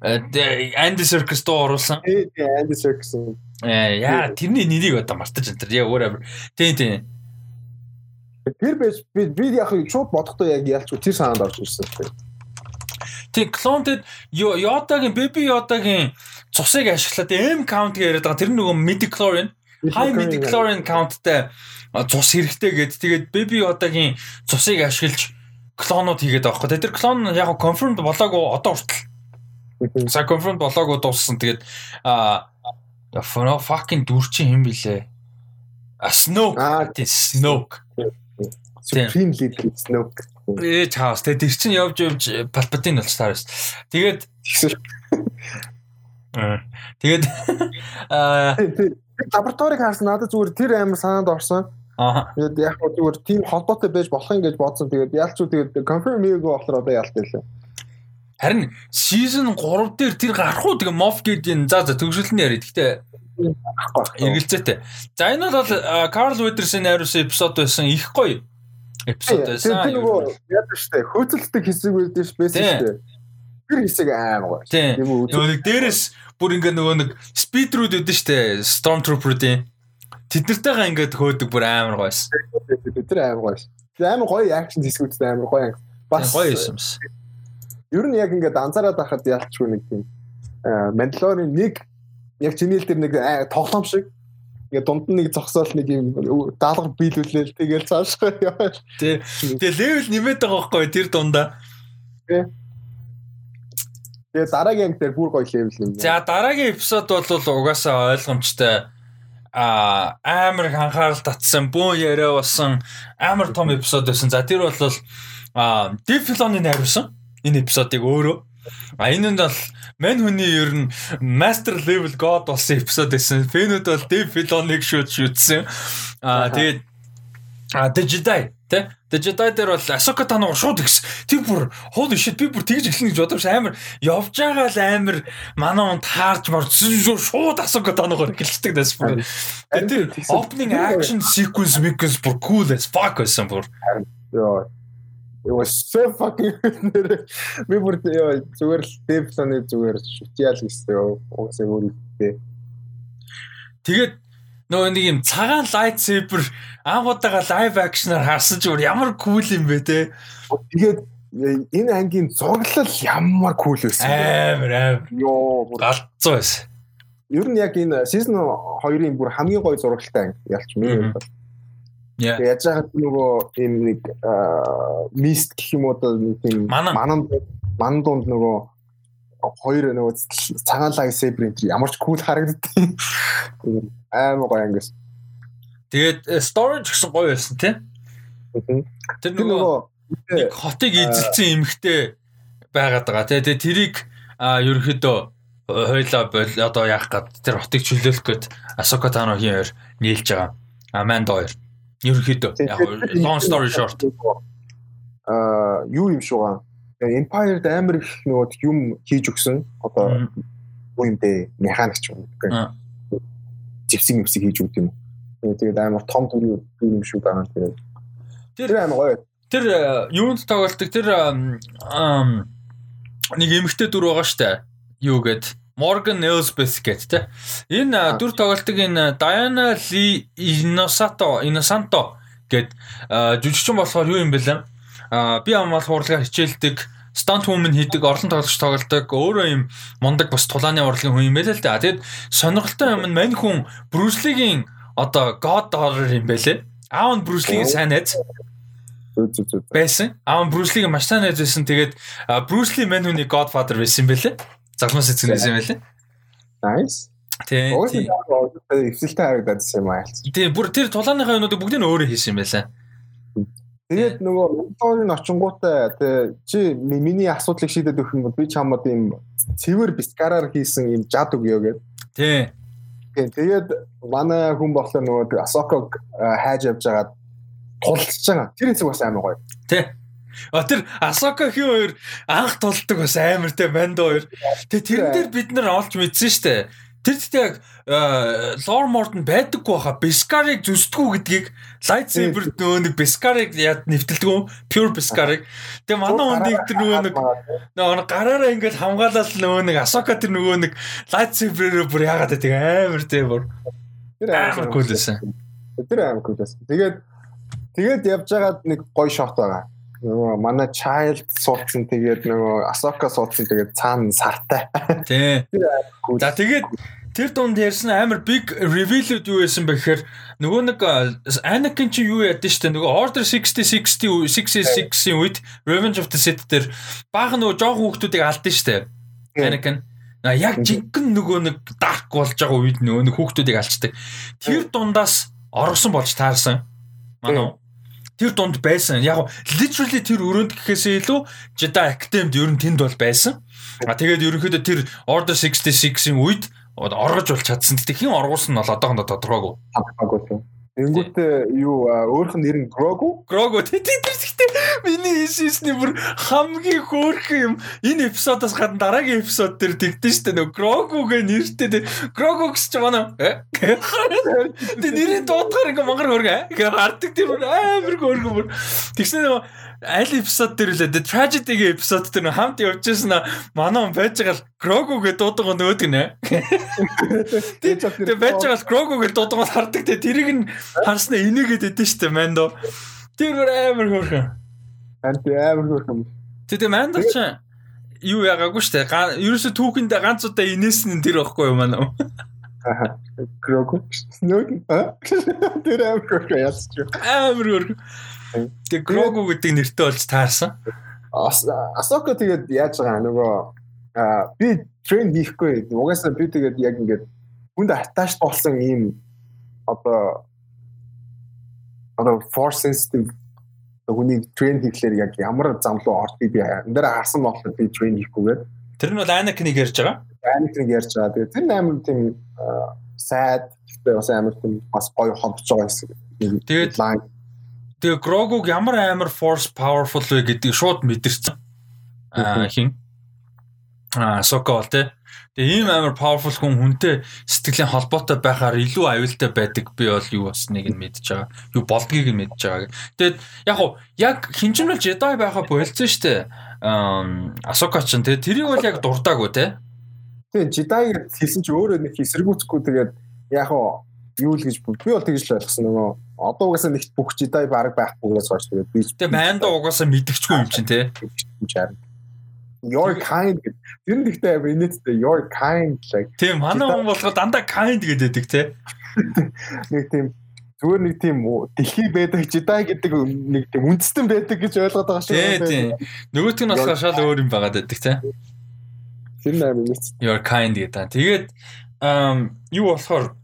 [SPEAKER 1] Andy Serkis дуу оруулсан.
[SPEAKER 2] Тийм Andy Serkis.
[SPEAKER 1] Э яа тэрний нэрийг одоо мартаж энэ яа өөр тийм тийм
[SPEAKER 2] Тэр байж би би яг шууд бодохдоо яг ялч тэр санаанд орж ирсэн.
[SPEAKER 1] Тэг клонтэд Yoda-гийн Baby Yoda-гийн цусыг ашиглаад M count яриад байгаа. Тэр нөгөө midichlorian high midichlorian countтай цус хэрэгтэй гэд. Тэгээд Baby Yoda-гийн цусыг ашиглаж клонууд хийгээд байгаа байхгүй. Тэр клон яг confirmed болоогүй одоо хүртэл. За confirmed болоогүй дууссан. Тэгээд а fucking дүрчин хэм блэ? А Snoke. Тийм Snoke.
[SPEAKER 2] Supreme Leader Snoke.
[SPEAKER 1] Ээ чаас тэгээ тэр чинь явж явж Palpatine болж таарс. Тэгээд Тэгээд (laughs) аа
[SPEAKER 2] лабораторийг харсан надад зүгээр тэр амар санаанд орсон.
[SPEAKER 1] Аа.
[SPEAKER 2] Тэгээд яг гоо зүгээр тийм холбоотой байж болох юм гэж бодсон. Тэгээд яалч уу тэгээд confirm хийгээгүй болохоор одоо яалт байлаа.
[SPEAKER 1] Харин season 3 дээр тэр гарах уу тэгээ Moff Gideon за за төгсөлтний яриа. Гэхдээ Эргэлзээтэй. За энэ бол Карл Ведерсийн найруулсан эпизод байсан их гоё эпизод байсан.
[SPEAKER 2] Тэр нөгөө яадаг штэ хөөцөлдөг хэсэг үлдэн ш байсан штэ. Тэр хэсэг аим гоё.
[SPEAKER 1] Тийм. Нөгөө нэг дээрэс бүр ингээ нөгөө нэг спидрүүд үүдэн штэ Stormtrooper-ийн Тэд нартайгаа ингээд хөөдөг бүр амар гойс.
[SPEAKER 2] Тэр амар гойс. Амар гоё акшн хэсгүүдтэй амар гоё.
[SPEAKER 1] Бас гоё юм шээ.
[SPEAKER 2] Ер нь яг ингээд анзаараад байхад ялчгүй нэг тийм Mandalorian нэг яг чинийл дээр нэг тоглоом шиг ингээ дунд нь нэг зогсоол нэг юм даалга биелүүлээл тэгэл цаашгаа (laughs) яваа.
[SPEAKER 1] Тий. Тэгээ левел нэмээд байгаа байхгүй тэр дундаа.
[SPEAKER 2] Тий. Тэгээ дараагийн анги дээр бүр гоё левел юм.
[SPEAKER 1] За дараагийн эпизод бол угаасаа ойлгомжтой а амар анхаарал татсан бүүн яриа болсон амар том эпизод байсан. За тэр бол а Дефилоны найруулсан энэ эпизодыг өөрөө. А энэ нь бол мань хүний ер нь master level god болсон эпизод байсан. Фэнүүд бол Дефилоныг шууд шүтсэн. А тэгээд а The Jedi Тэ? Тэгээ Jedi дээр бол Ahsoka танаа шууд ихс. Тэр бүр хоол ишэд би бүр тэгж эхлэн гэж бодож амар явж байгаа л амар манай он таарч мар шууд Ahsoka танаагаар эхэлчихдэг дэс бүр. Тэр opening action sequence sequence бүр cool as fuck байсан бүр.
[SPEAKER 2] Йоо. It was so fucking би бүр зүгээр л Devlon-ы зүгээр шүтяал гэсэн. Уусаа өөрөлдөө.
[SPEAKER 1] Тэгээд нөгөө нэг юм цагаан лайтсейбер анхудаага лайв акшнаар харсан ч ямар кул юм бэ те.
[SPEAKER 2] Тэгээд энэ ангийн зураглал ямар кул байсан.
[SPEAKER 1] Амар амар.
[SPEAKER 2] Йоо
[SPEAKER 1] галзуу байсан.
[SPEAKER 2] Ер нь яг энэ season 2-ын бүр хамгийн гоё зурагтай анги ялч бол.
[SPEAKER 1] Яа.
[SPEAKER 2] Яаж яагаад нөгөө энэ нэг мист гэх юм уу тийм манан манан дунд нөгөө хоёр нөгөө цагаан лаг сейбер энэ ямар ч кул харагддаг. Аймаг гоё ангис.
[SPEAKER 1] Тэгээд storage гэсэн гоё байсан тий. Тэр нөгөө хотыг эзэлсэн эмхтэй байгаад байгаа тий. Тэгээд тэрийг ерөөхдөө хойлоо бол одоо яах гээд тэр хотыг чөлөөлөх гээд Асока Таногийн хоёр нийлж байгаа. Аманд хоёр. Ерөөхдөө яг long story short.
[SPEAKER 2] Аа юу юм шугаа Empire-д амар их нөгөө юм хийж өгсөн. Одоо юу юм бэ? Механикч юм. Живсэг мөвсэг хийж өгд юм. Тэгээд амар том төрлийн юм шүү байгаа тэгээд. Тэр амар гоё.
[SPEAKER 1] Тэр юунд тоглолтог тэр нэг эмэгтэй дүр байгаа штэ. Юу гээд Morgan Elsbeth гэт те. Энэ дүр тоглолтог энэ Diana Lee Innocento Innocento гэд жүжигчин болохоор юу юм бэ лээ? а би амал хуурлагаар хичээлдэг stunt woman хийдэг орлон тоглогч тоглодог өөрөө юм мундаг бас тулааны урлагийн хүн юм байл л да. Тэгэд сонирхолтой юм нь мань хүн Lee-гийн одоо God horror юм байлээ. Аав нь Lee-гийн сайн найз байсан. Аав нь Lee-гийн маш сайн найз байсан. Тэгээд Lee мань хүний Godfather байсан юм байлээ. Загнуус эцэгнээс юм байлээ.
[SPEAKER 2] Nice.
[SPEAKER 1] Тийм.
[SPEAKER 2] Эвсэлтэй харагдаад юм аа.
[SPEAKER 1] Тийм. Бүр тэр тулааныхаа юмнуудыг бүгдийг нь өөрөө хийсэн юм байлаа.
[SPEAKER 2] Тэгээд нөгөө монторын очингуутай тэг чи миний асуудлыг шийдээд өгөх юм бол би чамд ийм цэвэр бискараар хийсэн ийм жад өгөө гэд.
[SPEAKER 1] Тий.
[SPEAKER 2] Тэгээд манай хүн болохоор нөгөө Асоког хайж явж байгаад тулж байгаа. Тэр хэсэг бас амар гоё.
[SPEAKER 1] Тий. А тэр Асока хин хоёр анх тулдаг бас амар те банд хоёр. Тэгээ тэрэн дээр бид нар олж мэдсэн штэ. Тэр гэхдээ яг Lore Morton байдаггүй хаа Beskar-ыг зүсдэггүй гэдгийг lightsaber нөгөө нэг Beskar-ыг яд нэвтэлдэг pure Beskar-ыг. Тэгээ манай хүнийг тэр нөгөө нэг нөгөө гараараа ингээд хамгаалал нөгөө нэг Ahsoka тэр нөгөө нэг lightsaber-ээр бүр яагаад гэдэг амар тийм бүр. Тэр амар байсан.
[SPEAKER 2] Тэр амар байсан. Тэгээд тэгээд явж байгаа нэг гоё shot байгаа нөгөө манай child суудсан тэгээд нөгөө Асока суудсан тэгээд цаана сартай.
[SPEAKER 1] Тий. За тэгээд тэр дунд ярьсан амар big reveal-үүд юу байсан бэ гэхээр нөгөө нэг Anakin чи юу яд нь штэ нөгөө Order 6060 66-ийн үед Revenge of the Sith дээр баах нөгөө жоох хүүхдүүдийг алдсан штэ. Anakin А яг жинхэнэ нөгөө нэг dark болж байгаа үед нөгөө нэг хүүхдүүдийг алчдаг. Тэр дундаас оргосон болж таарсан. Манай тэр дунд байсан. Яг literally тэр өрөөнд гэхээсээ илүү Jedi Academy-д ер нь тэнд бол байсан. А тэгээд ерөнхийдөө тэр Order 66-ийн үед оргож бол чадсан. Тэгтээ хэн оргуулсан нь бол одоохондоо тодорхойгүй.
[SPEAKER 2] Тодорхойгүй. Тэнгүүтээ юу өөрх нь нэр нь Grogu?
[SPEAKER 1] Grogu тэр тэгтээ миний хийсний бүр хамгийн хөөрхөн юм. Энэ эпизодоос гадна дараагийн эпизод дээр тэгдэж штэ нөө Grogu гэ нэртэй Grogu гэж ч манай. Тэ нэрийн дуудахаар ингээ мангар хөргөө. Ингээ хардаг тэр амар хөөрхөн бүр. Тэгснэ нөгөө аль эпизод дээр лээ the tragedy-гийн эпизод дээр хамт явж байсан манай хүн байж байгаа л Grogu гэдэг дуудаг нөөд гинэ. (laughs) Тэгээ байж байгаа л Grogu гэдэг дуудаг хардаг те тэрийг нь харснаа инээгээд өгдөн штэ мандо. Тэр амар хөөрхөн.
[SPEAKER 2] Ант амар хөөрхөн.
[SPEAKER 1] Тэгээ мандо ч юу ягаагүй штэ. Ерөөсө түүхэндээ ганц удаа инээсэн нь тэр байхгүй юу манай.
[SPEAKER 2] Grogu. Нөөд. (laughs) Тэр амар хөөрхөн ясч.
[SPEAKER 1] Амар хөөрхөн. Тэгээ Грогу гэдэг нэртэй болж таарсан.
[SPEAKER 2] Асока тэгээд яаж байгаа нөгөө би трейн хийхгүй. Угаасаа би тэгээд яг ингээд хүнд аташ болсон ийм одоо одоо force sensitive хүний трейн хийхлээр яг ямар зам руу ордгийг би энэ дээр харсан болохоор би трейн хийхгүйгээр
[SPEAKER 1] Тэр нь бол Anakin-ыг ярьж байгаа.
[SPEAKER 2] Anakin-ыг ярьж байгаа. Тэгээд тэр амар тийм sad гэхдээ бас амар тийм бас гоё хомдож байгаа юм.
[SPEAKER 1] Тэгээд Тэгээ Грогуг ямар амар force powerful вэ гэдгийг шууд мэдэрсэн. Аа хин. Аа Соко бол тэ. Тэгээ ийм амар powerful хүн хүнтэй сэтгэлийн холбоотой байхаар илүү аюултай байдаг би бол юу басныг нь мэдж байгаа. Юу болдгийг нь мэдж байгаа. Тэгээд яг хуу яг хинжинэл Jedi байхаа болцсон дээ. Аа Асока ч тэ тэрийг бол яг дурдаагүй тэ.
[SPEAKER 2] Тэгээ Jedi хэлсэн чи өөрөө нэг эсэргүүцэхгүй тэгээд яг хуу юу л гэж би бол тэгж л ойлгосон нөгөө одоо угаасаа нэгт бүх жидай баг байхгүйгээс хойш тэгээд би
[SPEAKER 1] Тэгээ манда угаасаа мэдчихгүй юм чинь те.
[SPEAKER 2] Your kind тэр нь гэхдээ инээдтэй your kind like
[SPEAKER 1] Тийм манай хүн болохоо дандаа kind гэдэг те.
[SPEAKER 2] Нэг тийм зүгээр нэг тийм дэлхий байдаг жидай гэдэг нэг тийм үндэстэн байдаг гэж ойлгоод байгаа
[SPEAKER 1] шүү. Тийм. Нөгөөт нь болохоор шал өөр юм байгаад байдаг те.
[SPEAKER 2] Тэр нэр инээц.
[SPEAKER 1] Your kind гэдэг. Тэгээд юу болохоор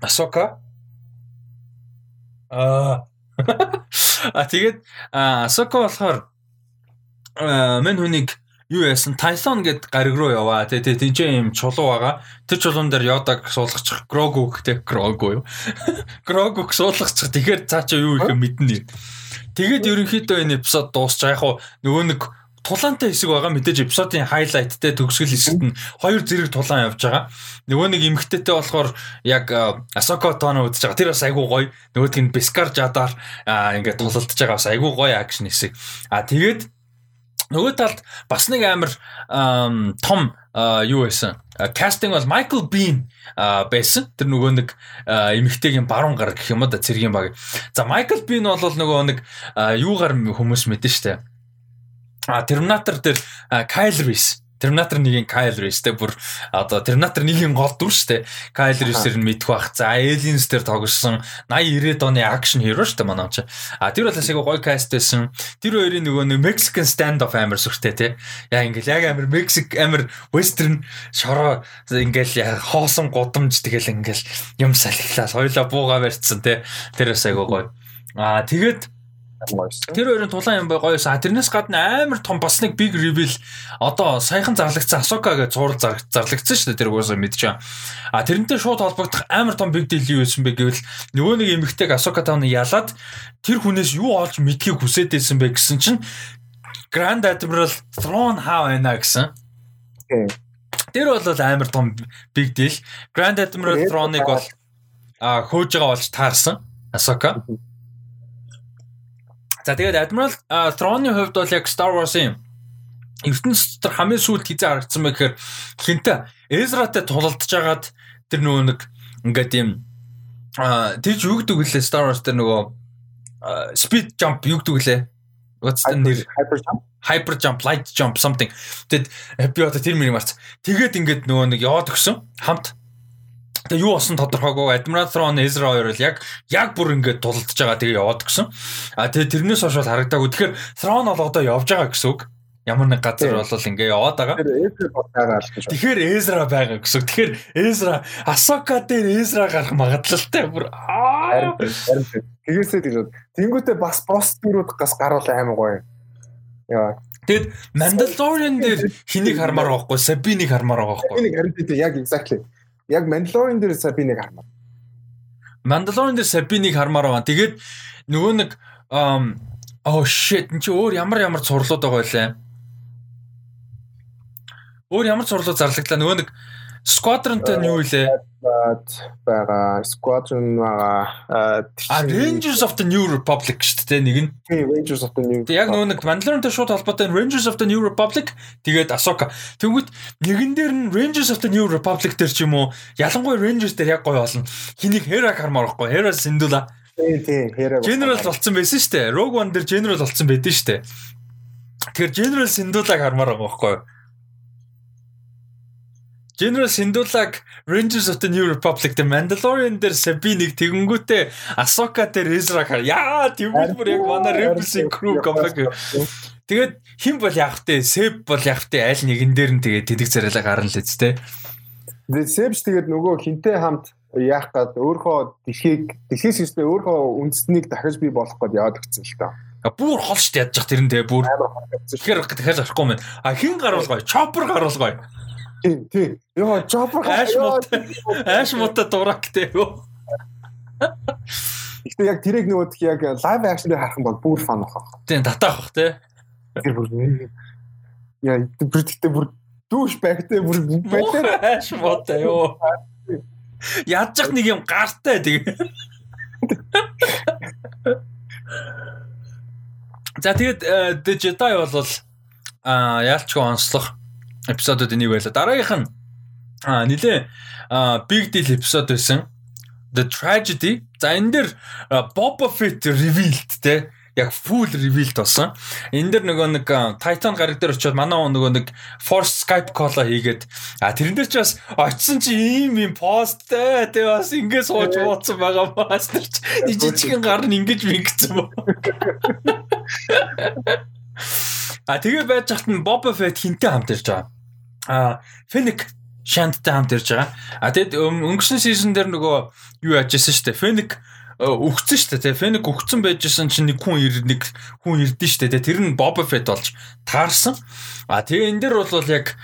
[SPEAKER 1] Асока Аа. (laughs) А тэгээд Асока болохоор мэн хүнийг юу яасан Тайсон гэд гариг руу яваа. Тэгээ тэнцээ юм чулуу байгаа. Тэр чулуун дээр Йодаг суулгачих Грогу гэх Грогу юу. (laughs) Грогу суулгачих. Тэгэхээр цаачаа юу их мэднэ. Тэгээд ерөнхийдөө энэ эпизод дуусчих. Яг нөгөө нэг тулаантай хэсэг байгаа мэдээж эпизодын хайлайттай төгсгөл хэсэгт нь хоёр зэрэг тулаан явж байгаа. Нөгөө нэг эмгтээтэй болохоор яг Асоко Тоно үзэж байгаа. Тэр бас айгүй гоё. Нөгөөдг нь Бескар Жадар ингээд тулалдж байгаа бас айгүй гоё акшн хэсэг. А тэгээд нөгөө талд бас нэг амар том юу байсан. Кастинг бол Michael Bean байсан. Тэр нөгөө нэг эмэгтэйгийн баруун гар гэх юм да цэргийн баг. За Michael Bean бол нөгөө нэг юугаар хүмүүс мэдэн штэ А Terminator дээр Kyle Reese Terminator 1-ийн Kyle Reese тэ бүр одоо Terminator 1-ийн гол дүр штэ. Kyle Reese-ээр нь мэдэх бах. За Aliens дээр тогссон 80 90-ад оны акшн хиро штэ манай ч. А тэр бол асайг гоё каст байсан. Тэр хоёрын нөгөө нэг Mexican stand-off амар сүртэй тэ. Яа ингээл яг амар Мексик амар western шороо ингээл хоосон гудамж тэгэл ингээл юм салхилаа. Хоёлаа бууга барьцсан тэ. Тэр асайг гоё. А тэгээд Тэр хоёрын тулаан юм бай гоёсан. Тэрнээс гадна амар том бас нэг big reveal одоо саяхан зарлагдсан Асока гэж зураг зарлагдсан шүү дээ. Тэр мэдж байгаа. А тэрнтэй шууд холбогдох амар том big deal юу байсан бэ гэвэл нөгөө нэг эмэгтэйг Асока тааны ялаад тэр хүнээс юу олж мэдхийг хүсээд байсан бэ гэсэн чинь Grand Admiral Thrawn хаа байна гэсэн. Тэр бол амар том big deal. Grand Admiral Thrawn-ыг бол хөөж байгаа болж таарсан Асока. За тэгээд Admiral Throne-ы хувьд бол яг Star Wars-ын ертөнцийн дотор хамгийн сүүлд хизээ харагдсан байх гэхээр хинтэ Ezra-тай тулалдж агаад тэр нөгөө нэг ингээд юм тэр ч юу гэдэг вүлээ Star Wars дээр нөгөө speed jump юу гэдэг вүлээ What's the нэр
[SPEAKER 2] hyper jump?
[SPEAKER 1] Hyper jump light jump something. Тэгэд би одоо тэр мэрийг марц тэгээд ингээд нөгөө нэг яваад өгсөн хамт Тэгээ юу болсон тодорхойгүй Admiral Thrawn Ezra хоёр л яг яг бүр ингээд тулалдж байгаа тэгээ яваад гисэн. А тэгээ тэрнээс хойш харагдаагүй. Тэгэхээр Thrawn бол одоо явж байгаа гэсэн үг. Ямар нэг газар бол ингээ яваад байгаа. Тэгэхээр Ezra байгаа гэсэн. Тэгэхээр Ezra Ahsoka дээр Ezra гарах магадлалтай бүр.
[SPEAKER 2] Тэгээсээ тэгээд тэнгуүтээ бас босс дөрүүд гас гаруул аймаг гоё. Яа.
[SPEAKER 1] Тэгэд Mandalorian дээр хэнийг хармаар байгаа байхгүй, Sabine-ийг хармаар байгаа байхгүй.
[SPEAKER 2] Sabine-ийг харин яг exactly яг Mandalorian дээр би нэг хармаар.
[SPEAKER 1] Mandalorian дээр Sabine-ийг хармаар байгаа. Тэгээд нөгөө нэг oh shit энэ чи өөр ямар ямар цурлууд байгаа байлаа. Өөр ямар цурлууд зарлагдлаа нөгөө нэг Squadron-тэй нь юу вэ?
[SPEAKER 2] байгаа Squadron байгаа
[SPEAKER 1] Rangers of the New Republic шүү дээ нэг нь.
[SPEAKER 2] Тийм Rangers of the New.
[SPEAKER 1] Яг нөгөө нэг Mandalorian-тай шууд холбоотой Rangers of the New Republic тэгээд Ahsoka. Тэгвэл нэгэн дээр нь Rangers of the New Republic дээр ч юм уу ялангуяа Rangers дээр яг гоё болно. Хэнийг Hera хармаар байхгүй. Hera Syndulla.
[SPEAKER 2] Тийм тийм Hera.
[SPEAKER 1] General болсон байсан шүү дээ. Rogue One дээр General болсон байдэн шүү дээ. Тэгэхээр General Syndulla-г хармаар байгаа байхгүй юу? General Syndulla-г Rangers of the New Republic The Mandalorian дээр Sabine-ыг тэгэнгүүтээ Ahsoka дээр Ezra хар яа тэгвэл бүр яг манай Rebels-ийн crew comeback. Тэгээд хэн бол явах те Seb бол явах те аль нэгэн дээр нь тэгээд тэдэг царайлаа гарна л үсттэй.
[SPEAKER 2] Тэгээд Sebs тэгээд нөгөө хинтэй хамт яах гад өөрөө дэлхийг дэлхийн систем өөрөө үндэснийг дахиж бий болох гээд яваад гисэн л та.
[SPEAKER 1] Бүр хол штт ядж тэр нь те бүр. Тэгэхээр дахиад гарахгүй мэн. А хин гаруулгай, Chopper гаруулгай.
[SPEAKER 2] Тийм тийм. Йоо, жопер
[SPEAKER 1] ааш мут. Ааш мутаа дурактэй юу.
[SPEAKER 2] Гэтэ яг тэрийг нөгөөх яг лайв акшн дээр харах юм бол бүр фан бах.
[SPEAKER 1] Тийм, татаах бах тий.
[SPEAKER 2] Тэр бүр яа, бүр тэгтээ бүр дүүш байгтай бүр
[SPEAKER 1] байлаа. Ааш мутаа юу. Яаж нэг юм гартай тэг. За тэгээд э, Jedi бол а яалчгүй онцлох эпизодууд энийг байлаа. Дараагийнх нь аа нилээ big deal эпизод байсан. The Tragedy. За энэ дээр Boba Fett revealed те яг full revealed болсон. Энэ дэр нөгөө нэг Titan гараг дээр очиод манай нөгөө нэг Force Skype call хийгээд а тэрэн дээр ч бас очисон чи ийм ийм посттэй тэг бас ингэ сууж бууцсан байгаа мастер ч жижигхэн гар нь ингэж мингцэн ба. (laughs) А тэгээ байж хат нь Boba Fett хинтээ хамт ирж байгаа. А Fennec Shantтай хамт ирж байгаа. А тэгэд өнгөрсөн сизон дээр нөгөө юу яажсэн шүү дээ. Fennec өгцөн шүү дээ. Fennec өгцөн байжсэн чинь нэг хүн ир нэг хүн ирдэн шүү дээ. Тэр нь Boba Fett болж таарсан. А тэгээ энэ дэр бол яг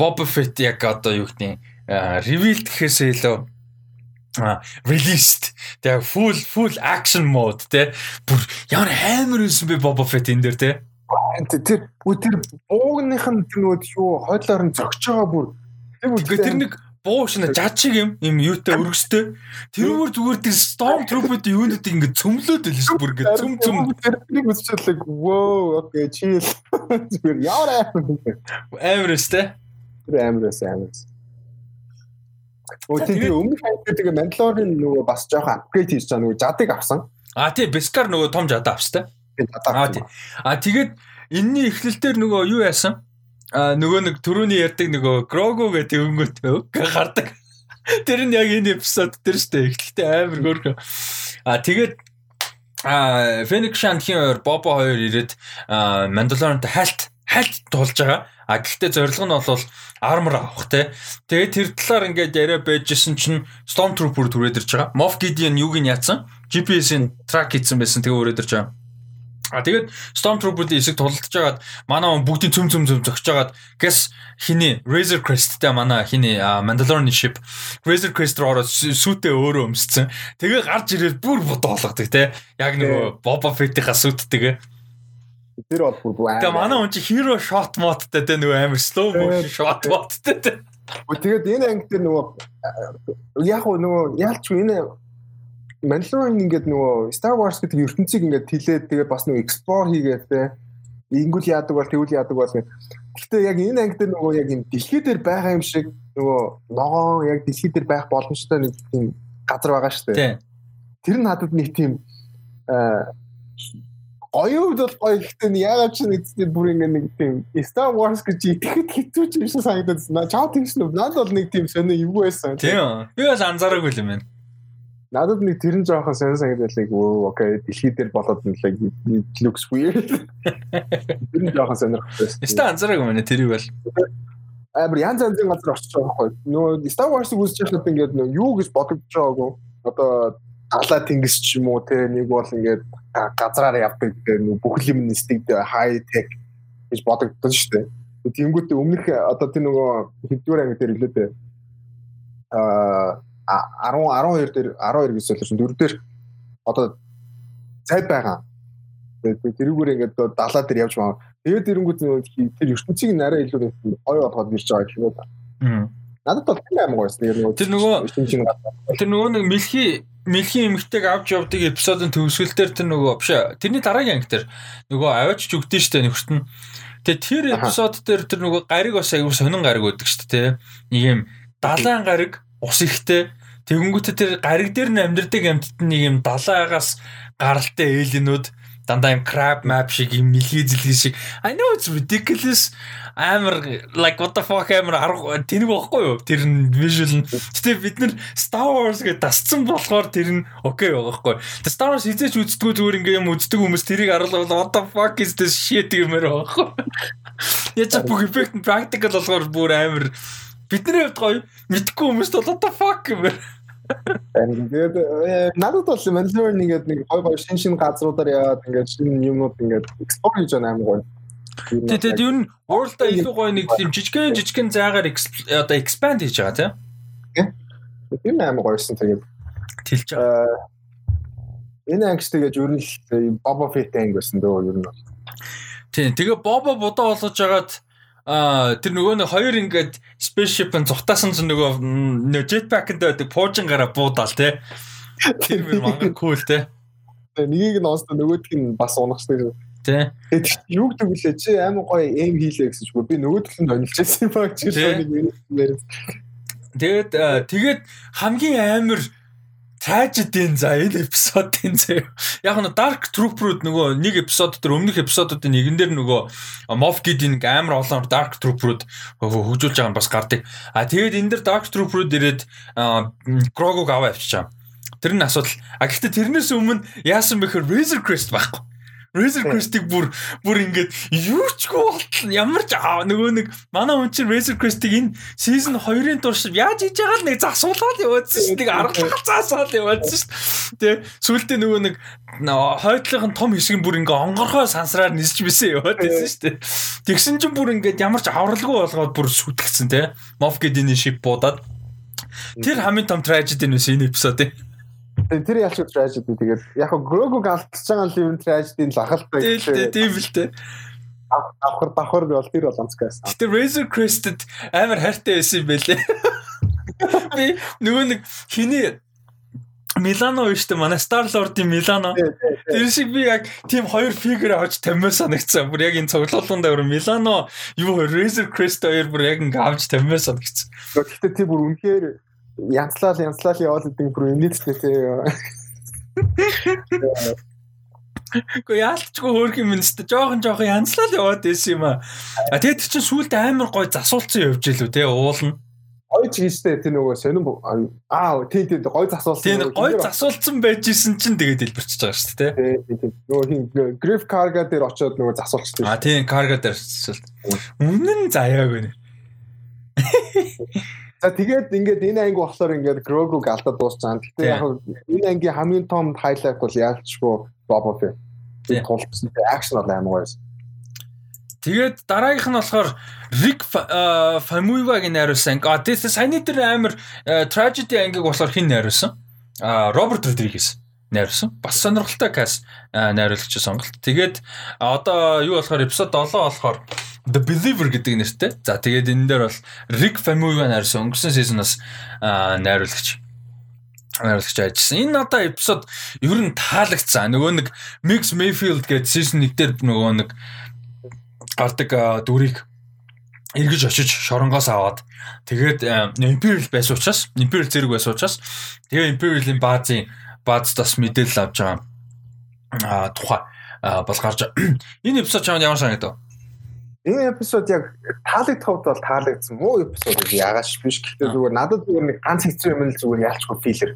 [SPEAKER 1] Boba Fett яг одоо юу гэдэг revealed гэхээсээ илүү released тэг full full action mode тэ бүр ямар амар юмсэн бэ Boba Fett энэ дэр тэ
[SPEAKER 2] тэр тэр буугных нь нөгөө юу хойдлоор нь зөгч байгаа бүр.
[SPEAKER 1] Тэр нэг буу шинэ жад шиг юм юм юутай өргөстэй. Тэрүүгээр зүгээр тэр storm trooper-д юунууд ингэ цөмлөөд л шүү бүр ингэ цөм цөм.
[SPEAKER 2] тэрнийг үзчихлээ воо окей chill. (laughs) Зүгээр
[SPEAKER 1] амарс те
[SPEAKER 2] тэр амарс амарс Өө тийм өмнөх тэгээ Mandalorian нөгөө бас жоохон апгрейд хийж байгаа нөгөө жадыг авсан.
[SPEAKER 1] А тий Beskar нөгөө том жад авсан тий. А тэгээд энэний эхлэлтэр нөгөө юу яасан? А нөгөө нэг түрүүний ярьдаг нөгөө Grogu гэдэг өнгөт гардаг. (laughs) Тэр нь яг энэ эпизод тэр штэ эхлэлтэй амар хөөрхөн. А тэгээд а Phoenix Shan-хийн хоёр Bobo хоёр ирээд Mandalorian-тай хальт хальт тулж байгаа. А гэхдээ зорилго нь бол армор авах те. Тэгээд тэр талаар ингээд яриа байжсэн чинь Stormtrooper түрээд ирж байгаа. Moff Gideon юуг нь яатсан? GPS-ийн track хийсэн байсан тэгээ өрөөд ирж байгаа. А тэгээд Stormtrooper-ийн эсэг тулалдж байгаад манай хүн бүгдийн цөм цөм цөм зогсож байгаад гэс хиний Razor Crest-тэй манай хиний Mandalorian ship Razor Crest руу ороод сүтээ өөрөө өмсцэн. Тэгээ гарч ирээд бүр бодоолгодог те. Яг нөгөө Boba Fett-ийн сүттэйгээ.
[SPEAKER 2] Тэр бол бүр.
[SPEAKER 1] Тэгээ манай хүн чи hero shot modтай те нөгөө амар slow motion shot modтай те.
[SPEAKER 2] Тэгээд энэ анги дээр нөгөө яг нөгөө яалч энэ Mandalorian ингээд нөгөө Star Wars гэдэг ертөнцийг ингээд тэлээд тэгээ бас нөгөө explore хийгээд те ингүүл яадаг бол тэгвэл яадаг бол гэхдээ яг энэ анги дээр нөгөө яг энэ дэлхий дээр байгаа юм шиг нөгөө ногоон яг дэлхий дээр байх боломжтой нэг тийм газар байгаа шүү дээ. Тэр нь надад нэг тийм гоё үед бол гоё гэхдээ яагаад ч нэг тийм бүр ингэ нэг тийм Star Wars гэж итгэхэд хэцүү ч юм шиг санагдаад байна. Чаа тэгш нү надад бол нэг тийм сонио юу байсан.
[SPEAKER 1] Тийм. Би бас анзаараагүй юм байна.
[SPEAKER 2] Надад нэг тэр нь жоохон сонир санагдал like оо окей дэлхий дээр болоод like looks weird. Тэр нь жоохон сонирхолтой.
[SPEAKER 1] Яста анзаараагүй мэнэ тэрийг бол.
[SPEAKER 2] Амар янз янзын газар байгаа байхгүй. Нөгөө Star Wars-ыг үзэж байхад ингээд юу гэж бодогдож байгаагүй. Одоо талаа тэнгис ч юм уу те нэг бол ингээд газраар явдаг нөгөө бүхэл юм нэстэг high tech гэж бодогдсон шүү дээ. Тэнгүүтээ өмнөх одоо тэр нөгөө хэдвэр анги дээр хэлээ дээ. Аа 10 12 дээр 12 гэсэн л чинь дөрөв дээр одоо цай байгаа. Тэгээд тэрүүгээр ингээд далаа дээр явж байгаа. Тэгээд ирэнгүүт тэр ертөнцийг нарай илүү гоё болгоод ирж байгаа гэх юм уу. Надад бол тийм амар гоёс.
[SPEAKER 1] Тэр нөгөө тэр нөгөө нэг мэлхи мэлхи эмгтэйг авч явдаг эпизодын төгсгөл дээр тэр нөгөө биш тэрний дараагийн анги дээр нөгөө аваач зүгдэн штэ нөхөрт нь. Тэгээ тэр эпизод дээр тэр нөгөө гариг бас аягүй сонин гариг өгдөг штэ тий. Нэг юм далайн гариг ус ихтэй. Тэгэнгүүтээ тэр гариг дээр нь амьдэрдэг амьтад нэг юм далаагаас гаралтай ээлинүүд дандаа юм crab map шиг юм мэлхий зэлхий шиг. I know it's ridiculous. Амар like what the fuck амар арга тэнэг байхгүй юу? Тэр нь visual нь. Гэтээ бид нар Star Wars гэж дасцсан болохоор тэр нь окей байгаа байхгүй. Тэр Star Wars хизээч үздэггүй зүгээр ингээм үздэг хүмүүс тэрийг харуулвал what the fuck is this shit гэмээр байгаа байхгүй. (laughs) Яж бүх effect practical болохоор бүр амар бидний хувьд гоё мэдхгүй хүмүүст бол what the fuck гэмээр
[SPEAKER 2] Тэгээд э, надад бол Mandalorian ингээд нэг гой гой шин шин газруудаар яваад ингээд шин юмнууд ингээд explore хийж байгаа амар гоё.
[SPEAKER 1] Тэгээд ер нь world-а илүү гоё нэг тийм жижигхэн жижигхэн зайгаар одоо expand хийж байгаа
[SPEAKER 2] тийм. Тийм амар гоёсэн тэгээд
[SPEAKER 1] тэлж байгаа.
[SPEAKER 2] Э, энэ ангич тэгээд ер нь Boba Fett анги байсан дөө ер нь.
[SPEAKER 1] Тийм. Тэгээ Boba будаа болгож агаад Аа тэр нөгөө нэг хоёр ингээд spaceship-ын зугтаасан ч нөгөө jetpack-д байдаг пуужин гараа буудаал те. Тэр мөр мангар cool те.
[SPEAKER 2] Нэгийг нь онцтой нөгөөдг нь бас унахстай.
[SPEAKER 1] Тэ.
[SPEAKER 2] Тэгээд юу гэдэг вүлээ чи амар гоё эм хийлээ гэсэн чгүй би нөгөөдг нь онилчихсан баг чи нэг юм.
[SPEAKER 1] Тэгээд тэгээд хамгийн амар трагедийн за энэ эпизодын заяа. Яг нь Dark Trooper-ууд нөгөө нэг эпизод дээр өмнөх эпизодуудын нэгэн дээр нөгөө Moff Gideon нэг амар олон Dark Trooper-ууд хөгжүүлж байгаа нь бас гардаг. А тэгээд энэ дээр Dark Trooper-ууд ирээд Grogu-г аваа авчичаа. Тэр нь асуудал. А гэхдээ тэрнээс өмнө яасан бэхээр Razor Crest байхгүй. Razor Crest-ийг бүр бүр ингээд юу ч болтол ямар ч нөгөө нэг манай хүн чинь Razor Crest-ийг энэ season 2-ын турш яаж хийж байгаа л нэг засуулаад яваадсан шүү дээ. Арга заасаал яваадсан шүү дээ. Сүүлдээ нөгөө нэг хойдлогын том хэсэг нь бүр ингээ онгорхой сансраар нисч бисэн яваад байсан шүү дээ. Тэгсэн чинь бүр ингээд ямар ч авралгүй болгоод бүр сүтгцэн те. Moff Gideon-ийн ship буудаад Тэр хамгийн том tragedy нь энэ эпизод ээ.
[SPEAKER 2] Тэр ялч tragedy тэгээд яг го Грогог алдчихж байгаа юм tragedy нь лахалтай
[SPEAKER 1] гэх тийм л дээ.
[SPEAKER 2] Давхар давхар бол тэр бол онцгойсэн.
[SPEAKER 1] Гэтэ Razor Crested амар хайртай байсан юм байлээ. (laughs) Би нөгөө нэг хиний Милано биш үү манай Star Lord-ийн Милано. Тэр шиг би яг тийм хоёр фигюр авч тамиар санагцсан. Бүр яг энэ цуглуулганд өөр Милано юу Razor Crest хоёр бүр яг ингэ авч тамиар санагцсан.
[SPEAKER 2] Гэхдээ тийм бүр үнэхээр янзлал янзлал яваад идэг бүр үнэтэй тий.
[SPEAKER 1] Гэхдээ яалтчгүй хөөх юм нэстэ жоохон жоохон янзлал яваад байсан юм аа. А тэгээд чи сүулт амар гой засуулсан явж илүү тий уулна.
[SPEAKER 2] Гой ч хийжтэй тэр нөгөө сонин аа тий тий гой засуулсан.
[SPEAKER 1] Тий гой засуулсан байж исэн чинь тэгээд дэлбэрчиж байгаа шүү дээ
[SPEAKER 2] тий. Тий нөгөө хин Griff Carga дээр очиод нөгөө засуулчихсан.
[SPEAKER 1] А тий Carga дээр үнэн заяагүй нэ. (laughs)
[SPEAKER 2] За тэгээд ингээд энэ анги болохоор ингээд Grogu-г алдаад дууссан. Гэхдээ яг энэ ангийн хамгийн том хайлайт бол яалчгүй Boba Fett. Тэгээд тулцсан акшн бол амар гоё.
[SPEAKER 1] Тэгээд дараагийнх нь болохоор Rick Famuyiwa-гийн найруулсан. А тэгээд саяны дээр амар tragedy ангиг болохоор хин найруулсан? А Роберт Родригес найруулсан. Бас сонирхолтой каст найруулагч сонголт. Тэгээд одоо юу болохоор эпизод 7 болохоор The Believer гэдэг нэртэй. За тэгээд энэ дээр бол Rick Famuyiwa найруулсан өнгөрсөн сезоноос найруулагч найруулагч ажилласан. Энэ одоо эпизод ер нь таалагдсан. Нөгөө нэг Mix Mayfield гэдэг season 1 дээр нөгөө нэг гардаг дүрийг эргэж очиж шоронгоос аваад тэгээд Imperial байсан учраас Imperial зэрэг байсан учраас тэгээ Imperial-ийн баазын баазтаас мэдээлэл авч байгаа тухай бол гарч (clears throat) энэ эпизод чамд ямар санагдав?
[SPEAKER 2] Энэ эпизод яг таалагдах хувьд бол таалагдсан. Муу эпизод яагаад биш. Гэхдээ зүгээр надад зүгээр нэг ганц хэцүү юм л зүгээр яалчгүй филлер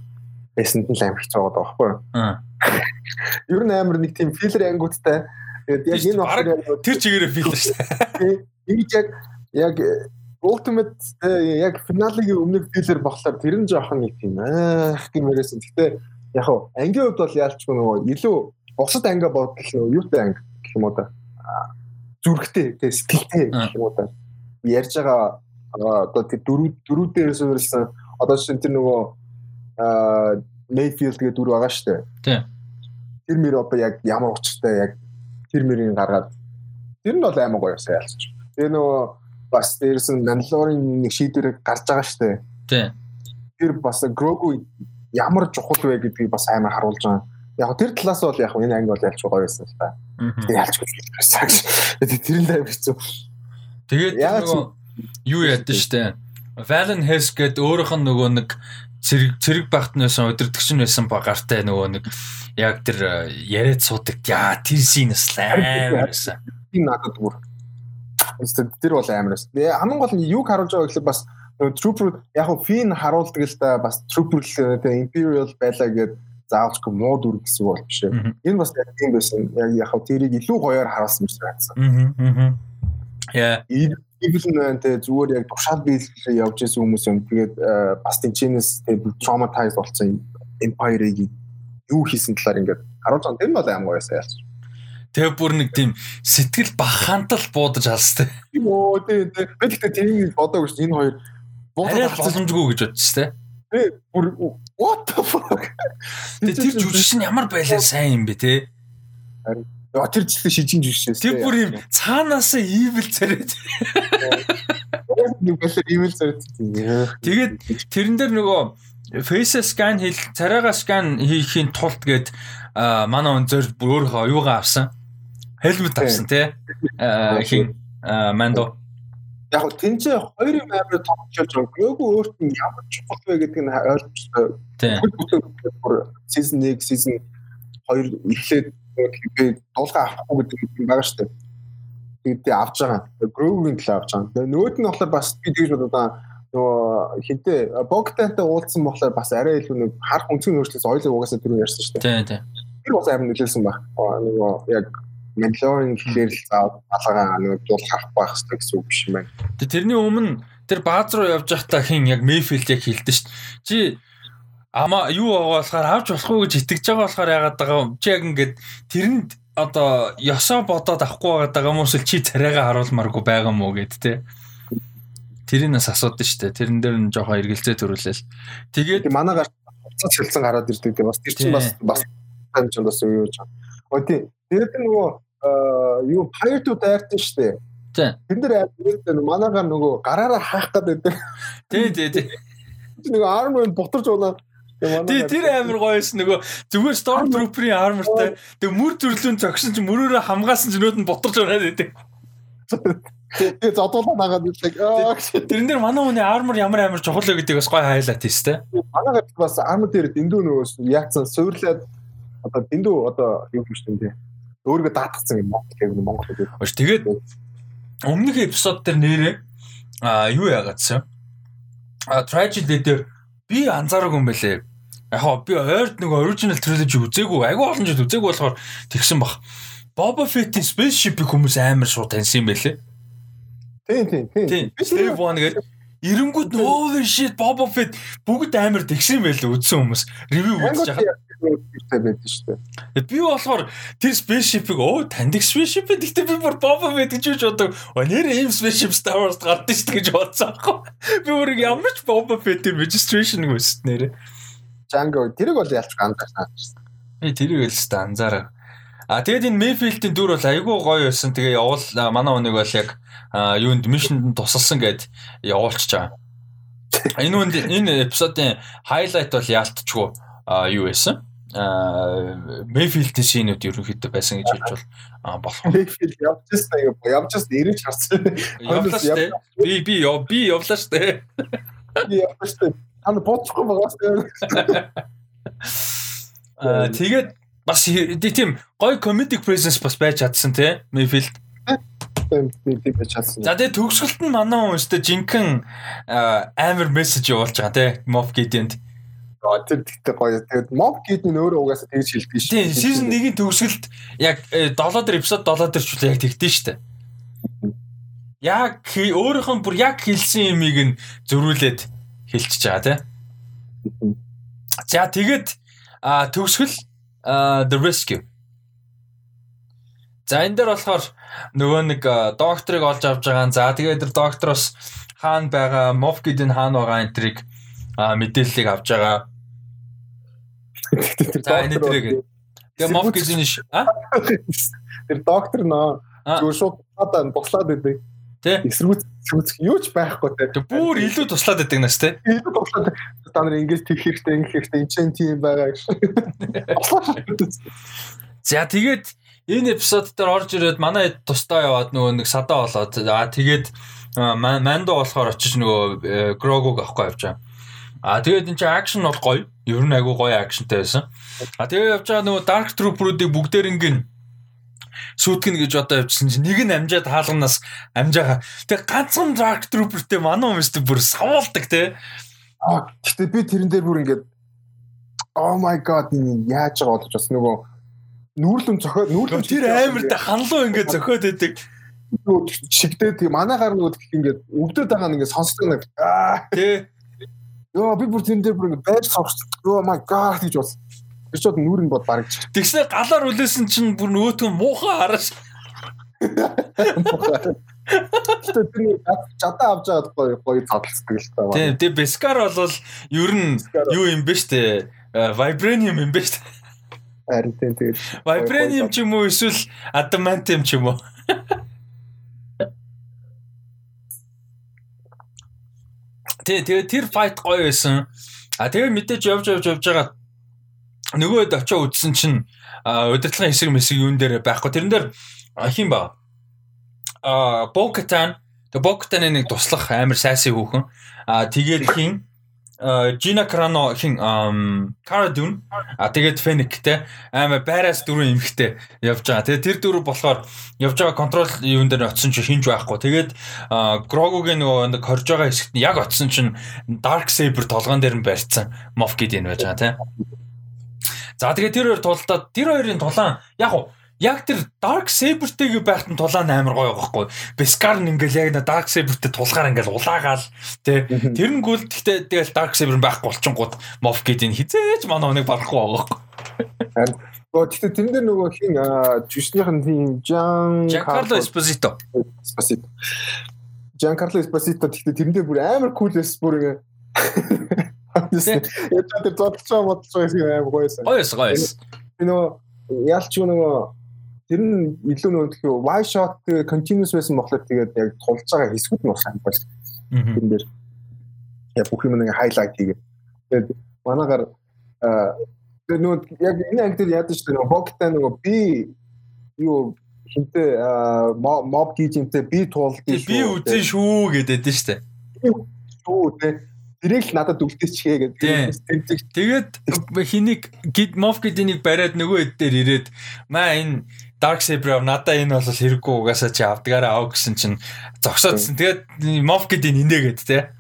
[SPEAKER 2] байсанд нь амар хэцүү байгаа байхгүй юу? (laughs) Ер нь амар нэг тийм филлер ангуудтай. Тэгээд яг энэ
[SPEAKER 1] болохоор тэр чигээрээ филлер шүү дээ. (laughs)
[SPEAKER 2] Ингэж яг яг ultimate э, яг финалийн өмнөх филлер болохоор тэр нь жоохон нэг тийм аах гэмээрсэн. Гэхдээ яг хав ангийн хувьд бол яалчгүй нөгөө илүү бусад ангиа бодол нөгөө юутай анги гэх юм уу да зүрхтэй тэгээ сэтгэлтэй гэх юм уу та ярьж байгаа одоо тэр дөрөв дөрөв дээрээс өөрсөн одоо чинь тэр нөгөө аа Mayfield гэдэг дүр байгаа шүү дээ. Тэр мөр одоо яг ямар учиртай яг тэр мөрийг гаргаад тэр нь бол аймаг гоё сайлч. Тэр нөгөө бас дээрс нь Mandalorian нэг шийдвэр гарч байгаа шүү дээ. Тэр бас Grogu ямар чухал вэ гэдгийг бас амар харуулж байгаа. Яг тэр талаас бол яг энэ анги бол ялч гоё байсан л та. Ялч байсан. Тэр нь амар хэцүү.
[SPEAKER 1] Тэгээд нөгөө юу ядсан штэ. Valen Hess гээд өөрийнх нь нөгөө нэг цэрэг цэрэг багт нэсэн өдөртөгч нь байсан ба гартай нөгөө нэг яг тэр яриад суудаг. Яа тэр синэс амар байсан.
[SPEAKER 2] Тийм надад бүр. Тэр бол амар байсан. Хамгийн гол нь юг харуулж байгаа гэхэл бас Trooper яг Finn харуулдаг л да бас Trooper л Imperial байлаа гэдэг заавч муу дүр гэсэн үг бол биш. Энэ бас яг тийм байсан. Яг яг тэрийг илүү гоёор харуулсан юм шиг
[SPEAKER 1] байсан. Аа. Яа.
[SPEAKER 2] Evelyn тэ зүгээр яг тушаал биелэлээ явж исэн хүмүүс юм. Тэгээд бас тэнчэнээс тэ traumatized болсон Empire-ийг юу хийсэн талаар ингээд харуулж байгаа. Тэр нь бол амар гоёсаа ялч.
[SPEAKER 1] Тэгээ бүр нэг тийм сэтгэл бахантал буудаж алстай.
[SPEAKER 2] Йоо тий. Би тэгтээ тийм бодоагүй ш. Энэ хоёр
[SPEAKER 1] буудаж боломжгүй гэж бодчих тий.
[SPEAKER 2] Тий бүр what the fuck.
[SPEAKER 1] Тэгээ тэр жүжигч нь ямар байлаа сайн юм бэ тий.
[SPEAKER 2] Харин тэр жилийн шижин жишээс.
[SPEAKER 1] Тэр бүр юм цаанаас evil царайд.
[SPEAKER 2] Нэг байлаа evil царайд.
[SPEAKER 1] Тэгээд тэрэн дээр нөгөө face scan хэл царайгаа скан хийхийн тулд гээд манай он зөр бүр өөрийнхөө юугаа авсан. Helmet авсан тий. Хин мандо.
[SPEAKER 2] Яг нь тэн чи хоёр юм амар томчилж байгаа. Гөөгүй өөрт нь ямар чухал вэ гэдгийг нь.
[SPEAKER 1] Тийм.
[SPEAKER 2] Бүр season 1, season 2 эхлээд би дуулга авахгүй гэдэг юм байгаа шүү дээ. Тэгээд авч байгаа. Groove-ийн төлөө авч байгаа. Тэгээд нөгөөд нь болохоор бас би тэгж бодоо нөгөө хинтээ Богтантай уулзсан болохоор бас арай илүү нэг харах өнцгийн өөрчлөлт ойлог угаасаа түрүү ярьсан шүү
[SPEAKER 1] дээ. Тийм тийм.
[SPEAKER 2] Тэр бас амар нөлөөлсөн баг. Нөгөө яг Mandalorian гэхээр л заа балгаа нөгөө дуулах авах байх хэрэгтэй гэсэн үг биш юм байна.
[SPEAKER 1] Тэгээд тэрний өмнө тэр бааз руу явж байхдаа хин яг Mayfield яг хэлдэж шүү дээ. Чи Ама юу байгаа болохоор авч болохгүй гэж итгэж байгаа болохоор яагаад байгаа юм. Чи яг ингээд тэрэнд одоо ёсоо бодоод авахгүй байгаа юм уу чи царайгаа харуулмааргүй байгаа мó гэд те. Тэрнээс асуудаг штэ. Тэрэн дээр нь жоохон эргэлзээ төрүүлээл. Тэгээд
[SPEAKER 2] манай гарт уцаа цэлсэн гараад ирдэг те. Бас тэр чинь бас бас тань ч бас юу яаж. Өө тий. Тэгээд нөгөө юу Fire to Dart штэ.
[SPEAKER 1] Тий.
[SPEAKER 2] Тэн дээр манайгаар нөгөө гараараа хаах гэдэг.
[SPEAKER 1] Тий, тий, тий.
[SPEAKER 2] Нөгөө armor бутарч унаа
[SPEAKER 1] Тий тэр амар гоёс нөгөө зүгээр Stormtrooper-ийн armorтай тэг мөр төрлөөн зогсон чинь мөрөөрөө хамгаалсан ч нөөд нь бутарч ороод идэв.
[SPEAKER 2] Тэгээ зодуулаа нагаад идэг.
[SPEAKER 1] Тэрэн дээр манай хүний armor ямар амар чухал вэ гэдгийг бас гоё хайлайт хийс тэ.
[SPEAKER 2] Манайгаар бас armor дээр дэндүү нөгөө яатсан суурлаад одоо дэндүү одоо юу юм шүү Өөргөө даатгсан юм Монгол гэх Монгол гэдэг.
[SPEAKER 1] Ш тэгээд өмнөх эпизод дээр нэрээ а юу яагаадсан. А tragedy дээр би анзаараагүй юм байлээ. Яг хоо би ойрд нэг original trilogy үзээгүй. Айгүй олон жил үзээгүй болохоор тэгсэн бах. Boba Fett-ийн spaceship-ийг хүмүүс амар шууд таньсан юм байлээ.
[SPEAKER 2] Тийм тийм тийм.
[SPEAKER 1] Slave One гэдэг Эрэнгүүд holy shit Boba Fett бүгд амар тэгсэн байлээ үзсэн хүмүүс. Ревю үзэж байгаа
[SPEAKER 2] байдаг шүү дээ.
[SPEAKER 1] Би болохоор тэр spaceship-ийг оо таньдаг spaceship гэхдээ би бүр Boba Fett гэж үж бодог. Нэр ийм spaceship Star Wars гардаг шүү гэж бодсон аахгүй. Би бүр ямар ч Boba Fett-ийн registration гүйс нэрэ.
[SPEAKER 2] Django тэрийг бол ялч ганцаарсан.
[SPEAKER 1] Би тэрийг л өстой анзаараа. А тэгээд энэ Mayfield-ийн дүр бол айгүй гоё байсан. Тэгээ явал манай хүнийг бол яг юунд мишнд тусалсан гэд явуулчихж байгаа. Энэ үнд энэ эпизодын хайлайт бол яалтчгүй юу байсан? Mayfield-ийн шинүүд ерөнхийдөө байсан гэж хэлж бол болох.
[SPEAKER 2] Mayfield явчихсан юм. Явчихсан ирэж харсан.
[SPEAKER 1] Явлаа би би би явлаа штэ.
[SPEAKER 2] Би явлаа штэ. Ана боцохгүй байгаас.
[SPEAKER 1] Аа тэгээд бас тийм гоё comedic presence бас байж чадсан тий Mayfield. За тэгээ төгсгөлт нь манай хүн өстэй жинхэнэ амар мессеж явуулж байгаа тий Moff Gideon-д.
[SPEAKER 2] Тэр тэгтээ гоё. Тэгээд Moff Gideon өөрөө угаасаа тэгж хэлдэг шүү.
[SPEAKER 1] Тийм season 1-ийн төгсгөлт яг 7 дэх эпизод 7 дэх ч яг тэгдэж штэ. Яг өөрийнх нь бүр яг хэлсэн юмыг нь зөрүүлээд хэлчихэж байгаа тий. За тэгээд төгсгөл the rescue. За энэ дээр болохоор нөгөө нэг докторыг олж авч байгаа. За тэгээд тэр доктороос хаана байгаа, Moff Gideon хаана байгаа энтрийг мэдээллийг авч байгаа. За энэ тэрэг. Тэгээ гэж нь ш.
[SPEAKER 2] Тэр доктор нөө зүгээр шууд одоо буслаад идэв.
[SPEAKER 1] Тэ?
[SPEAKER 2] Эсрүүц эсрүүц юу ч байхгүй те.
[SPEAKER 1] Бүр илүү туслаад байдаг нас те.
[SPEAKER 2] Илүү туслаад та нар ингэж тех хэрэгтэй ингэ хэрэгтэй энэ чинь тийм байгаа гэж.
[SPEAKER 1] За тэгээд энэ эпизод дээр орж ирээд манай тусдаа яваад нөгөө нэг садаа болоод аа тэгээд мандо болохоор очиж нөгөө грогог авахгүй явж байгаа. А тэгээд энэ чинь акшн бол гоё. Ер нь айгүй гоё акшнтай байсан. А тэгээд явж байгаа нөгөө Dark Trooper-уудыг бүгдээр ингэн сүйтгэн гэж одоо явжсан чинь нэг нь амжаад хаалганаас амжаага. Тэгээ ганцхан Dark Trooper-тэй манай хүмүүстэй бүр савуулдаг те.
[SPEAKER 2] А гэтээ би тэрэн дээр бүр ингээд Oh my god яаж байгаа болж бас нөгөө нүүрлэн зөхөө нүүрлэн
[SPEAKER 1] тэр амиртай ханлуу ингээд (laughs) зөхөөд байдаг
[SPEAKER 2] чигдээ тийм манай гар нөгөө ингээд өвдөд байгаа нэг сонсдог нэг аа
[SPEAKER 1] тий
[SPEAKER 2] Йоо би бүр тэн дээр бүр ингэ байж сонсч. Oh my god гэж бас. Тэр чод нүүр нь бод бараг.
[SPEAKER 1] Тэгснэ галаар үлээсэн чинь бүр нөгөөтгөн муухай хараш.
[SPEAKER 2] Тэр тэр жадаа авч байгаа гоё гоё задлцдаг л та.
[SPEAKER 1] Тийм, тийм Бескар бол ер нь юу юм бэ штэ? Vibranium юм бэ штэ?
[SPEAKER 2] Харин тийм тэгээд
[SPEAKER 1] Vibranium ч юм уу эсвэл Adamantium ч юм уу? Тий, тэгээ тэр fight гоё байсан. А тэгээ мэдээж явж явж явж байгаа нөгөөд очиж үзсэн чинь удирдлагын хэсэг мэсэг юун дээр байхгүй. Тэрэн дээр хин ба. А Бокатан тэгээ Бокатаны нэг туслах амар сайсын хүүхэн. А тэгээд хин Жина Крано хин Кара Дун а тэгээд Фениктэй аймаа байраас дөрөв эмхтэй явж байгаа. Тэгээд тэр дөрөв болохоор явж байгаа контрол юун дээр очсон чинь хинж байхгүй. Тэгээд Грогогийн нөгөө хорж байгаа хэсэгт яг очсон чинь Dark Saber толгоон дээр нь барьцсан Moff Gideon байж байгаа тийм. За тэгээд тэр хоёр тулдаад тэр хоёрын тулаан яг уу яг тэр Dark Saber-тэйг байхад нь тулаан амар гоё байхгүй. Beskar нь ингээл яг Dark Saber-тэй тулгаар ингээл улаагаал тий. Тэр нь гүйл гэхдээ тэгэл Dark Saber байхгүй болчингууд Moff Gideon хизээч манай өнөг барахгүй байгаа байхгүй.
[SPEAKER 2] Гоо гэхдээ тэрэн дээр нөгөө хин жүшнийхэн тийм Жан
[SPEAKER 1] Carlo Esposito.
[SPEAKER 2] Esposito. Жан Карло Esposito гэхдээ тэрэн дээр бүр амар кул эс бүр ингээ Яг тэр зодчоо модчоо юм амар гоёсэн.
[SPEAKER 1] Гоёс гоёс.
[SPEAKER 2] Би нөгөө яалч нөгөө тэр нь илүү нөгөө тхий wide shot continuous байсан болохоор тэгээд яг тулж байгаа хэсгүүд нь бас хампаа шүү. Тэр дээр яг бүх юм нэг highlight хийгээд тэгээд манаагаар тэр нөгөө яг энэ анги дээр яадаг шүү нөгөө боктай нөгөө би юу хинтээ моб гизэмтэй би туулдаг
[SPEAKER 1] шүү. Би үзэн шүү гэдэг шүү.
[SPEAKER 2] Шүү тий Тэрийг л надад үлдээчихээ
[SPEAKER 1] гэдэг. Тэгээд хэнийг гид моф гэдгийг бариад нөгөө хэд дээр ирээд маа энэ Dark Saber надаа энэ бол хэрэггүй угаасаа чи авдгаараа ав гэсэн чинь зогсоодсэн. Тэгээд Moff Gideon инээгээд те.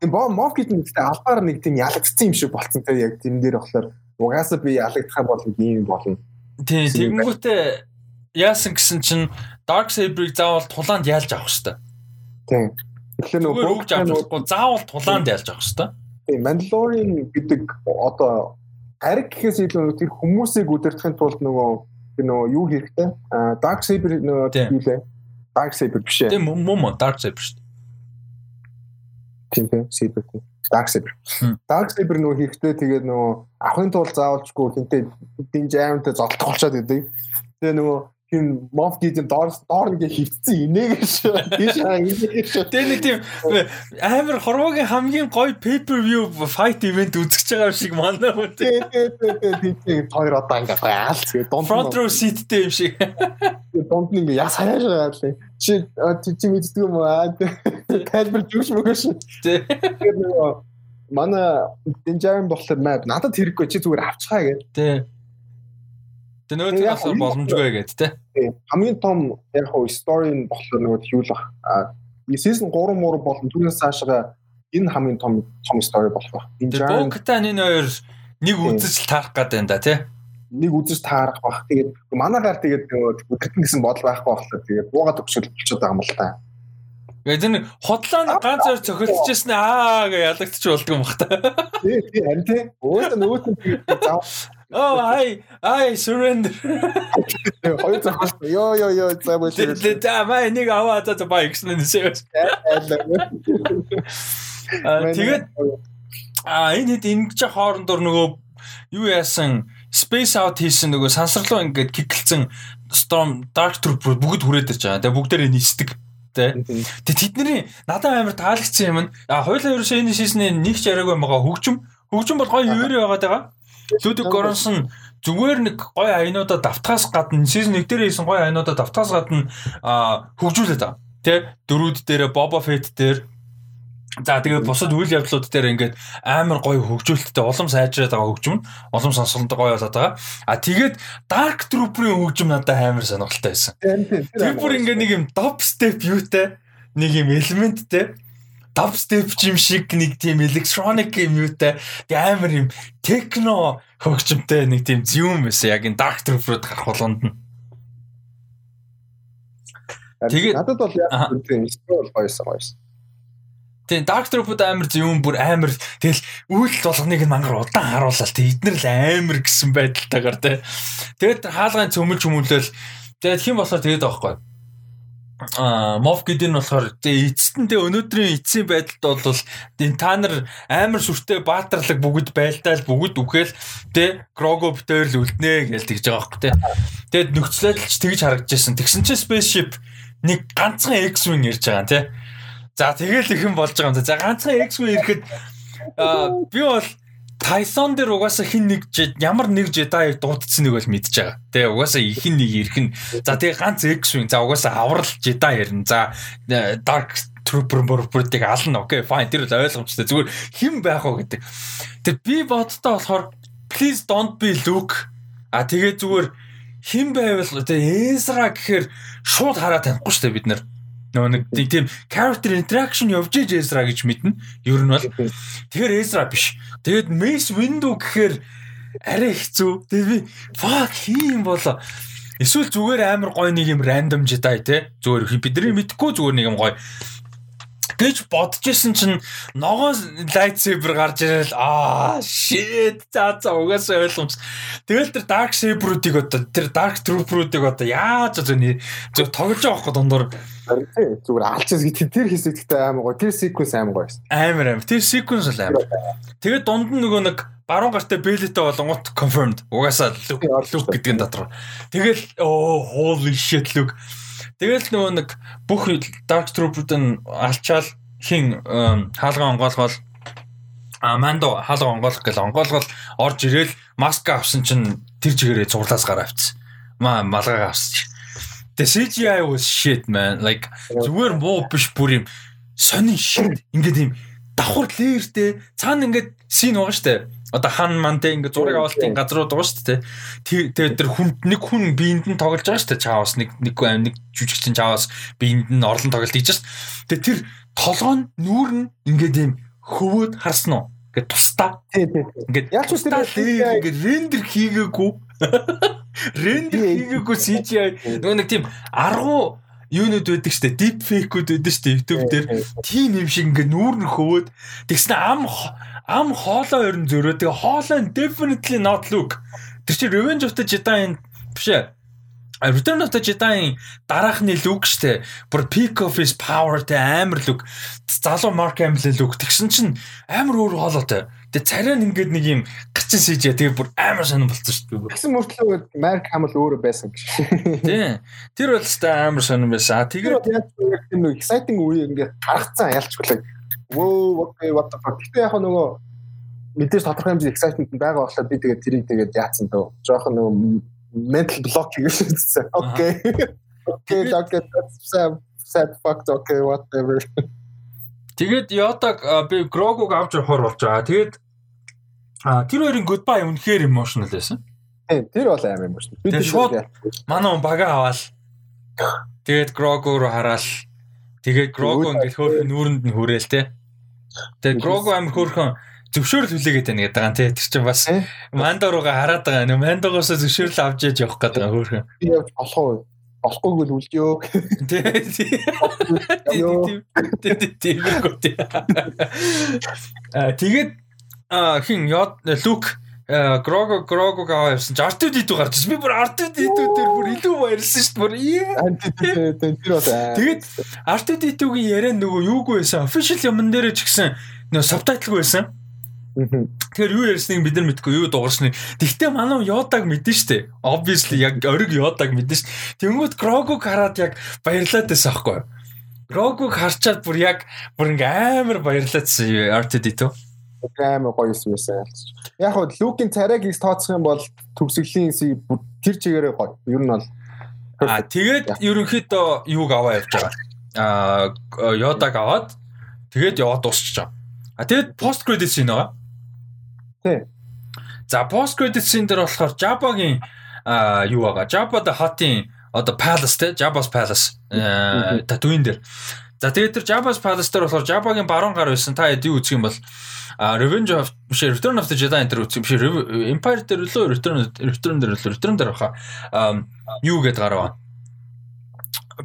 [SPEAKER 2] Тийм боо Moff Gideon гэдэг албаар нэг тийм ялагдсан юм шиг болцсон те яг тийм дээр болохоор угаасаа би ялагдах юм бол ийм болно.
[SPEAKER 1] Тийм тэгэнгүүтээ яасан гэсэн чинь Dark Saber-ыг заавал тулаанд яалж авах хэрэгтэй.
[SPEAKER 2] Тийм. Тэгэхээр нөгөө
[SPEAKER 1] бүгд авахгүй заавал тулаанд яалж авах хэрэгтэй.
[SPEAKER 2] Тийм Mandalorian гэдэг одоо хариг гэхээс илүү тэр хүмүүсийг удирдахын тулд нөгөө нөгөө юу хэрэгтэй? А Dark Saber нөгөө юу лээ? Dark Saber биш ээ.
[SPEAKER 1] Тийм мөн мөн Dark Saber шүү дээ.
[SPEAKER 2] Тийм тийм Saber тийм. Dark Saber. Dark Saber нөгөө хэрэгтэй тэгээд нөгөө авахын тулд заавалчгүй хинтээ дин жаймтай золтох болчиход идэв. Тэгээ нөгөө хин моф гэдэг доор доор ингээ хөвцсөн инээгээш тийш хаа инээгээш
[SPEAKER 1] тэгээ нэг тийм амар хорвогийн хамгийн гоё pay-per view fight event үзэж байгаа шиг манай хүн
[SPEAKER 2] тий тий тий хоёр одоо ингээ гаал
[SPEAKER 1] дунд front row seat-тэй юм шиг.
[SPEAKER 2] Дунд ингээ яс хаяаш байгаа л чи чи мэддэг юм аа? Тайлбар жүш мөгөш нөгөө манай динжаан болохоор надад хэрэггүй чи зүгээр авчихаа гэдэг
[SPEAKER 1] тий Тэ нөгөө тэр асар боломжгүй гэд тэ.
[SPEAKER 2] Хамгийн том яг хоо story нь болохоор нөгөө юу л баг. А season 3 муур болон түүнээс цаашаа энэ хамгийн том том story болох баг.
[SPEAKER 1] Энэ Бокатан энэ хоёр нэг үзэж таарах гэдэг юм да тий.
[SPEAKER 2] Нэг үзэж таарах баг. Тэгээд манаагаар тэгээд нөгөө өдөртөн гэсэн бодол байхгүй болохоор тэгээд буугаад өгчөл болчиход байгаа юм л та.
[SPEAKER 1] Тэгээд энэ хотлоо ганц зөр цохилчихсэн аа гэж ялагдчих болдго юм бах та.
[SPEAKER 2] Тий, тий, харин тий. Өөдөө нөгөөт (laughs) нь заав
[SPEAKER 1] Oh, I I surrender.
[SPEAKER 2] Хоёр захаас ёо ёо ёо
[SPEAKER 1] шүү. Тэ маа нэг аваа та баа гэсэн нь шээ. Тэгээд а энэ хэд ингэж хоорондор нөгөө юу яасан Space Out хийсэн нөгөө сансарлуу ингээд киклцэн Storm Dark Trooper бүгд хүрээд ирж байгаа. Тэгээ бүгдээрээ нисдэг. Тэгээ тэдний надад амар таалагдсан юм. А хоёлаа ерөөсөө энэ шийснээ нэг ч яриаг байгаа хөгжим. Хөгжим бол гоё юурэ байгаа даа. Ludwig Göransson зүгээр нэг гоё аянуудаа давтахаас гадна season 1 дээр хийсэн гоё аянуудаа давтахаас гадна хөгжүүлээд байгаа. Тэ дөрүүд дээр Boba Fett дээр За тэгээд бусад үйл явдлууд дээр ингээд амар гоё хөгжүүлэлттэй улам сайжраад байгаа хөгжим нь улам сонсголонтой гоё болоод байгаа. А тэгээд Dark Trooper-ийн хөгжим надад амар сонирхолтой байсан. Тэр бүр ингээд нэг юм dub step юутай нэг юм элементтэй step юм шиг нэг тийм electronic юм юутай амар юм techno хөгжимтэй нэг тийм зүүн байсан яг энэ Dark Trooper-д гарах болгонд нь.
[SPEAKER 2] Тэгээд надад бол яг тийм стил гоёсэн гоёсэн.
[SPEAKER 1] Тийм Dark Troop-д амар зөвөн бүр амар тэгэл үйлдэл болгоныг нь мангар удаан харууллаа. Тэг эднэр л амар гэсэн байдалтайгаар тий. Тэгээд хаалгын цөмөлж хүмүүлэл тэгээд хэн болохоор тэгээд байхгүй. Аа Moff Gideon болохоор тэгээ эцэстэнтэй өнөөдрийн эцсийн байдалд бол энэ та нар амар сүртэй баатарлаг бүгд байлдаал бүгд үхэл тэ Grogu битээр л үлднэ гэж тэгж байгаа байхгүй тэ. Тэгээд нөхцөлөд ч тэгж харагдажсэн. Тэгсэн чинь spaceship нэг ганцхан X-wing ирж байгаа тий За тэгэл их юм болж байгаа юм. За ганцхан X-Men ирэхэд би бол Tyson дээр угаасаа хин нэг ямар нэг Jedi дуудсан нэг бол мэдж байгаа. Тэгээ угаасаа их нэг ирэх нь. За тэгээ ганц X-Wing. За угаасаа аврал Jedi ярина. За Dark Trooper мөрпөрдийг ална. Окей, fine. Тэр л ойлгомжтой. Зүгээр хэн байх вэ гэдэг. Тэр би бодтоо болохоор please don't be Luke. А тэгээ зүгээр хэн байвал тэгээ Ezra гэхээр шууд хараад танихгүй шүү дээ бид нар. Нөгөө нэг тийм character interaction явж ээж Ezra гэж мэднэ. Ер нь бол тэгэхээр Ezra биш. Тэгээд Mace Windu гэхээр арай хэцүү. Тэгээд би fuck хийм болоо. Эсвэл зүгээр амар гоё нэг юм random Jedi те. Зүгээр бидний мэдхгүй зүгээр нэг юм гоё гэж бодож исэн чинь ногоон lightsaber гарч ирэл аа shit за за угаасаа ойлгомж. Тэгэл тэр dark saber-уудыг одоо тэр dark trooper-уудыг одоо яаж одоо зөв тоглож байгаа байхгүй дундуур
[SPEAKER 2] зүгээр алчаас гэж тэр хэсэгтээ амар гоё тэр sequence амар гоё байсан.
[SPEAKER 1] Амар амар тэр sequence л амар. Тэгээд дунд нь нөгөө нэг баруун гартаа бэлэтэ болонгот confirmed угаасаа look look гэдэг нь дотор. Тэгэл оо holy shit look Тэгэл нөгөө нэг бүх Dark Trooper-д алчаал хин хаалгаа онгоолгоол а мандо хаалга онгоолгох гэл онгоолгол орж ирээл маска авсан чинь тэр чигээрээ зурлаас гараа авчихсан. Маа малгайгаа авсан. The CGI was shit man. Like зүгээр муу биш бүр юм сонин shit. Ингээд юм давхар леертэй цаана ингээд син байгаа штэ одоо хан мантэй ингээ зураг авалтын газрууд байгаа шүү дээ. Тэгээ тэр хүн нэг хүн биеинд нь тоглож байгаа шүү дээ. Чаавас нэг нэг нэг жүжигчин чаавас биеинд нь орлон тоглолт хийж шүү дээ. Тэгээ тэр толгоо нь нүүр нь ингээд юм хөвөөд харсан уу? Ингээд тустаа. Ингээд яаж ч тэр ингээд рендер хийгээгүй. (laughs) Рендер хийгээгүй CGI нөгөө нэг тийм аргу юунууд байдаг штэ deep fake-үүд байдаг штэ YouTube дээр тийм юм шиг ингээ нүүр нь хөвөөд тэгснэ ам ам хоолоо ер нь зөрөө. Тэгээ хоолоо definitely not look. Тэр чинь Revenge of the Jedi биш ээ. Return of the Jedi дараахны лүг штэ. Бүр peak of his power тэ амар лүг. Залуу Mark Hamill лүг. Тэгсэн чинь амар өөр хоолойтой. Тэгээ царай нь ингээд нэг юм гарчин сийж тэгээ бүр амар сонирн болчихсон шүү дээ.
[SPEAKER 2] Тэгсэн мөртлөө Mark Hamill өөрөө байсан гэж.
[SPEAKER 1] Тий. Тэр бол өстой амар сонирн байсан.
[SPEAKER 2] Тэгээд яг тийм нэг exciting үе ингээд гаргацсан ялчгүй Whoa okay what the fuck. Гэтэ яг нөгөө мэдээж тодорхой хэмжээ excitement байгаа болохоор би тэгээд тэрийг тэгээд яатсан дөө. Жохон нөгөө mental block гэж хэлсэн. Okay. (laughs) Okay, okay, that's sad, sad fucked okay whatever.
[SPEAKER 1] Тэгээд Yodag би Grogu-г авч явахаар болж байгаа. Тэгээд тэр хоёрын goodbye үнэхээр emotional байсан.
[SPEAKER 2] Тийм, тэр бол амар emotional.
[SPEAKER 1] Би шууд манай бага аваад тэгээд Grogu руу хараад тэгээд Grogu ингээд хөөх нүүрэнд нь хүрээл те. Тэгээ Грого амир хөөрхөн зөвшөөрөл хүлээгээд байна гэдэг байгаа тий. Тэр чинь бас Мандо руугаа хараад байгаа. Мандогоос зөвшөөрөл авч яж явах гэдэг хөөрхөн.
[SPEAKER 2] Би явж болох уу? Болохгүйг л үлдээ.
[SPEAKER 1] Тий. Тий. Тэгээд хин Люк Грого Грого гаа явсан. R2 D2 гарч ирсэн. Би бүр R2 D2 дээр бүр илүү баярлсан шүү дээ. Бүр Тэгээд R2 D2-гийн яриа нөгөө юугүй байсан. Official юмн дээр ч гэсэн нөгөө subtitle байсан. Тэгэхээр юу ярьсныг бид нар мэдгүй юу дуурсныг. Тэгтээ манай Йодаг мэдэн штэ. Obviously яг ориг Йодаг мэдэн штэ. Тэнгүүд Грогуг хараад яг баярлаад байсан аахгүй юу? Грогуг харчаад бүр яг бүр ингээ амар баярлаадсан RTD2.
[SPEAKER 2] Амар гоё юм байсан. Яг хөө Лукийн царайг их тооцох юм бол төгсгөлийн тэр чигээрээ гоё. Ер нь бол
[SPEAKER 1] А тэгээд ерөнхийдөө юуг аваа явж байгаа. А Йодаг аваад тэгээд яваад дуусчих жаа. А тэгээд пост credit scene байгаа.
[SPEAKER 2] Тий.
[SPEAKER 1] За post credit scene дээр болохоор Jabba-гийн юу байгаа. Jabba the Hutt-ийн одоо Palace те Jabba's Palace Tatooine дээр. За тэгээд тэр Jabba's Palace дээр болохоор Jabba-гийн баруун гар байсан. Та хэд юу үзэх юм бол Revenge of биш Return of the Jedi энэ үзэх юм биш Empire дээр лөө Return Return дээр лөө Return дээр баха юу гэдэг гараа.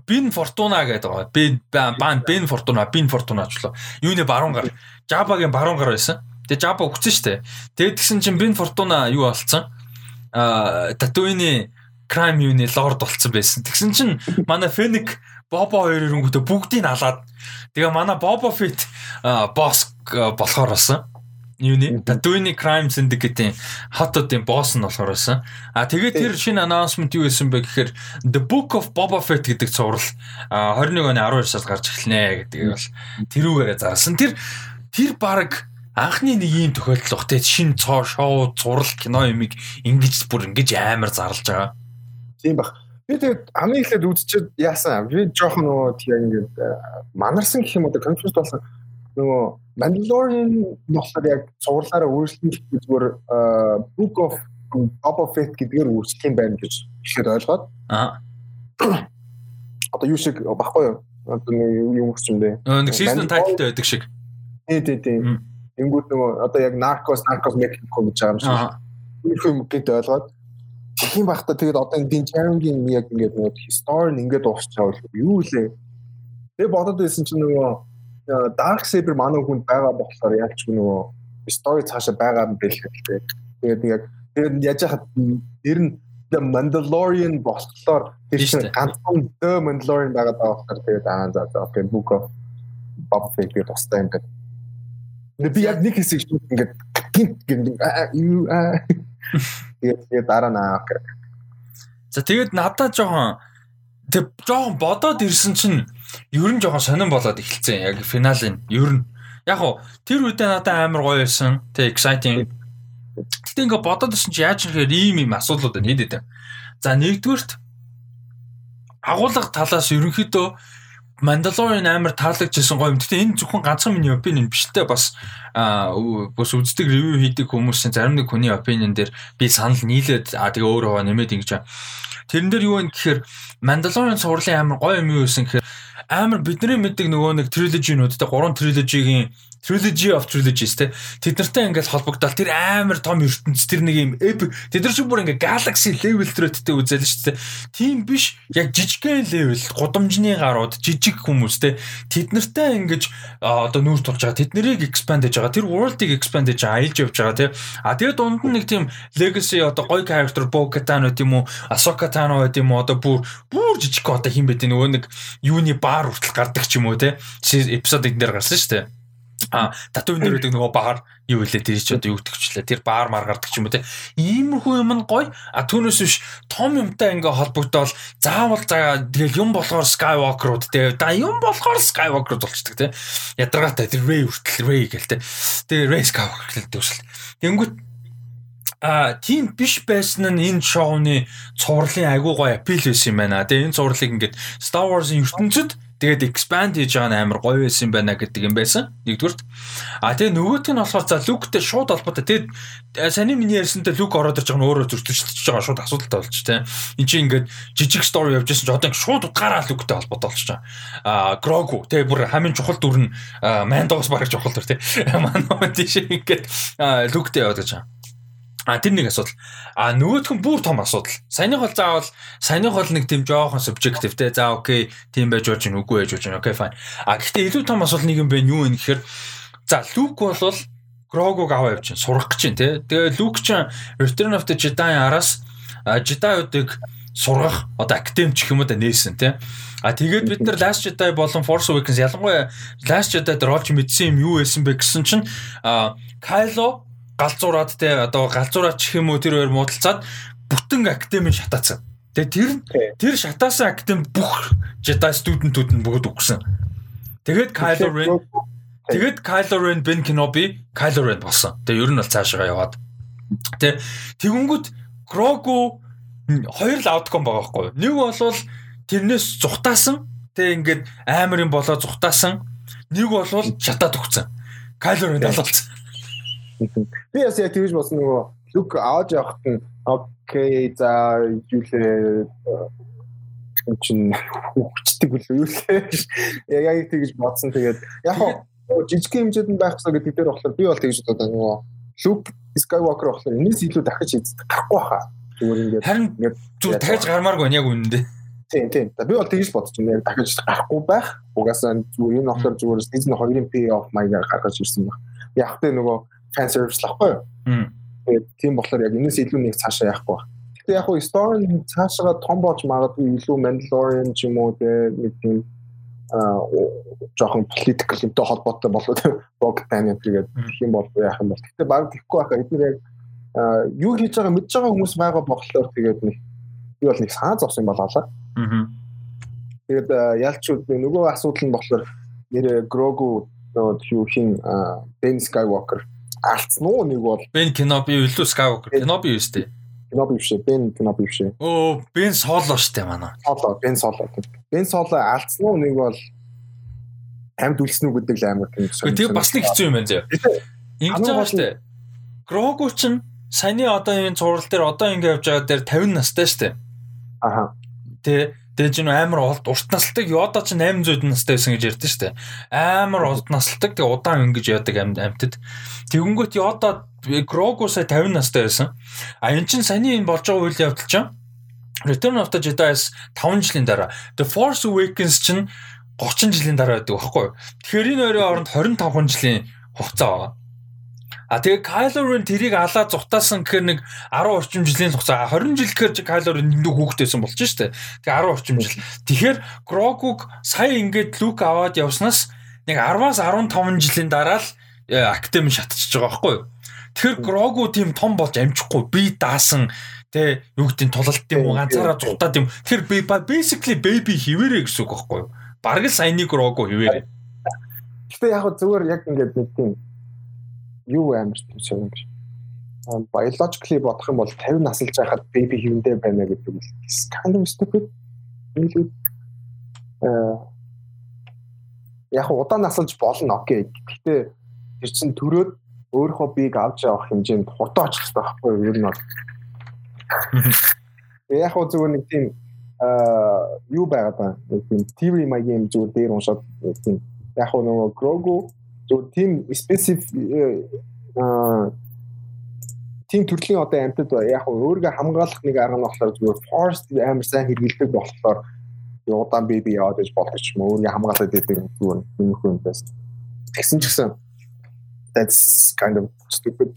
[SPEAKER 1] Бин Фортуна гэдэг байгаа. Бин бан Бин Фортуна, Бин Фортуначлаа. Юуны баруун гар. Жабагийн баруун гар байсан. Тэгээ Жаба өгсөн шүү дээ. Тэгээд тэгсэн чинь Бин Фортуна юу болцсон? Аа Татуины crime юуны лорд болцсон байсан. Тэгсэн чинь манай Феник Бобо хоёр ирэнгүүтээ бүгдийг алаад тэгээ манай Бобо Фит босс болохоор болсон юуны Tatooine Crime Syndicate-ийн хотодын босс нь болохоор байсан. А тэгээд тэр шинэ announcement юу байсан бэ гэхээр The Book of Boba Fett гэдэг цуврал 21 оны 12 сард гарч эхэлнэ гэдэг бол тэрүүгээрээ зарласан. Тэр тэр баг анхны нэг ийм тохиолдол бах те шинэ цоо шоу зурал кино юмыг ингэж бүр ингэж амар зарлж байгаа.
[SPEAKER 2] Тийм бах. Би тэгээд хамгийн эхлээд үзчихээд яасан. Би жоохон нөгөө тийм ингээд манарсан гэх юм уу? Конфьюз болсон. Нөгөө Mandalorian болохоор яг цувралаараа өөрчлөлт зүгээр Book of Boba Fett гэдгээр үүсэх юм байна гэж ихэд ойлгоод.
[SPEAKER 1] Аа
[SPEAKER 2] одоо юу шиг баггүй юу? Одоо юу юм бэ
[SPEAKER 1] нэг season title байдаг шиг.
[SPEAKER 2] Тий тий тий Ингүүт нөгөө одоо яг Narcos Narcos Mexico гэж байгаа юм шиг их юм гээд ойлгоод тийм багтаа тэгээд одоо энэ Jeremy-гийн яг ингээд нөгөө story ингээд дуусчихаа бол юу лээ Тэгээ бодоод байсан чинь нөгөө Dark Saber манай хүнд байгаа болохоор яг ч нөгөө story цаашаа байгаа юм бэл хэрэгтэй. Тэгээд яг тэгээд яаж яхад ер нь The Mandalorian болохоор тэр чинь ганцхан The Mandalorian байгаа болохоор тэгээд аа за за окей Book of Boba Fett гэдэг тустай юм гэдэг. Би яг нэг хэсэг шүү ингээд гинт гинт юу аа тэгээд дараа наа.
[SPEAKER 1] За тэгээд надад жоохон тэг жоохон бодоод ирсэн чинь ер нь жоохон сонирн болоод эхэлсэн. Яг финалын ер нь яг хуу тэр үедээ надад амар гоё байсан. Тэг exciting. Гэтэ ингээ бодоод ирсэн чи яаж нэхэр ийм ийм асуудлууд байна хэд хэдэ. За нэгдүгürt агуулга талаас ерөнхийдөө Mandalorian амар таалагдчихсан гоё юм. Гэтэ энэ зөвхөн ганцхан миний opinion биш тэ бас аа бас үздэг ревю хийдэг хүмүүсийн зарим нэг хүний opinion дээр би санал нийлээд аа тэгээ өөрөө нэмээд ингэж Тэрэн дээр юу вэ гэхээр Mandalorian сурлын амар гоё юм юу байсан гэхээр амар бидний мэддэг нөгөө нэг те гурван триложигийн Trilogy of Trilogies те тэд нартай ингээд холбогдоод тэр амар том ертөнц тэр нэг юм тэд нар шиг бүр ингээд galaxy level төрөттэй үзэл шүү дээ. Тийм биш яг жижигхэн level гудамжны гарууд жижиг хүмүүс те тэд нартай ингээд одоо нүүр тулж байгаа тэд нарыг expand хийж байгаа тэр world-ыг expand хийж аялж явж байгаа те а тэгээд дунд нь нэг тийм legacy одоо гоё character Bo Katan гэдэг юм уу? Ahsoka Tano гэдэг юм уу? Одоо бүр бүр жижиг одоо хин байд нөгөө нэг юуны баар хүртэл гардаг ч юм уу те эпизод эднэр гарсан шүү дээ А татуун дээр үүдэг нөгөө баар юу вэ? Тэр чи одоо юу гэдэгчлээ тэр баар мар гардаг ч юм уу те? Иймэрхүү юм нь гоё. А түүнээс биш том юмтай ингээ холбогдоод заавал за тэгэл юм болохоор Skywalker-ууд те. Да юм болохоор Skywalker-ууд болчдөг те. Ядаргаатай тэр Rey хүртэл Rey гэл те. Тэгээ Rey Skywalker гэл төсөл тэнгүүт а тийм биш байсан нь энэ шоуны цувралын айгуу гоё апил байсан юм байна. Тэгээ энэ цувралыг ингээд Star Wars-ын ертөнцид Тэгээд expand хийж байгаа нь амар гоё байсан юм байна гэдэг юм байсан. Нэгдүгürt. А тэгээ нөгөөт нь болохоор за Luke-тэй шууд холбоотой. Тэгээд саний миний ярьсантай Luke ороод ирж байгаа нь өөрөө зөрчилдөж байгаа шууд асуудалтай болж тээ. Энд чинь ингээд жижиг story явж байсан ч одоо шууд утгаараа Luke-тэй холбоотой болж байгаа. А Grogu тэгээ бүр хамгийн чухал дүр нь Mando-гоос бараг чухал дүр тээ. (laughs) Манай тийш ингээд Luke-тэй яваад байгаа. А тэр нэг асуудал. А нөгөөх нь бүр том асуудал. Саяных бол заавал саяных бол нэг тийм жоохон subjective те. За окей, тийм байж болж байна, үгүй байж болж байна. Окей, fine. А гэхдээ илүү том асуудал нэг юм бэ юу вэ гэхээр за Luke бол Grogu-г аваа явж байна. Сурах гэж байна те. Тэгээ Luke ч Return of the Jedi-араас Jedi-уудыг сургах одоо академич юм да нээсэн тий. А тэгээд бид нар Last Jedi болон Force Awakens ялангуяа Last Jedi дээр олж мэдсэн юм юу байсан бэ гэсэн чинь Kylo галзуураад тий одоо галзуураад ч юм уу тэр хоёр муудалцаад бүтэн академийн шатаацсан. Тэгээд тэр тэр шатаасан академид бүх Jedi студентүүд нь бүгд өгсөн. Тэгээд Kylo Ren тэгээд Kylo Ren Ben Kenobi Kylo Ren болсон. Тэгээд ер нь бол цаашаа яваад. Тэ тэгэнгүүт Grogu хоёр л аутком байгаа байхгүй юу? Нэг бол тэрнээс зүхтаасан. Тэг ингээд аамарын болоо зүхтаасан. Нэг бол шатаад өгцөн. Кайлор нь.
[SPEAKER 2] Би бас яг тэгж болсон нөгөө лүк ааж явахт нь окей за юулээ чин хүчдэг үлээ юу лээ. Яг яг тэгж бодсон. Тэгээд яг хоо жижиг хэмжээнд байх хэрэгтэй гэдэг дээр болохоор би бол тэгж бодоод нөгөө лүк Skywalker болохоор энэс илүү дахиж хийх гарахгүй хаа
[SPEAKER 1] зүгээр ингээд харин зүгээр дахиж гармааргүй яг үнэндээ.
[SPEAKER 2] Тийм тийм. Би бол тэгж бодож байна. Дахиж гарахгүй байх. Угаасаа зүгээр энэ болохоор зүгээр season 2-ын pay off маягаар гаргаж ирсэн баг. Яг тэ нөгөө fan service лахгүй юу? Тэгээд тийм болохоор яг энэс илүү нэг цаашаа яахгүй баг. Гэтэ яг хуу story цаашаа том болж магадгүй илүү Mandalorian ч юм уу те нэг тийм а жоохон political юмтай холбоотой болоод (laughs) бог тань гэдэг юм бол яах юм бол. Гэтэ баг тэгэхгүй байхаа эдгээр яг юу хийж байгаа мэдж байгаа хүмүүс байгаа болохоор тэгээд нэг би бол нэг санаа зовсон юм болоо. Аа. Тэгээд ялчуд нөгөө асуудал нь болохоор нэр Грогу юу хин Бен Скайвокер алдсан уу? Нэг бол
[SPEAKER 1] Бен Кеноби илүү Скайвокер Кеноби юу сте
[SPEAKER 2] Кеноби биш Бен Кеноби биш
[SPEAKER 1] Оо Бен Соло штэ манай
[SPEAKER 2] Соло Бен Соло. Бен Соло алдсан уу? Нэг бол амьд үлсэн үү гэдэг л амар
[SPEAKER 1] тийм Тэгээ бас нэг хэцүү юм байна зөө. Ингэж байгаа штэ. Грогу чинь саяны одоо энэ зураг дээр одоо ингэ явж байгаа дээр 50 настай дээ.
[SPEAKER 2] Аха.
[SPEAKER 1] Тэ Тэгэж энэ амар урт урт насалдаг Йода ч 800 настай байсан гэж ярьдэн дээ. Амар урт насалдаг тэг удаан ингэж яадаг амьд амьтад. Тэгэнгүүт Йода Грогу сая 50 настай байсан. А эн чин саяны энэ болж байгаа үйл явдал чинь Return of the Jedi-с 5 жилийн дараа The Force Awakens чинь 30 жилийн дараа байдаг байхгүй? Тэгэхээр энэ хоёрын хооронд 25 жилийн хугацаа байгаа. А тэгээ Kylo Ren тэрийг алаа зутаасан гэхээр нэг 10 орчим жилийн хугацаа 20 жил гэхээр Kylo Ren нэг хүүхдтэйсэн болж штэ. Тэгээ 10 орчим жил. Тэгэхээр Grogu-г сая ингээд Luke аваад явснаас нэг 10-аас 15 жилийн дараа л э, Academy шатчихж байгаа байхгүй юу? Тэгэхээр Grogu тийм том болж амжихгүй би даасан тэ юу гэдэг тулалт юм уу ганцаараа зутаад юм. Тэгэхээр би basically baby хിവэрэ гэсэн үг байхгүй юу? Бараг л саяны Grogu хിവэрэ.
[SPEAKER 2] Гэтэ яг зүгээр яг ингээд нэг тийм юу амар тийм гэж. Biologically бодох юм бол 50 насалж байхад baby хэвэндээ байна гэдэг нь kind of stupid. Илүү э яг удаан насалж болно окей. Гэхдээ тэр чин төрөөд өөрийнхөө бийг авч явах хэмжээнд хурдан очих хэрэгтэй байхгүй юу? Ер нь бол. (laughs) Яг хөө зүгээр нэг тийм юу байгаад байна. Нэг тийм theory маягийн зүгээр дээр уншаад тийм яг хөө нөгөө Grogu зөв тийм специфик аа тийм төрлийн одоо амьтад яг өөрийгөө хамгаалах нэг арга нь болохоор зүгээр force амар сайн хэрэгэлдэг болохоор удаан би би яваад гэж болдог ч юм уу өөрийгөө хамгаалаад байдаг зүгээр юм хүн байсан. Тэгсэн ч гэсэн that's kind of stupid.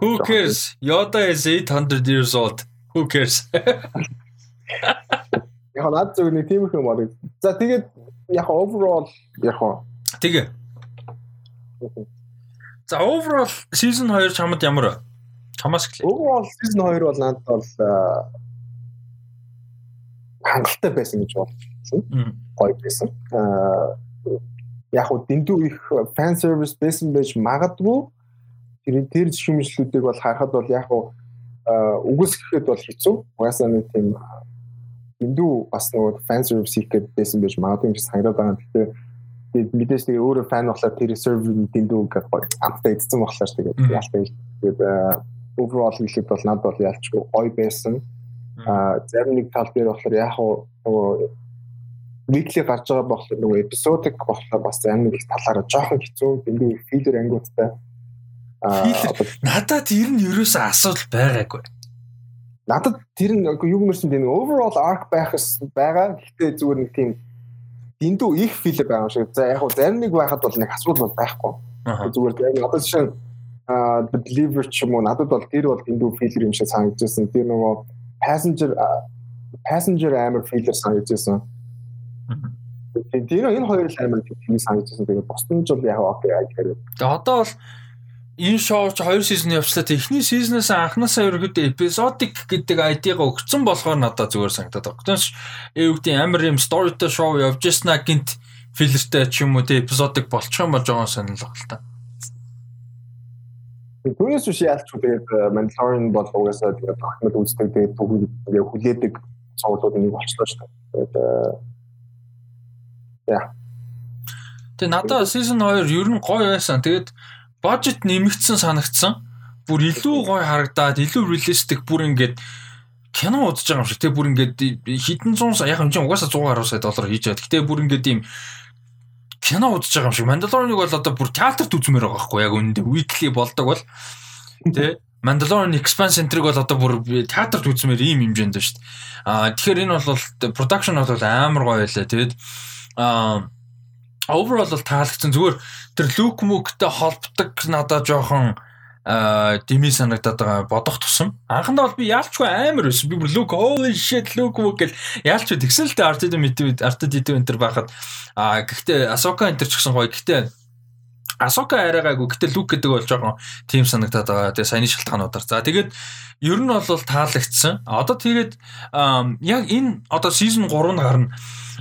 [SPEAKER 1] Who cares? Yoda is 800 years old. Who cares? (laughs)
[SPEAKER 2] Яг над зөв нэг тийм их юм байна. За тэгээд яг overall яг
[SPEAKER 1] Тэгээ За overall season 2 чамд ямар? Чамаас эхлэе.
[SPEAKER 2] Overall season 2 бол надад бол хангалттай байсан гэж бодсон. Гоё байсан. Аа яг хөө дэндүү их fan service байсан байж магадгүй. Тэр тэр шүмжлүүдийг бол харахад бол яг хөө үгүйсгэхэд бол хэцүү. Угаасаа нэг тийм дэндүү бас нөгөө fan service хийх гэдэг байсан байж магадгүй гэж санагдаад байгаа. Тэгэхээр Тэгээд мэдээж тэгээ өөрөө фан болохоор тэр серверийн дэндүү гэдэг амттай эдсэн болохоор тэгээд яалтай. Тэгээд overall хэлэхэд бол надад бол ялчгүй гоё байсан. А зарим нэг тал дээр болохоор яг нөгөө weekly гарч байгаа болохоор нөгөө эпизодик болохоор бас зарим нэг талаараа жоохон хэцүү дэндүү филер ангиудтай.
[SPEAKER 1] А надад тэр нь ерөөсөө асуудал байгаагүй.
[SPEAKER 2] Надад тэр нь юу гэмэрсэн тийм overall arc байхс байгаа. Гэхдээ зүгээр нэг тийм дэндүү их филер байгаа юм шиг. За яг хөө зарим нэг байхад бол нэг асуудал бол байхгүй. Зүгээр зарим одоо жишээ а the believer ч юм уу надад бол тэр бол дэндүү филер юм шиг санагдчихсэн. Тэр нөгөө passenger passenger амар feeler санагдчихсан. Тэр энэ хоёр л амар тийм санагдчихсан. Тэгээд босдон жил яг окей гэхээр.
[SPEAKER 1] Тэгээд одоо бол энэ шоу ч хоёр сизон явчлаа. Эхний сизнээс анханасаа ерөөдөө эпизодик гэдэг ID-га өгсөн болохоор надад зүгээр санагдаад байна. Тэгээс ээ үгдийн амар юм storyтэй шоу явж яснаа гинт филлертэй ч юм уу те эпизодик болчих юм болж байгаа санал баг л та.
[SPEAKER 2] Түүнээс биш яалч тэгээд Mandalorian бол угаасаа тэгээд ахмад үздэг тэгээд бүгд хүлээдэг цогцлууд нэг болчихлоо шүү дээ. Тэгээд яа.
[SPEAKER 1] Тэгээ надад season 2 ер нь гоё байсан. Тэгээд бажет нэмэгдсэн санагдсан. Бүр илүү гоё харагдаад, илүү реалистик бүр ингээд кино удаж байгаа юм шиг. Тэгээ бүр ингээд хэдэн зуун яг юм чинь угаасаа 100 гаруй сая доллар хийж байгаа. Гэтэ бүр ингээд ийм кино удаж байгаа юм шиг. Mandalorian-ыг бол одоо бүр театрт үзмээр байгаа байхгүй яг үнэндээ weekly болдог бол тий Mandalorian Expanse Center-ыг бол одоо бүр театрт үзмээр ийм хэмжээнд байна шүү дээ. Аа тэгэхээр энэ бол production бол амар гоё байлаа. Тэгээд аа overall бол таалагдсан. Зүгээр тэр Luke Mook-тэй холбдог надад жоохон дими санагдаад байгаа бодох тусам. Анхандаа бол би яалчгүй амар байсан. Би бүр look holy shit look гэл яалч тэгсэн л RTD мэт RTD энэ байхад. А гэхдээ Асока энэ ч гэсэн гоё. Гэхдээ Асока арайгаагүй гэхдээ Люк гэдэг бол жоохон тим санагдаад байгаа. Тэгээ саяны шалтгаануудаар. За тэгээд ер нь бол таалагдсан. Одоо тэгээд яг энэ одоо season 3 нь гарна.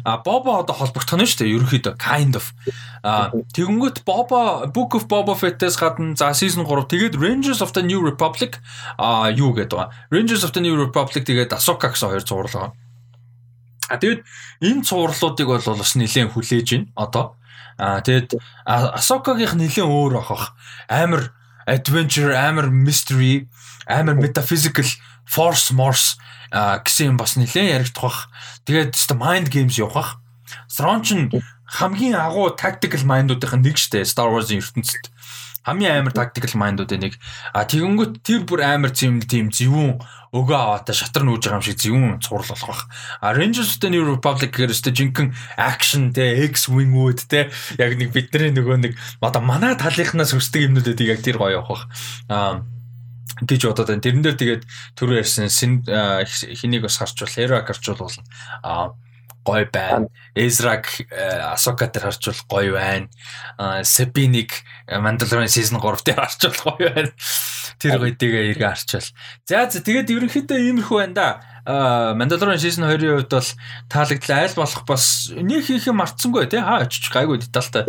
[SPEAKER 1] А Бобо одоо холбогдох нь шүү дээ. Ерөнхийдөө kind of. А тэгэнгүүт Бобо Book of Boba Fett-с гадна за season 3 тэгээд Rangers of the New Republic а юу гэдэг байгаа. Rangers of the New Republic тэгээд Ahsoka гэсэн хоёр зурлал байгаа. А тэгээд энэ цувралуудыг бол бас нэлээд хүлээж байна. Одоо Аа тэгэд Асокагийн нэлээд өөр ах. Амар adventure, амар mystery, амар metaphysical force morse гэсэн юм бас нэлээд яригдах бах. Тэгээд mind games явах. Thrawn ч хамгийн агуу tactical mind-уудын нэг штэ Star Wars-ын ертөнцид хамгийн амар tactical mind-уудын нэг. А тэгэнгүүт тэр бүр амар зэм тийм зөвүүн өгөө аваатай шатар нүүж байгаа юм шиг зөвүүн цуврал болох бах. А Rangers of the New Republic гэхээр өстө жинхэнэ action те X-wing-үүд те яг нэг бидний нөгөө нэг одоо манай талынхнаас өсдөг юмнуудыг яг тэр гоё явах бах. А гэж бодоод байна. Тэрэн дээр тэгээд түрүү ярьсан хэнийг бас харчвал Hero харчвал а гой байна. Эзраг Асока дээр харчвал гой байна. Сепиник Mandalorian season 3 дээр харчвал гой байна. Тэр гойдгээ эргээ харчвал. За за тэгээд ерөнхийдөө иймэрхүү байна да. Mandalorian season 2-ын хувьд бол таалагдлаа аль болох бас нэг хийх юм мартсангүй тий хаа очиж гайгүй детальтай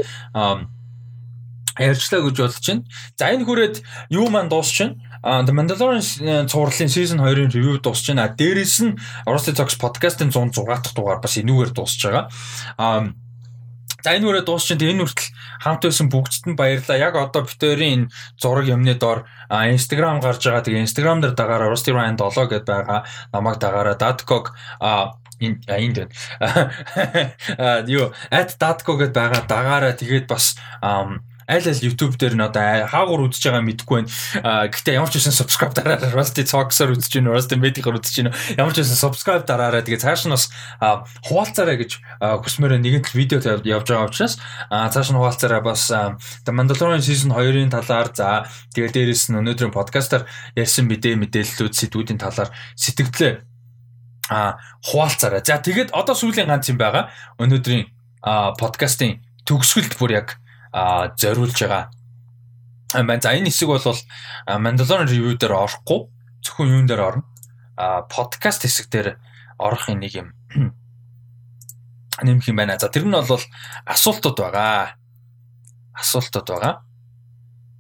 [SPEAKER 1] ярьчлаа гэж бодож байна. За энэ хүрээд юу маань дуусчихна. А The Mandalorian э, цувралын season 2-ын review дуусж байна. Дээрээс нь Rusty Talks podcast-ын 106 дахь дугаар бас энүүгээр дуусж байгаа. А За энэ үрээ дуусчихын энэ хүртэл хамт байсан бүгдд нь баярлалаа. Яг одоо битэрийн энэ зураг юмны доор Instagram гарч байгаа. Тэгээ Instagram дээр дагаараа Rusty Ryan 7 гэдээ байгаа. Намайг дагаараа Dadcog а энд энд байна. (laughs) юу @dadco гэдээ байгаа. Дагаараа тэгээд бас аль аль YouTube дээр нь одоо хаагур үзэж байгаа мэдэхгүй байна. Гэхдээ ямар ч байсан subscribe дараарай. Rusty Talks-аар үзэж байна. Rusty Medic-аар үзэж байна. Ямар ч байсан subscribe дараарай. Тэгээ цааш нь бас хуваалцаарай гэж хүсмээр нэгэн л видео явж байгаа учраас цааш нь хуваалцаарай бас The Mandalorian season 2-ын талаар за тэгээ дээрэс нь өнөөдрийн подкастаар ярьсан мэдээ мэдээллүүд сэдвүүдийн талаар сэтгэлдээ а хуваалцаарай. За тэгээд одоо сүүлийн ганц юм байгаа. Өнөөдрийн подкастын төгсгөлд бүр яг зориулж байгаа. Амин за энэ хэсэг бол Mandalorian review дээр орохгүй зөвхөн юун дээр орно. А подкаст хэсэг дээр орохын нэг юм (clears throat) нэмэх юм байна. За тэр нь бол асуултууд байгаа. Асуултууд байгаа.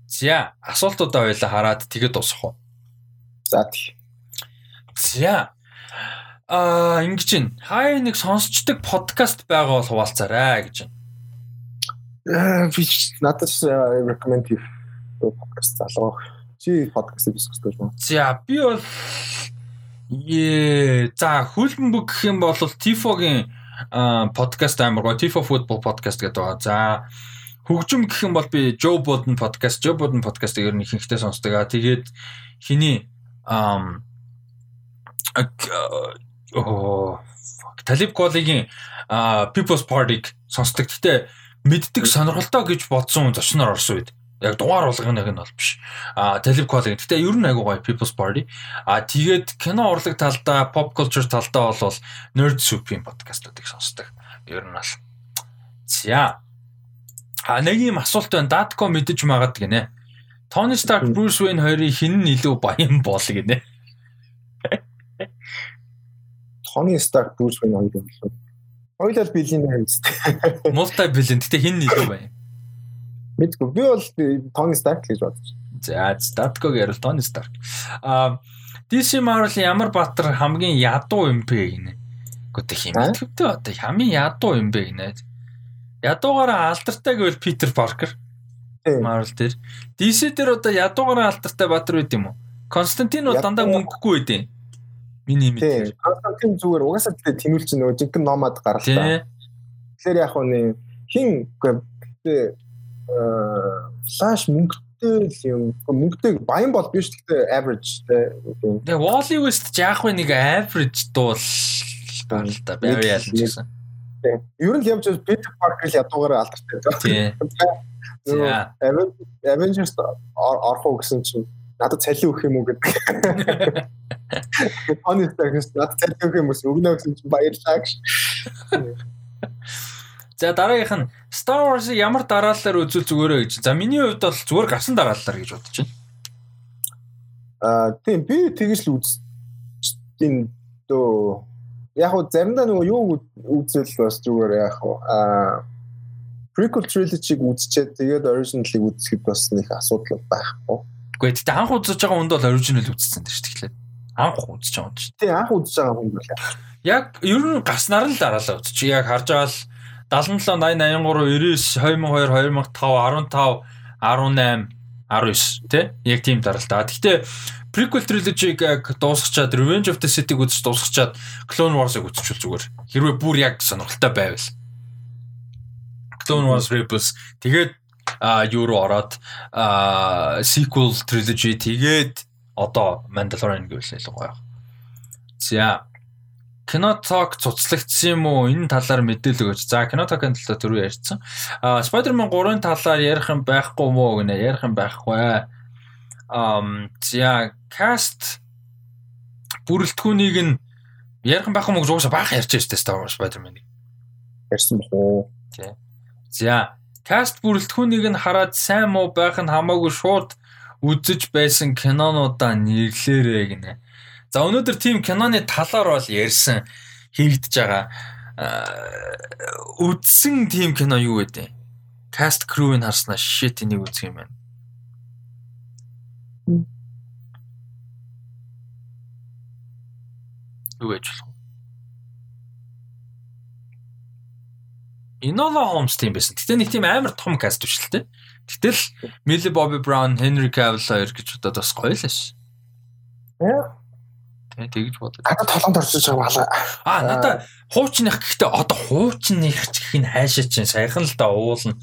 [SPEAKER 1] За асуултуудаа хоёлаа хараад тэгээд дуусах уу?
[SPEAKER 2] За тий.
[SPEAKER 1] За а ингэж ин хай нэг сонсчдаг подкаст байгаа бол хуваалцаарай гэж байна.
[SPEAKER 2] Би надаас recommend хийх подкаст залгах. Чи подкаст хийх гэж байна.
[SPEAKER 1] За би бол Ээ за хөлбөмбөг гэх юм бол Tifo-гийн подкаст амар гоо Tifo Football podcast гэдэг байгаа. За хөгжим гэх юм бол би Joe Budden podcast, Joe Budden podcast-ыг ер нь ихэнхдээ сонсдог. Тэгээд хиний ам оо Талиб Колигийн People's Party-г сонсдог. Гэтэ мэддэг сонирхолтой гэж бодсон зочноор орсон үед Яг дугаар болгоныг нь бол биш. А Kweli. Гэтэ ер нь айгуу гоё People's Party. А тэгээд кино урлаг талдаа, pop culture талдаа бол Nerd Soup-ийн подкастуудыг сонсдог. Ер нь бол. За. А нэг юм асуулт байна. Datco мэдэж магаад гинэ. Tony Stark, Bruce Wayne хоёрын хин нь илүү баян бол гинэ.
[SPEAKER 2] Tony Stark, Bruce Wayne хоёр юм. Хоёулаа биллионер юм
[SPEAKER 1] зү. Multi billion. Гэтэ хин нь илүү баян.
[SPEAKER 2] Мэдгүй. Би бол Tony Stark гэж бодож.
[SPEAKER 1] За, Statko гэрэл Tony Stark. А DC Marvel ямар баатар хамгийн ядуу юм бэ гинэ. Гэхдээ хэмэтгэвтэй одоо хамгийн ядуу юм бэ гинэ. Ядуугаараа алдартай гэвэл Peter Parker. Marvel дээр. DC дээр одоо ядуугаараа алдартай баатар байд юм уу? Константин бол дандаа мөнгөгүй байдیں۔ Миний
[SPEAKER 2] мэдээ. Константин зүгээр угаасаа тэгээ тэмүүлч нөгөө жинхэнэ номад гарлаа. Тэгэхээр яг нь хин гэхдээ флаш мөнгөтэй юм. Мөнгөтэй баян бол биш гэхдээ average те.
[SPEAKER 1] Тэгээ Wally West яах вэ нэг average дуул байна л да. Very average гэсэн.
[SPEAKER 2] Тийм. Ер нь явж Peter Parker л ядуугаар алдартай. Тийм. Avengers орох уу гэсэн чинь надад цалин өгөх юм уу гэдэг. (laughs) Tony Stark надад цалин өгөх юм уу өгнө гэсэн чинь баярлалаа гэж.
[SPEAKER 1] За дараагийнх нь Star Wars-ыг ямар дараалалаар үзүүл зүгээрээ гэж. За миний хувьд бол зүгээр гарсан дараалалаар гэж бодож байна.
[SPEAKER 2] Аа тийм би тэгэж л үз. Тийм дөө яг уу заримдаа нөгөө юу үзэл бас зүгээр яг уу аа prequel trilogy-г үзчихэд тэгээд original-ыг үзэхэд бас нэг асуудал байхгүй.
[SPEAKER 1] Гэхдээ тэгтээ анх үзэж байгаа хүнд бол original үзсэн дээ шүү дээ. Анх үзэж байгаа юм шүү.
[SPEAKER 2] Тийм анх үзэж байгаа хүнд бол
[SPEAKER 1] яг ер нь гарснаар л дараалал үзчих. Яг харж байгаа л 77 80 83 99 2002 2005 15 18 19 тий яг тийм даралта. Гэхдээ prequel trilogy-г яг дуусгачаад Revenge of the City-г үзэж дуусгачаад Clone Wars-ыг үзчихвэл зүгээр. Хэрвээ бүр яг сонирхолтой байвал. Clone Wars Rebels тэгээд юу руу ороод sequel trilogy тэгээд одоо Mandalorian гэвэл илүү гоё. За кино ток цуцлагдсан юм уу? Энэ талаар мэдээлэл өгөөч. За, кино токын талаар түрүү ярьсан. Аа, Spider-Man 3-ын талаар ярих юм байхгүй мó гэнэ? Ярих юм байхгүй. Ам, за, cast бүрэлдэхүүнийг нь ярих юм байхгүй мó гэж уусаа баах ярьж байсан Wars Spider-Man-ыг.
[SPEAKER 2] Ярьсан бохоо.
[SPEAKER 1] Тий. За, cast бүрэлдэхүүнийг нь хараад сайн муу байх нь хамаагүй шууд үзэж байсан кинонуудаа нэрлээрэй гинэ. За өнөөдөр тийм киноны талаар бол ярьсан хийгдэж байгаа. Үдсэн тийм кино юу вэ? Cast crew-ыг харснаа shit энийг үзэх юм байна. Юу гэж болох Enola Holmes тийм байсан. Гэтэ нэг тийм амар том каст те. Гэтэл Millie Bobby Brown, Henry Cavill хоёр гэж удаад бас гоё л ш.
[SPEAKER 2] Яа
[SPEAKER 1] Тэгж бодож.
[SPEAKER 2] Надад толгонд орчиж байгаа балаа.
[SPEAKER 1] Аа надад хуучных гэхдээ одоо хуучных гэх нь хайшаа чинь саяхан л да уулна.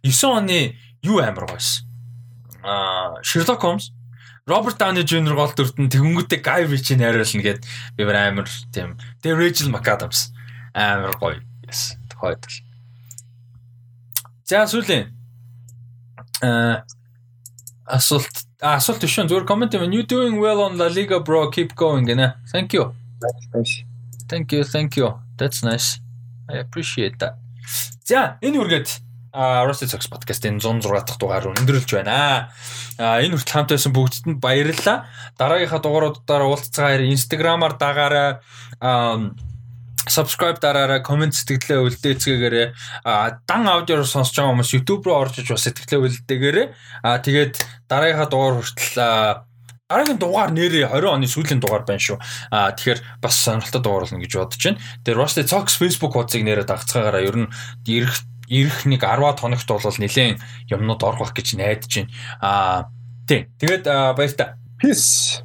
[SPEAKER 1] 9 оны юу амар гойс. Аа Sherlock Holmes Роберт Дауни Жуниор гол дүртэн тэгэнгүүтээ Гай Ричи найруулна гэд би амар тийм. Тэгээ Rachel McAdams амар гоё. Yes. Тохойд л. За сүүлийн аа асуулт асуулт биш зүгээр комент юм. You doing well on La Liga bro. Keep going гэнэ. Thank you. Thank you. Thank you. That's nice. I appreciate that. За энэ үргээд а Rusty Sox podcast-ийн 106 дахь дугаар өндөрлж байна. А энэ хүртэл хамт байсан бүгдд нь баярлалаа. Дараагийнхаа дугааруудаар уулзцаагаар Instagram-аар дагаарай subscribe дараарай, comment сэтгэлээ үлдээцгээгээрэй. А дан аудиор сонсож байгаа хүмүүс YouTube руу орж иж бас сэтгэлээ үлдээгээрэй. А тэгээд дараагийнхаа дугаар хүртэл дараагийн дугаар нэрээ 20 оны сүүлийн дугаар байна шүү. А тэгэхээр бас сонирхолтой дугаар болно гэж бодож байна. Тэгээд Rusty Talks Facebook хуудсыг нэрээ дагцгаагаараа ер нь ирэх ирэх нэг 10-аад хоногт бол нэлээд юмнууд орох гэж найдаж байна. А тий. Тэгээд баяр та.
[SPEAKER 2] Peace.